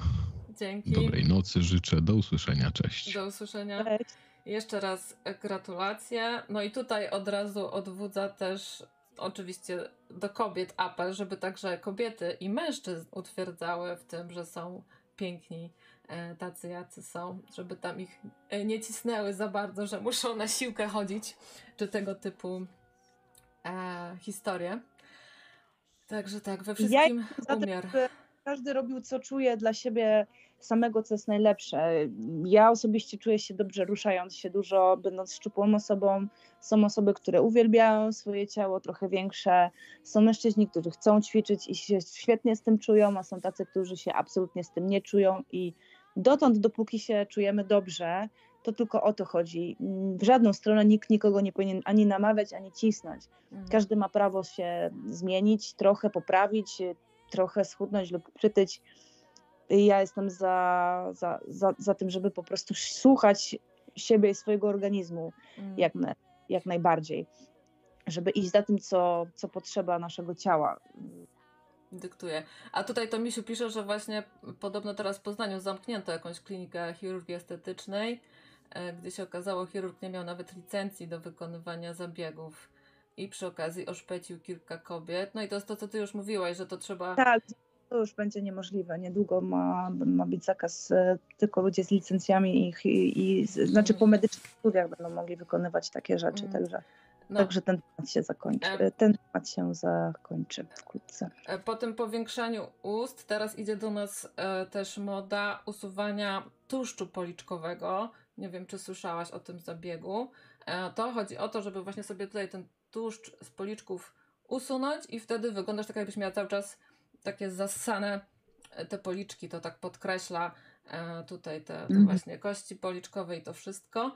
Dzięki. Dobrej nocy życzę. Do usłyszenia. Cześć. Do usłyszenia. Cześć. Jeszcze raz gratulacje. No i tutaj od razu odwudza też oczywiście do kobiet apel, żeby także kobiety i mężczyzn utwierdzały w tym, że są piękni e, tacy, jacy są, żeby tam ich e, nie cisnęły za bardzo, że muszą na siłkę chodzić, czy tego typu e, historie. Także tak, we wszystkim ja umiar. Tym, każdy robił co czuje dla siebie samego, co jest najlepsze. Ja osobiście czuję się dobrze ruszając się dużo, będąc szczupłą osobą. Są osoby, które uwielbiają swoje ciało, trochę większe. Są mężczyźni, którzy chcą ćwiczyć i się świetnie z tym czują, a są tacy, którzy się absolutnie z tym nie czują i dotąd, dopóki się czujemy dobrze, to tylko o to chodzi. W żadną stronę nikt nikogo nie powinien ani namawiać, ani cisnąć. Mm. Każdy ma prawo się zmienić, trochę poprawić, trochę schudnąć lub przytyć ja jestem za, za, za, za tym, żeby po prostu słuchać siebie i swojego organizmu mm. jak, na, jak najbardziej. Żeby iść za tym, co, co potrzeba naszego ciała. Dyktuje. A tutaj to Misiu pisze, że właśnie podobno teraz w Poznaniu zamknięto jakąś klinikę chirurgii estetycznej, e, gdzie się okazało, chirurg nie miał nawet licencji do wykonywania zabiegów i przy okazji oszpecił kilka kobiet. No i to jest to, co ty już mówiłaś, że to trzeba... Tak, to już będzie niemożliwe. Niedługo ma, ma być zakaz, e, tylko ludzie z licencjami i, i, i znaczy po medycznych studiach będą mogli wykonywać takie rzeczy, mm. także, no. także ten temat się zakończy. E, ten temat się zakończy wkrótce. E, po tym powiększaniu ust teraz idzie do nas też moda usuwania tłuszczu policzkowego. Nie wiem, czy słyszałaś o tym zabiegu. to chodzi o to, żeby właśnie sobie tutaj ten tłuszcz z policzków usunąć i wtedy wyglądasz tak, jakbyś miała cały czas takie zassane e, te policzki, to tak podkreśla e, tutaj te, te mhm. właśnie kości policzkowe i to wszystko.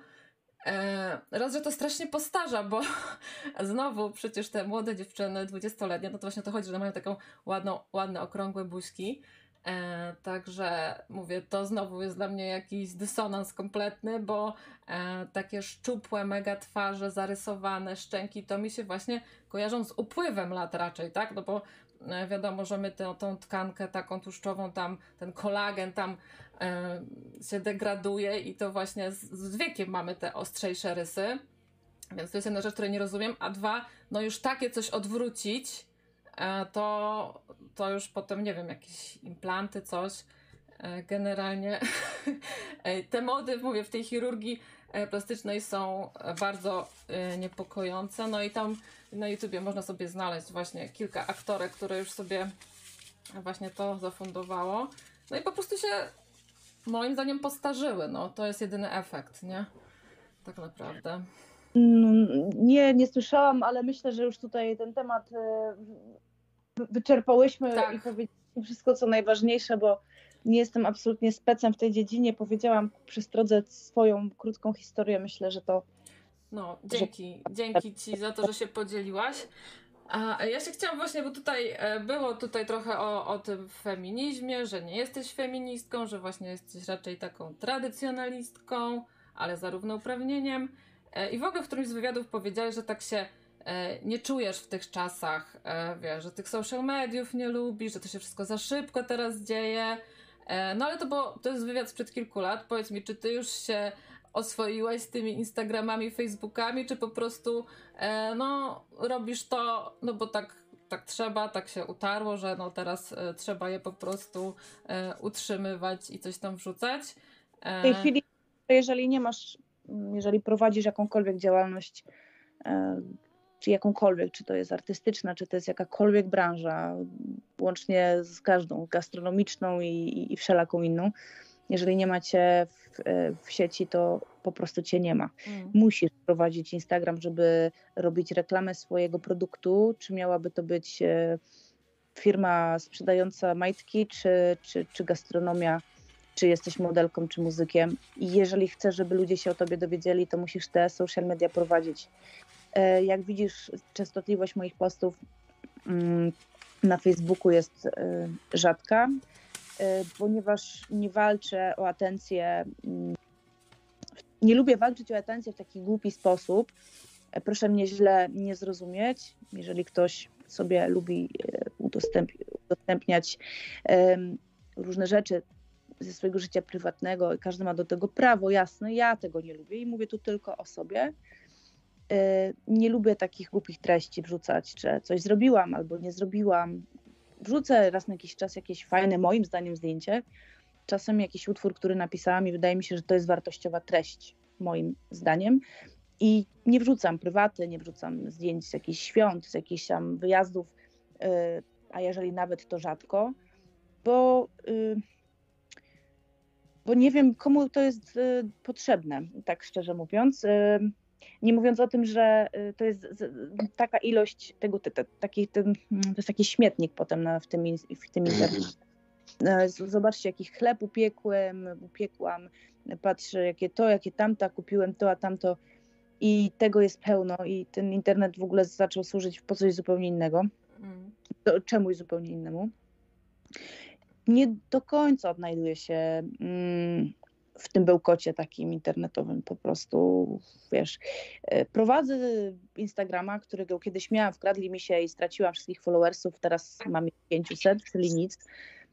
E, raz, że to strasznie postarza, bo znowu przecież te młode dziewczyny, dwudziestoletnie, no to właśnie to chodzi, że mają taką ładną, ładne, okrągłe buźki. E, także mówię, to znowu jest dla mnie jakiś dysonans kompletny, bo e, takie szczupłe, mega twarze, zarysowane szczęki, to mi się właśnie kojarzą z upływem lat raczej, tak? No bo wiadomo, że my tę, tą tkankę taką tłuszczową, tam ten kolagen tam e, się degraduje i to właśnie z, z wiekiem mamy te ostrzejsze rysy. Więc to jest jedna rzecz, której nie rozumiem. A dwa, no już takie coś odwrócić, e, to, to już potem, nie wiem, jakieś implanty, coś. E, generalnie te mody, mówię, w tej chirurgii plastycznej są bardzo niepokojące. No i tam na YouTubie można sobie znaleźć właśnie kilka aktorek, które już sobie właśnie to zafundowało. no i po prostu się moim zdaniem postarzyły. No, to jest jedyny efekt, nie? Tak naprawdę. Mm, nie, nie słyszałam, ale myślę, że już tutaj ten temat e, wyczerpałyśmy tak. i powiedzieliśmy wszystko, co najważniejsze, bo nie jestem absolutnie specem w tej dziedzinie. Powiedziałam przy strodze swoją krótką historię. Myślę, że to. No, dzięki. Że... Dzięki Ci za to, że się podzieliłaś. A ja się chciałam właśnie, bo tutaj e, było tutaj trochę o, o tym feminizmie, że nie jesteś feministką, że właśnie jesteś raczej taką tradycjonalistką, ale za równouprawnieniem. E, I w ogóle w którymś z wywiadów powiedziałeś, że tak się e, nie czujesz w tych czasach, wiesz, że tych social mediów nie lubisz, że to się wszystko za szybko teraz dzieje. No ale to, było, to jest wywiad sprzed kilku lat. Powiedz mi, czy ty już się oswoiłaś z tymi Instagramami, Facebookami, czy po prostu e, no, robisz to, no bo tak, tak trzeba, tak się utarło, że no teraz e, trzeba je po prostu e, utrzymywać i coś tam wrzucać. E, w tej chwili, jeżeli nie masz, jeżeli prowadzisz jakąkolwiek działalność, e, czy jakąkolwiek, czy to jest artystyczna, czy to jest jakakolwiek branża, łącznie z każdą, gastronomiczną i, i wszelaką inną, jeżeli nie macie w, w sieci, to po prostu cię nie ma. Mm. Musisz prowadzić Instagram, żeby robić reklamę swojego produktu, czy miałaby to być e, firma sprzedająca majtki, czy, czy, czy gastronomia, czy jesteś modelką, czy muzykiem. I jeżeli chcesz, żeby ludzie się o tobie dowiedzieli, to musisz te social media prowadzić. E, jak widzisz, częstotliwość moich postów mm, na Facebooku jest e, rzadka. Y, ponieważ nie walczę o atencję, mm, nie lubię walczyć o atencję w taki głupi sposób. E, proszę mnie źle nie zrozumieć. Jeżeli ktoś sobie lubi e, udostępniać różne rzeczy ze swojego życia prywatnego i każdy ma do tego prawo, jasne, ja tego nie lubię i mówię tu tylko o sobie. E, nie lubię takich głupich treści wrzucać, że coś zrobiłam albo nie zrobiłam, wrzucę raz na jakiś czas jakieś fajne, moim zdaniem, zdjęcie. Czasem jakiś utwór, który napisałam i wydaje mi się, że to jest wartościowa treść, moim zdaniem. I nie wrzucam prywaty, nie wrzucam zdjęć z jakichś świąt, z jakichś tam wyjazdów, y, a jeżeli nawet to rzadko, bo, y, bo nie wiem, komu to jest y, potrzebne, tak szczerze mówiąc. Nie mówiąc o tym, że y, to jest taka ilość tego, te, te, taki, ten, to jest taki śmietnik potem na, w tym, w tym internecie. E, zobaczcie, jaki chleb upiekłem, upiekłam, patrzę, jakie to, jakie tamta, kupiłem to, a tamto. I tego jest pełno, i ten internet w ogóle zaczął służyć po coś zupełnie innego. Mm. Do, czemuś zupełnie innemu. Nie do końca odnajduje się mm, w tym bełkocie takim internetowym po prostu, wiesz, e, prowadzę Instagrama, którego kiedyś miałam, wkradli mi się i straciłam wszystkich followersów, teraz mam 500, czyli nic.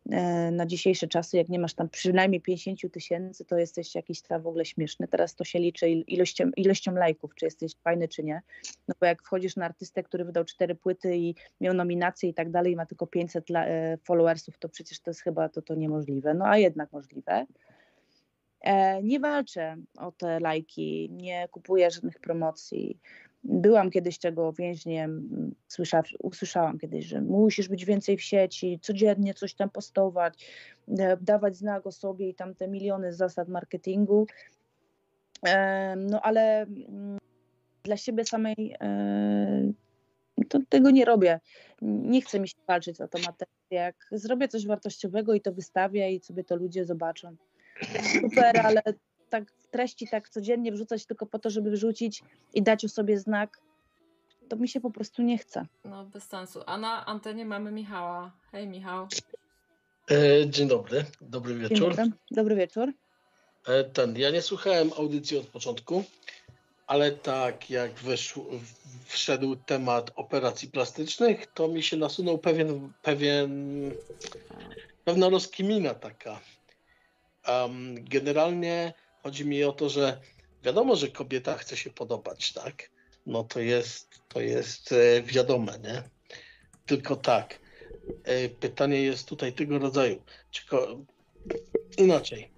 E, na dzisiejsze czasy, jak nie masz tam przynajmniej 50 tysięcy, to jesteś jakiś tam w ogóle śmieszny. Teraz to się liczy ilością, ilością lajków, czy jesteś fajny, czy nie. No bo jak wchodzisz na artystę, który wydał cztery płyty i miał nominacje i tak dalej, i ma tylko 500 e, followersów, to przecież to jest chyba to, to niemożliwe. No a jednak możliwe. E, nie walczę o te lajki, nie kupuję żadnych promocji. Byłam kiedyś tego więźniem, usłyszałam kiedyś, że musisz być więcej w sieci, codziennie coś tam postować, e, dawać znak o sobie i tam te miliony zasad marketingu. E, no ale mm, dla siebie samej to tego nie robię. Nie chcę mi się walczyć o to materię. Jak zrobię coś wartościowego i to wystawię i sobie to ludzie zobaczą super, ale tak treści tak codziennie wrzucać tylko po to, żeby wrzucić i dać o sobie znak, to mi się po prostu nie chce. No bez sensu. A na antenie mamy Michała. Hej Michał. E, dzień dobry, dobry wieczór. Dobry. dobry wieczór. E, ten, ja nie słuchałem audycji od początku, ale tak jak weszł, wszedł temat operacji plastycznych, to mi się nasunął pewien, pewien pewna rozkmina taka Um, generalnie chodzi mi o to, że wiadomo, że kobieta chce się podobać, tak? No to jest, to jest e, wiadome, nie? Tylko tak. E, pytanie jest tutaj tego rodzaju. Inaczej.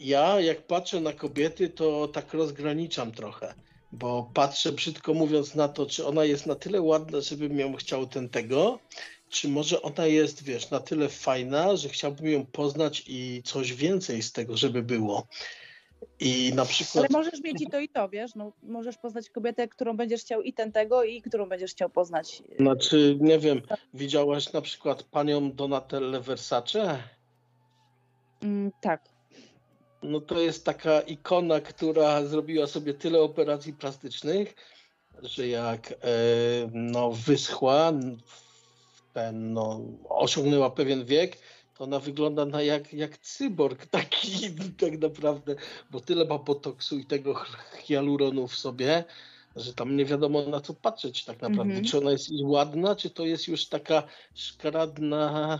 Ja jak patrzę na kobiety, to tak rozgraniczam trochę, bo patrzę brzydko mówiąc na to, czy ona jest na tyle ładna, żebym ją chciał ten tego, czy może ona jest, wiesz, na tyle fajna, że chciałbym ją poznać i coś więcej z tego, żeby było. I na przykład. Ale możesz mieć i to, i to, wiesz? No, możesz poznać kobietę, którą będziesz chciał i ten tego, i którą będziesz chciał poznać. Znaczy, nie wiem, widziałaś na przykład panią Donatelle Versace? Mm, tak. No to jest taka ikona, która zrobiła sobie tyle operacji plastycznych, że jak e, no, wyschła, ten, no, osiągnęła pewien wiek, to ona wygląda na jak, jak cyborg taki tak naprawdę, bo tyle ma botoksu i tego hialuronu w sobie, że tam nie wiadomo na co patrzeć tak naprawdę. Mm -hmm. Czy ona jest ładna, czy to jest już taka szkaradna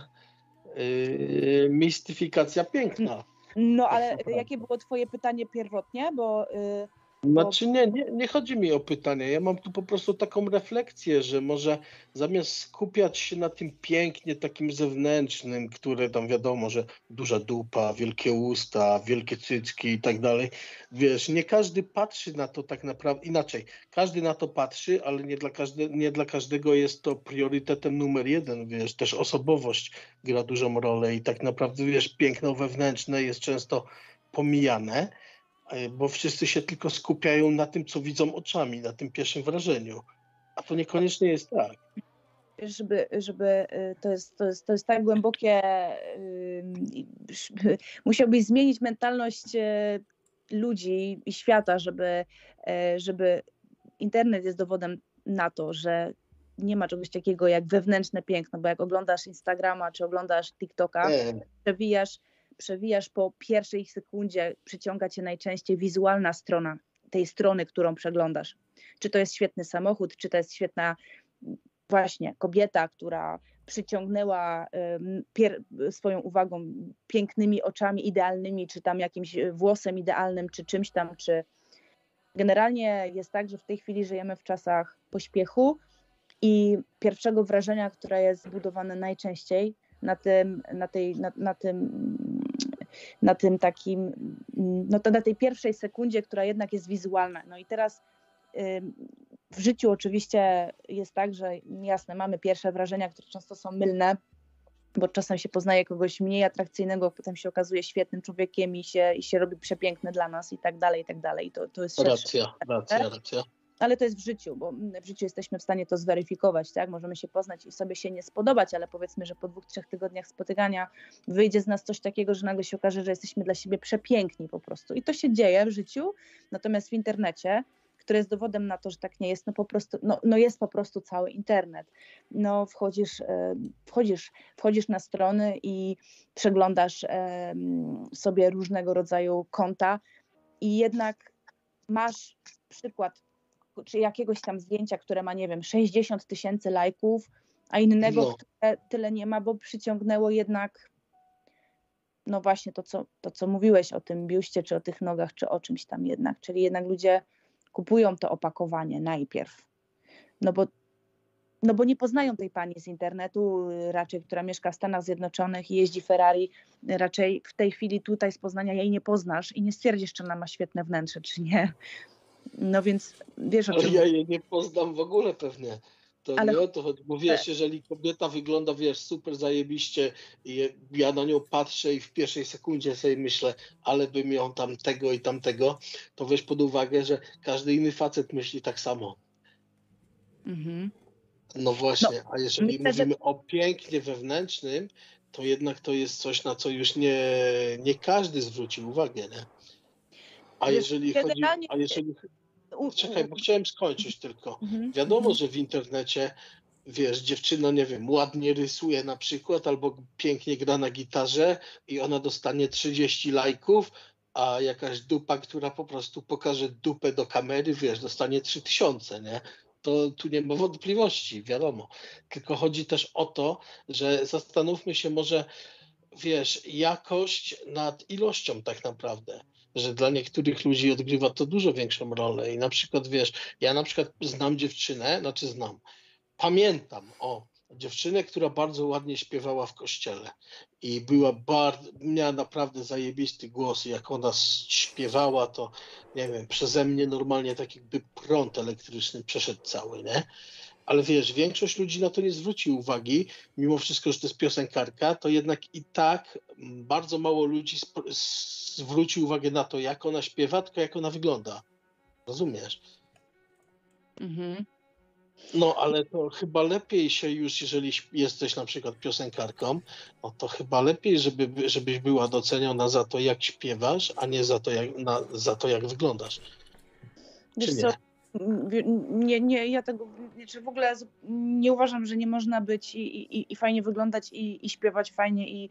yy, mistyfikacja piękna. No ale jakie było twoje pytanie pierwotnie, bo... Yy znaczy nie, nie, nie chodzi mi o pytanie. Ja mam tu po prostu taką refleksję, że może zamiast skupiać się na tym pięknie takim zewnętrznym, które tam wiadomo, że duża dupa, wielkie usta, wielkie cycki i tak dalej, wiesz, nie każdy patrzy na to tak naprawdę inaczej. Każdy na to patrzy, ale nie dla, każde, nie dla każdego jest to priorytetem numer jeden, wiesz, też osobowość gra dużą rolę i tak naprawdę, wiesz, piękno wewnętrzne jest często pomijane bo wszyscy się tylko skupiają na tym, co widzą oczami, na tym pierwszym wrażeniu. A to niekoniecznie jest tak. Żeby, żeby e, to, jest, to, jest, to jest tak głębokie, musiałbyś zmienić mentalność e, ludzi i świata, żeby, żeby internet jest dowodem na to, że nie ma czegoś takiego jak wewnętrzne piękno, bo jak oglądasz Instagrama czy oglądasz TikToka, przewijasz przewijasz po pierwszej sekundzie, przyciąga cię najczęściej wizualna strona tej strony, którą przeglądasz. Czy to jest świetny samochód, czy to jest świetna właśnie kobieta, która przyciągnęła swoją uwagą pięknymi oczami idealnymi, czy tam jakimś włosem idealnym, czy czymś tam, czy generalnie jest tak, że w tej chwili żyjemy w czasach pośpiechu i pierwszego wrażenia, które jest zbudowane najczęściej na tym, na tej, na, na tym na tym takim, no to na tej pierwszej sekundzie, która jednak jest wizualna. No i teraz w życiu oczywiście jest tak, że jasne, mamy pierwsze wrażenia, które często są mylne, bo czasem się poznaje kogoś mniej atrakcyjnego, potem się okazuje świetnym człowiekiem i się, i się robi przepiękny dla nas i tak dalej, i tak dalej. To, to jest racja, racja, racja ale to jest w życiu, bo w życiu jesteśmy w stanie to zweryfikować, tak? Możemy się poznać i sobie się nie spodobać, ale powiedzmy, że po dwóch, trzech tygodniach spotykania wyjdzie z nas coś takiego, że nagle się okaże, że jesteśmy dla siebie przepiękni po prostu. I to się dzieje w życiu, natomiast w internecie które jest dowodem na to, że tak nie jest, no po prostu, no, no jest po prostu cały internet. No wchodzisz, e, wchodzisz, wchodzisz na strony i przeglądasz sobie różnego rodzaju konta i jednak masz przykład czy jakiegoś tam zdjęcia, które ma, nie wiem, 60 tysięcy lajków, a innego, no. które tyle nie ma, bo przyciągnęło jednak no właśnie to co, to, co mówiłeś o tym biuście, czy o tych nogach, czy o czymś tam jednak, czyli jednak ludzie kupują to opakowanie najpierw, no bo, no bo nie poznają tej pani z internetu, raczej, która mieszka w Stanach Zjednoczonych i jeździ Ferrari, raczej w tej chwili tutaj z Poznania jej nie poznasz i nie stwierdzisz, czy ona ma świetne wnętrze, czy nie. No więc wiesz o czym... ja jej nie poznam w ogóle pewnie. To Ale... nie o to chodzi. Bo wiesz, jeżeli kobieta wygląda, wiesz, super zajebiście i ja na nią patrzę i w pierwszej sekundzie sobie myślę, ale bym ją tam tego i tamtego, to weź pod uwagę, że każdy inny facet myśli tak samo. Mhm. No właśnie, no, a jeżeli myślę, mówimy że... o pięknie wewnętrznym, to jednak to jest coś, na co już nie, nie każdy zwróci uwagę, nie? A jeżeli chodzi... A jeżeli... Czekaj, bo chciałem skończyć tylko. Mhm. Wiadomo, mhm. że w internecie wiesz, dziewczyna, nie wiem, ładnie rysuje na przykład, albo pięknie gra na gitarze i ona dostanie 30 lajków, a jakaś dupa, która po prostu pokaże dupę do kamery, wiesz, dostanie 3000, nie? To tu nie ma wątpliwości, wiadomo. Tylko chodzi też o to, że zastanówmy się może, wiesz, jakość nad ilością tak naprawdę że dla niektórych ludzi odgrywa to dużo większą rolę. I na przykład, wiesz, ja na przykład znam dziewczynę, znaczy znam, pamiętam, o, dziewczynę, która bardzo ładnie śpiewała w kościele i była bardzo, miała naprawdę zajebisty głos jak ona śpiewała, to nie wiem, przeze mnie normalnie tak jakby prąd elektryczny przeszedł cały, nie? Ale wiesz, większość ludzi na to nie zwróci uwagi, mimo wszystko, że to jest piosenkarka, to jednak i tak bardzo mało ludzi zwróci uwagę na to, jak ona śpiewa, tylko jak ona wygląda. Rozumiesz? Mhm. No, ale to chyba lepiej się już, jeżeli jesteś na przykład piosenkarką, no to chyba lepiej, żeby, żebyś była doceniona za to, jak śpiewasz, a nie za to, jak, na, za to, jak wyglądasz. Wiesz? Co? Nie, nie, ja tego, czy w ogóle nie uważam, że nie można być i, i, i fajnie wyglądać i, i śpiewać fajnie i,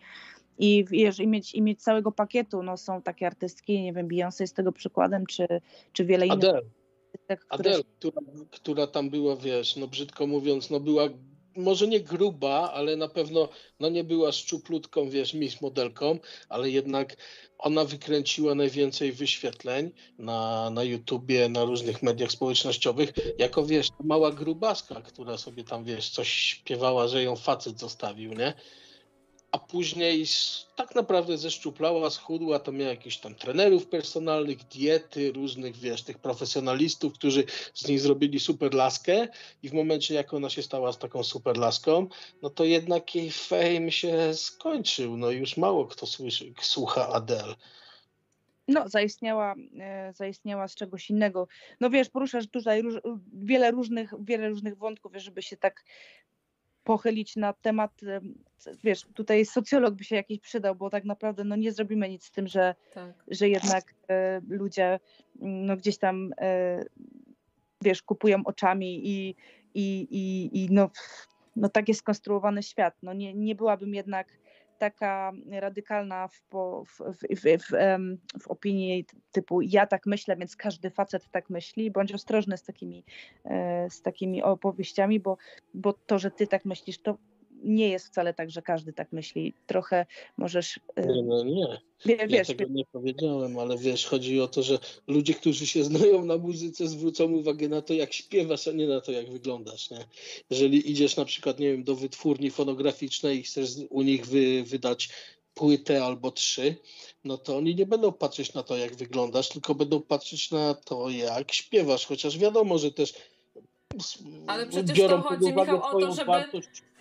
i, wiesz, i, mieć, i mieć całego pakietu. No, są takie artystki, nie wiem, Beyoncé jest tego przykładem, czy, czy wiele innych. Adele. Adele, która, która tam była, wiesz, no brzydko mówiąc, no była może nie gruba, ale na pewno no nie była szczuplutką, wiesz, miss modelką, ale jednak ona wykręciła najwięcej wyświetleń na, na YouTubie, na różnych mediach społecznościowych, jako, wiesz, mała grubaska, która sobie tam, wiesz, coś śpiewała, że ją facet zostawił, nie? A później tak naprawdę zeszczuplała, schudła, to miała jakichś tam trenerów personalnych, diety, różnych, wiesz, tych profesjonalistów, którzy z niej zrobili super laskę i w momencie, jak ona się stała z taką super laską, no to jednak jej fame się skończył, no już mało kto słyszy, słucha Adele. No, zaistniała, e, zaistniała z czegoś innego. No wiesz, poruszasz tutaj róż, wiele różnych, wiele różnych wątków, żeby się tak pochylić na temat, wiesz, tutaj socjolog by się jakiś przydał, bo tak naprawdę no, nie zrobimy nic z tym, że, tak. że jednak e, ludzie no, gdzieś tam, e, wiesz, kupują oczami i, i, i, i no, no tak jest skonstruowany świat. No, nie, nie byłabym jednak taka radykalna w, w, w, w, opinii typu ja tak myślę, więc każdy facet tak myśli. Bądź ostrożny z takimi, e, z takimi opowieściami, bo, bo to, że ty tak myślisz, to nie jest wcale tak, że każdy tak myśli. Trochę możesz. Y, nie, no nie. Ja wiesz, tego nie powiedziałem, ale wiesz, chodzi o to, że ludzie, którzy się znają na muzyce, zwrócą uwagę na to, jak śpiewasz, a nie na to, jak wyglądasz. Nie? Jeżeli idziesz na przykład, nie wiem, do wytwórni fonograficznej i chcesz u nich wy, wydać płytę albo trzy, no to oni nie będą patrzeć na to, jak wyglądasz, tylko będą patrzeć na to, jak śpiewasz. Chociaż wiadomo, że też ale przecież biorą to chodzi, Michał, o to, żeby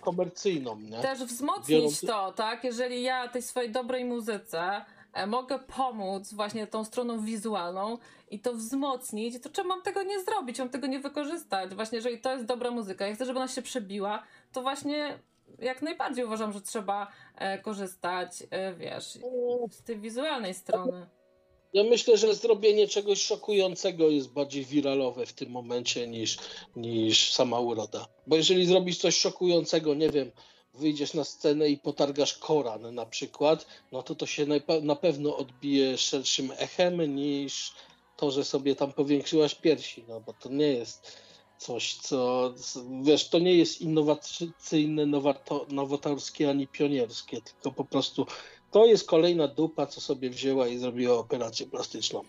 komercyjną, nie? Też wzmocnić to, tak? Jeżeli ja tej swojej dobrej muzyce e, mogę pomóc właśnie tą stroną wizualną i to wzmocnić, to czemu mam tego nie zrobić, mam tego nie wykorzystać? Właśnie, jeżeli to jest dobra muzyka, ja chcę, żeby ona się przebiła, to właśnie jak najbardziej uważam, że trzeba e, korzystać, e, wiesz, z tej wizualnej strony. Ja myślę, że zrobienie czegoś szokującego jest bardziej wiralowe w tym momencie niż, niż sama uroda. Bo jeżeli zrobisz coś szokującego, nie wiem, wyjdziesz na scenę i potargasz Koran na przykład, no to to się na pewno odbije szerszym echem niż to, że sobie tam powiększyłaś piersi, no bo to nie jest coś, co, wiesz, to nie jest innowacyjne, nowatorskie ani pionierskie, tylko po prostu to jest kolejna dupa, co sobie wzięła i zrobiła operację plastyczną.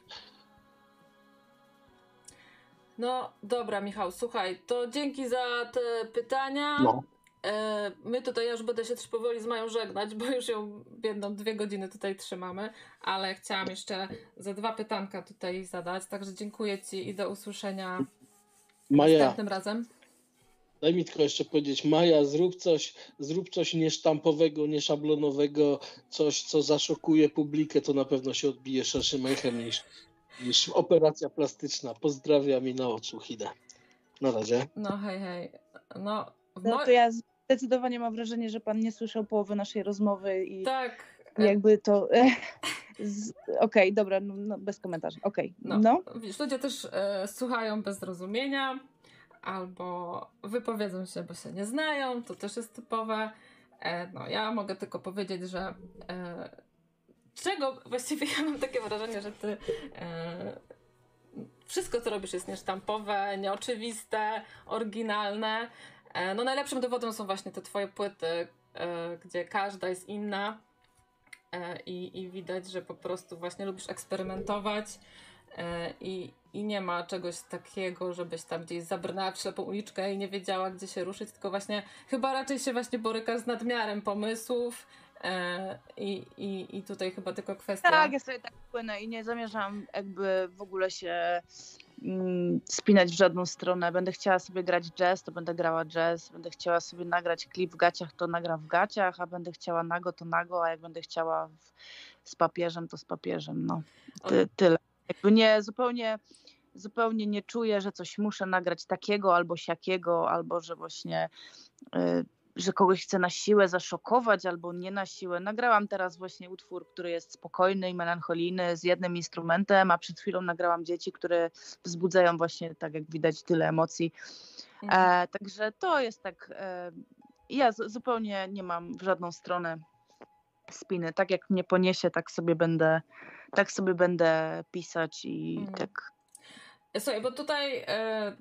No dobra, Michał, słuchaj, to dzięki za te pytania. No. E, my tutaj, ja już będę się też powoli z Mają żegnać, bo już ją biedną dwie godziny tutaj trzymamy, ale chciałam jeszcze za dwa pytanka tutaj zadać, także dziękuję Ci i do usłyszenia Maja, następnym razem. Daj mi tylko jeszcze powiedzieć, Maja, zrób coś, zrób coś niesztampowego, nieszablonowego, coś, co zaszokuje publikę, to na pewno się odbije szerszym echem niż, niż operacja plastyczna. Pozdrawiam i na odsłuch idę. Na razie. No hej, hej. No, no to ja zdecydowanie mam wrażenie, że pan nie słyszał połowy naszej rozmowy i tak. jakby to... Okej, okay, dobra, no, no, bez komentarzy. Okej, okay. no. no. Wiesz, ludzie też e, słuchają bez zrozumienia albo wypowiedzą się, bo się nie znają, to też jest typowe. E, no, ja mogę tylko powiedzieć, że e, czego właściwie ja mam takie wrażenie, że ty e, wszystko, co robisz, jest niesztampowe, nieoczywiste, oryginalne. E, no, najlepszym dowodem są właśnie te twoje płyty, e, gdzie każda jest inna. E, I, I widać, że po prostu właśnie lubisz eksperymentować i, i nie ma czegoś takiego, żebyś tam gdzieś zabrnęła w ślepą uliczkę i nie wiedziała, gdzie się ruszyć, tylko właśnie chyba raczej się właśnie borykasz z nadmiarem pomysłów e, i, i, i tutaj chyba tylko kwestia... Tak, ja sobie tak płynę i nie zamierzam jakby w ogóle się mm, spinać w żadną stronę. Będę chciała sobie grać jazz, to będę grała jazz. Będę chciała sobie nagrać klip w gaciach, to nagram w gaciach, a będę chciała nago, to nago, a jak będę chciała w, z papieżem, to z papieżem. No, Ty, tyle. Jakby nie, zupełnie, zupełnie nie czuję, że coś muszę nagrać takiego albo siakiego, albo że właśnie y, że kogoś chcę na siłę zaszokować albo nie na siłę. Nagrałam teraz właśnie utwór, który jest spokojny i melancholijny z jednym instrumentem, a przed chwilą nagrałam dzieci, które wzbudzają właśnie, tak jak widać, tyle emocji. Mhm. E, także to jest tak. E, ja z, zupełnie nie mam w żadną stronę spiny. Tak jak mnie poniesie, tak sobie będę, tak sobie będę pisać i mhm. tak. Słuchaj, bo tutaj e,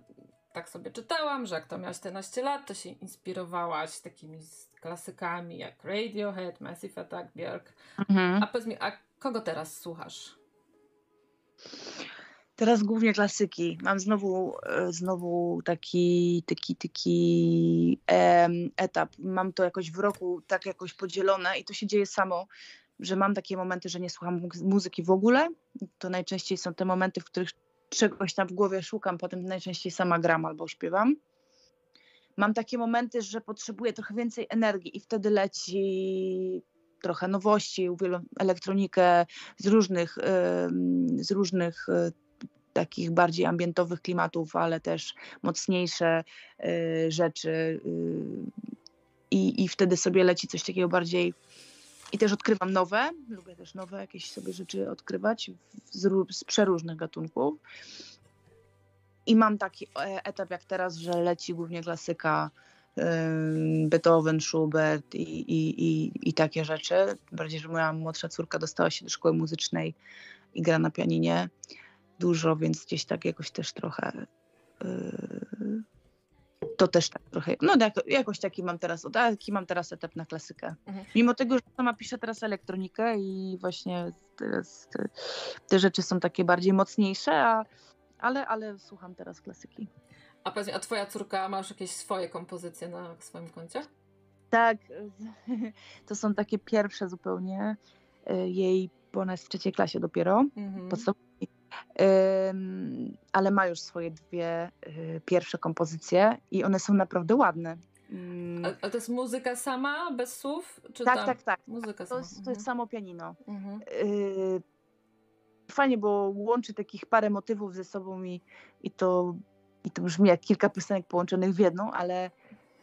tak sobie czytałam, że jak to miałaś 14 lat, to się inspirowałaś takimi klasykami jak Radiohead, Massive Attack, Björk. Mhm. A powiedz mi, a kogo teraz słuchasz? Teraz głównie klasyki. Mam znowu, e, znowu taki, taki, taki um, etap. Mam to jakoś w roku tak jakoś podzielone i to się dzieje samo, że mam takie momenty, że nie słucham muzyki w ogóle. To najczęściej są te momenty, w których czegoś tam w głowie szukam, potem najczęściej sama gram albo śpiewam. Mam takie momenty, że potrzebuję trochę więcej energii i wtedy leci trochę nowości, elektronikę z różnych, z różnych e, takich bardziej ambientowych klimatów, ale też mocniejsze e, rzeczy. E, I, I wtedy sobie leci coś takiego bardziej i też odkrywam nowe, lubię też nowe jakieś sobie rzeczy odkrywać z, z przeróżnych gatunków. I mam taki e, etap jak teraz, że leci głównie klasyka Beethoven, Schubert i, i, i, i takie rzeczy. Bardziej, że moja młodsza córka dostała się do szkoły muzycznej i gra na pianinie dużo, więc gdzieś tak jakoś też trochę yy, to też tak trochę, no tak, jakoś taki mam teraz, taki mam teraz etap na klasykę. Mhm. Mimo tego, że sama piszę teraz elektronikę i właśnie teraz te, te rzeczy są takie bardziej mocniejsze, a, ale, ale słucham teraz klasyki. A powiedz a twoja córka ma już jakieś swoje kompozycje na swoim koncie? Tak, to są takie pierwsze zupełnie y, jej, bo ona jest w trzeciej klasie dopiero, mhm ale ma już swoje dwie y, pierwsze kompozycje i one są naprawdę ładne. Mm. A, a to jest muzyka sama, bez słów? Czy tak, tak, tak. Muzyka to, jest, to jest mhm. samo pianino. Mhm. Y, fajnie, bo łączy takich parę motywów ze sobą i, i, to, i to brzmi jak kilka piosenek połączonych w jedną, ale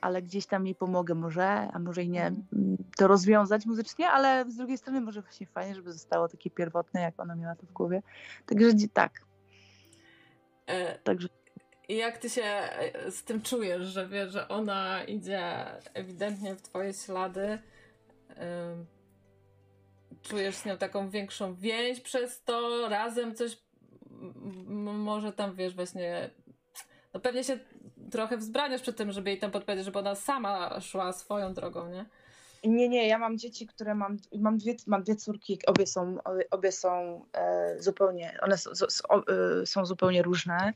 ale gdzieś tam jej pomogę może, a może i nie, mm, to rozwiązać muzycznie, ale z drugiej strony może właśnie fajnie, żeby zostało takie pierwotne, jak ona miała to w głowie. Także tak. E, Także. I jak ty się e, z tym czujesz, że wiesz, że ona idzie ewidentnie w twoje ślady? czujesz z nią taką większą więź przez to, razem coś może tam, wiesz, właśnie no pewnie się trochę wzbraniasz przed tym, żeby jej tam podpowiedzieć, żeby ona sama szła swoją drogą, nie? Nie, nie, ja mam dzieci, które mam, mam dwie, mam dwie córki, obie są, obie są e, zupełnie, one są, e, są zupełnie różne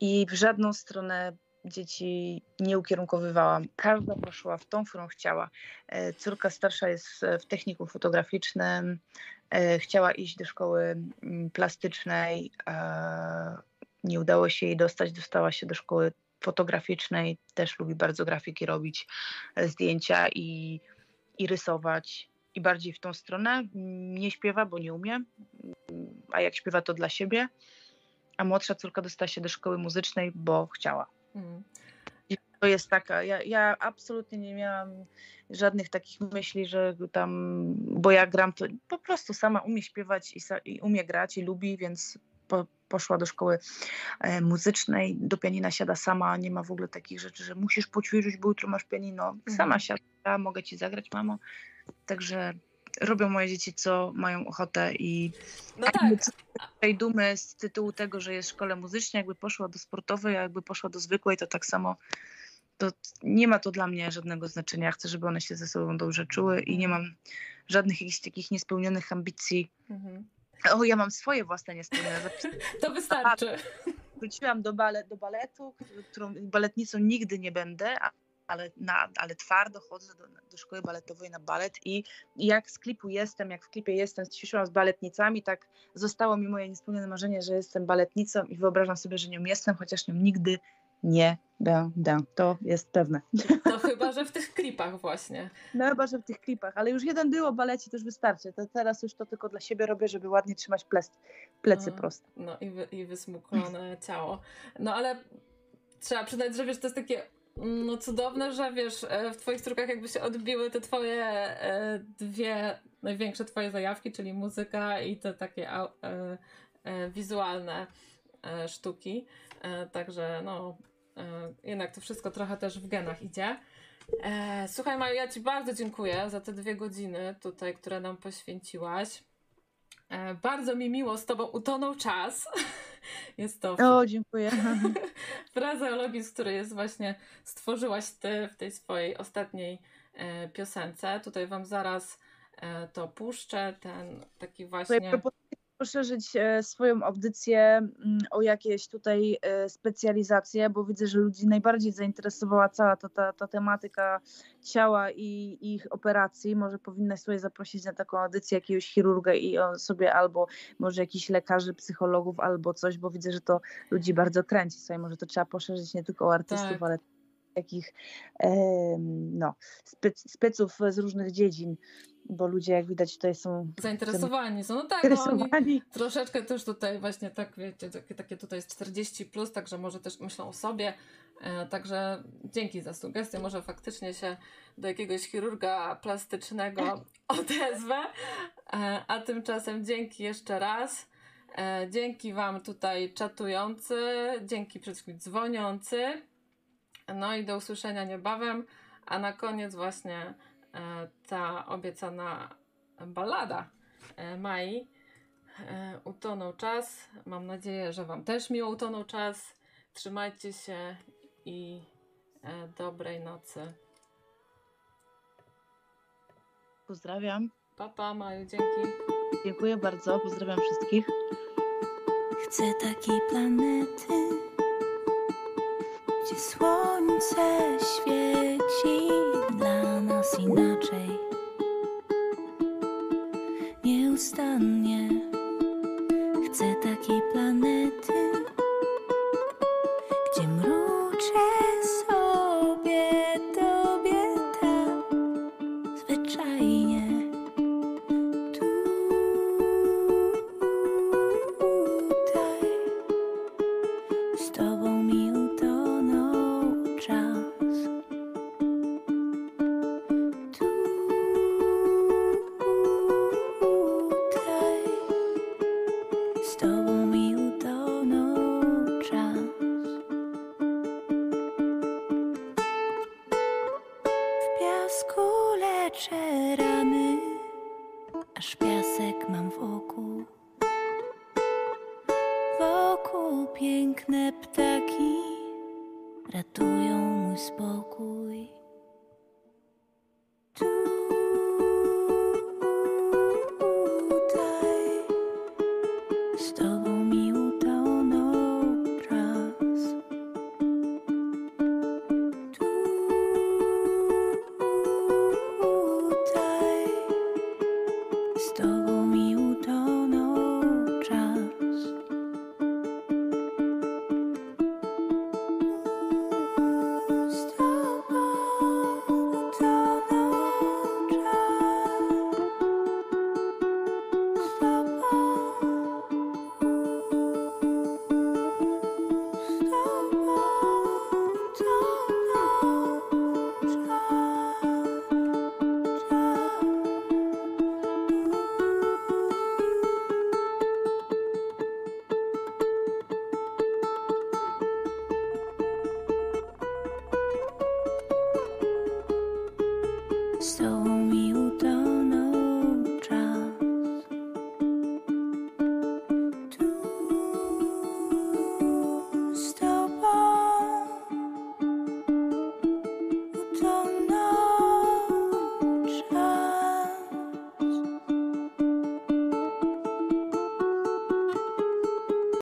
i w żadną stronę dzieci nie ukierunkowywałam. Każda poszła w tą, którą chciała. E, córka starsza jest w techniku fotograficznym, e, chciała iść do szkoły mm, plastycznej, nie udało się jej dostać, dostała się do szkoły fotograficznej, też lubi bardzo grafiki robić, e, zdjęcia i, i rysować. I bardziej w tą stronę. Nie śpiewa, bo nie umie, a jak śpiewa, to dla siebie. A młodsza córka dostała się do szkoły muzycznej, bo chciała. Mm. I to jest taka, ja, ja absolutnie nie miałam żadnych takich myśli, że tam, bo ja gram, to po prostu sama umie śpiewać i, i umie grać i lubi, więc po, poszła do szkoły e, muzycznej, do pianina siada sama, nie ma w ogóle takich rzeczy, że musisz poćwiczyć, bo jutro masz pianino. Sama mhm. siada, mogę ci zagrać, mamo. Także robią moje dzieci, co mają ochotę i no tak. tej dumy z tytułu tego, że jest w szkole muzycznej, jakby poszła do sportowej, a jakby poszła do zwykłej, to tak samo to nie ma to dla mnie żadnego znaczenia. Chcę, żeby one się ze sobą dobrze czuły i nie mam żadnych jakichś takich niespełnionych ambicji. Mhm. O, ja mam swoje własne niespełnione zapisy. To wystarczy. Wróciłam do, balet, do baletu, którą baletnicą nigdy nie będę, ale, na, ale twardo chodzę do, do szkoły baletowej na balet i jak z klipu jestem, jak w klipie jestem, ćwiczyłam z baletnicami, tak zostało mi moje niespełnione marzenie, że jestem baletnicą i wyobrażam sobie, że nią jestem, chociaż nią nigdy nie będę. To jest pewne. To chyba, że w tych klipach właśnie. No chyba, że w tych klipach, ale już jeden był o balecie, to już wystarczy. To teraz już to tylko dla siebie robię, żeby ładnie trzymać plec, plecy proste. No i, wy, i wysmuklone ciało. No ale trzeba przyznać, że wiesz, to jest takie no cudowne, że wiesz, e, w twoich strukach jakby się odbiły te twoje e, dwie największe twoje zajawki, czyli muzyka i te takie e, wizualne sztuki. Także no, jednak to wszystko trochę też w genach idzie. Słuchaj Maju, ja ci bardzo dziękuję za te dwie godziny tutaj, które nam poświęciłaś. Bardzo mi miło z tobą utonął czas. Jest to. O, dziękuję. frazeologii, z której jest właśnie stworzyłaś ty w tej swojej ostatniej e, piosence. Tutaj wam zaraz e, to puszczę, ten taki właśnie poszerzyć e, swoją audycję mm, o jakieś tutaj e, specjalizacje, bo widzę, że ludzi najbardziej zainteresowała cała ta, ta, ta tematyka ciała i ich operacji. Może powinnaś sobie zaprosić na taką audycję jakiegoś chirurga i on sobie albo może jakichś lekarzy, psychologów albo coś, bo widzę, że to ludzi bardzo kręci sobie. Może to trzeba poszerzyć nie tylko o artystów, tak. ale takich no, speców z różnych dziedzin bo ludzie, jak widać, tutaj są zainteresowani. Są. No tak, zainteresowani. No troszeczkę też tutaj właśnie tak, wiecie, takie, takie tutaj jest 40, plus, także może też myślą o sobie. E, także dzięki za sugestię. Może faktycznie się do jakiegoś chirurga plastycznego odezwę. E, a tymczasem dzięki jeszcze raz. E, dzięki Wam tutaj czatujący, dzięki przede wszystkim dzwoniący. No i do usłyszenia niebawem. A na koniec właśnie E, ta obiecana ballada e, Mai. E, utonął czas. Mam nadzieję, że Wam też miło utonął czas. Trzymajcie się i dobrej nocy. Pozdrawiam. Papa, pa, Maju, dzięki. Dziękuję bardzo, pozdrawiam wszystkich. Chcę takiej planety, gdzie słońce świeci dla nas inaczej. Nieustannie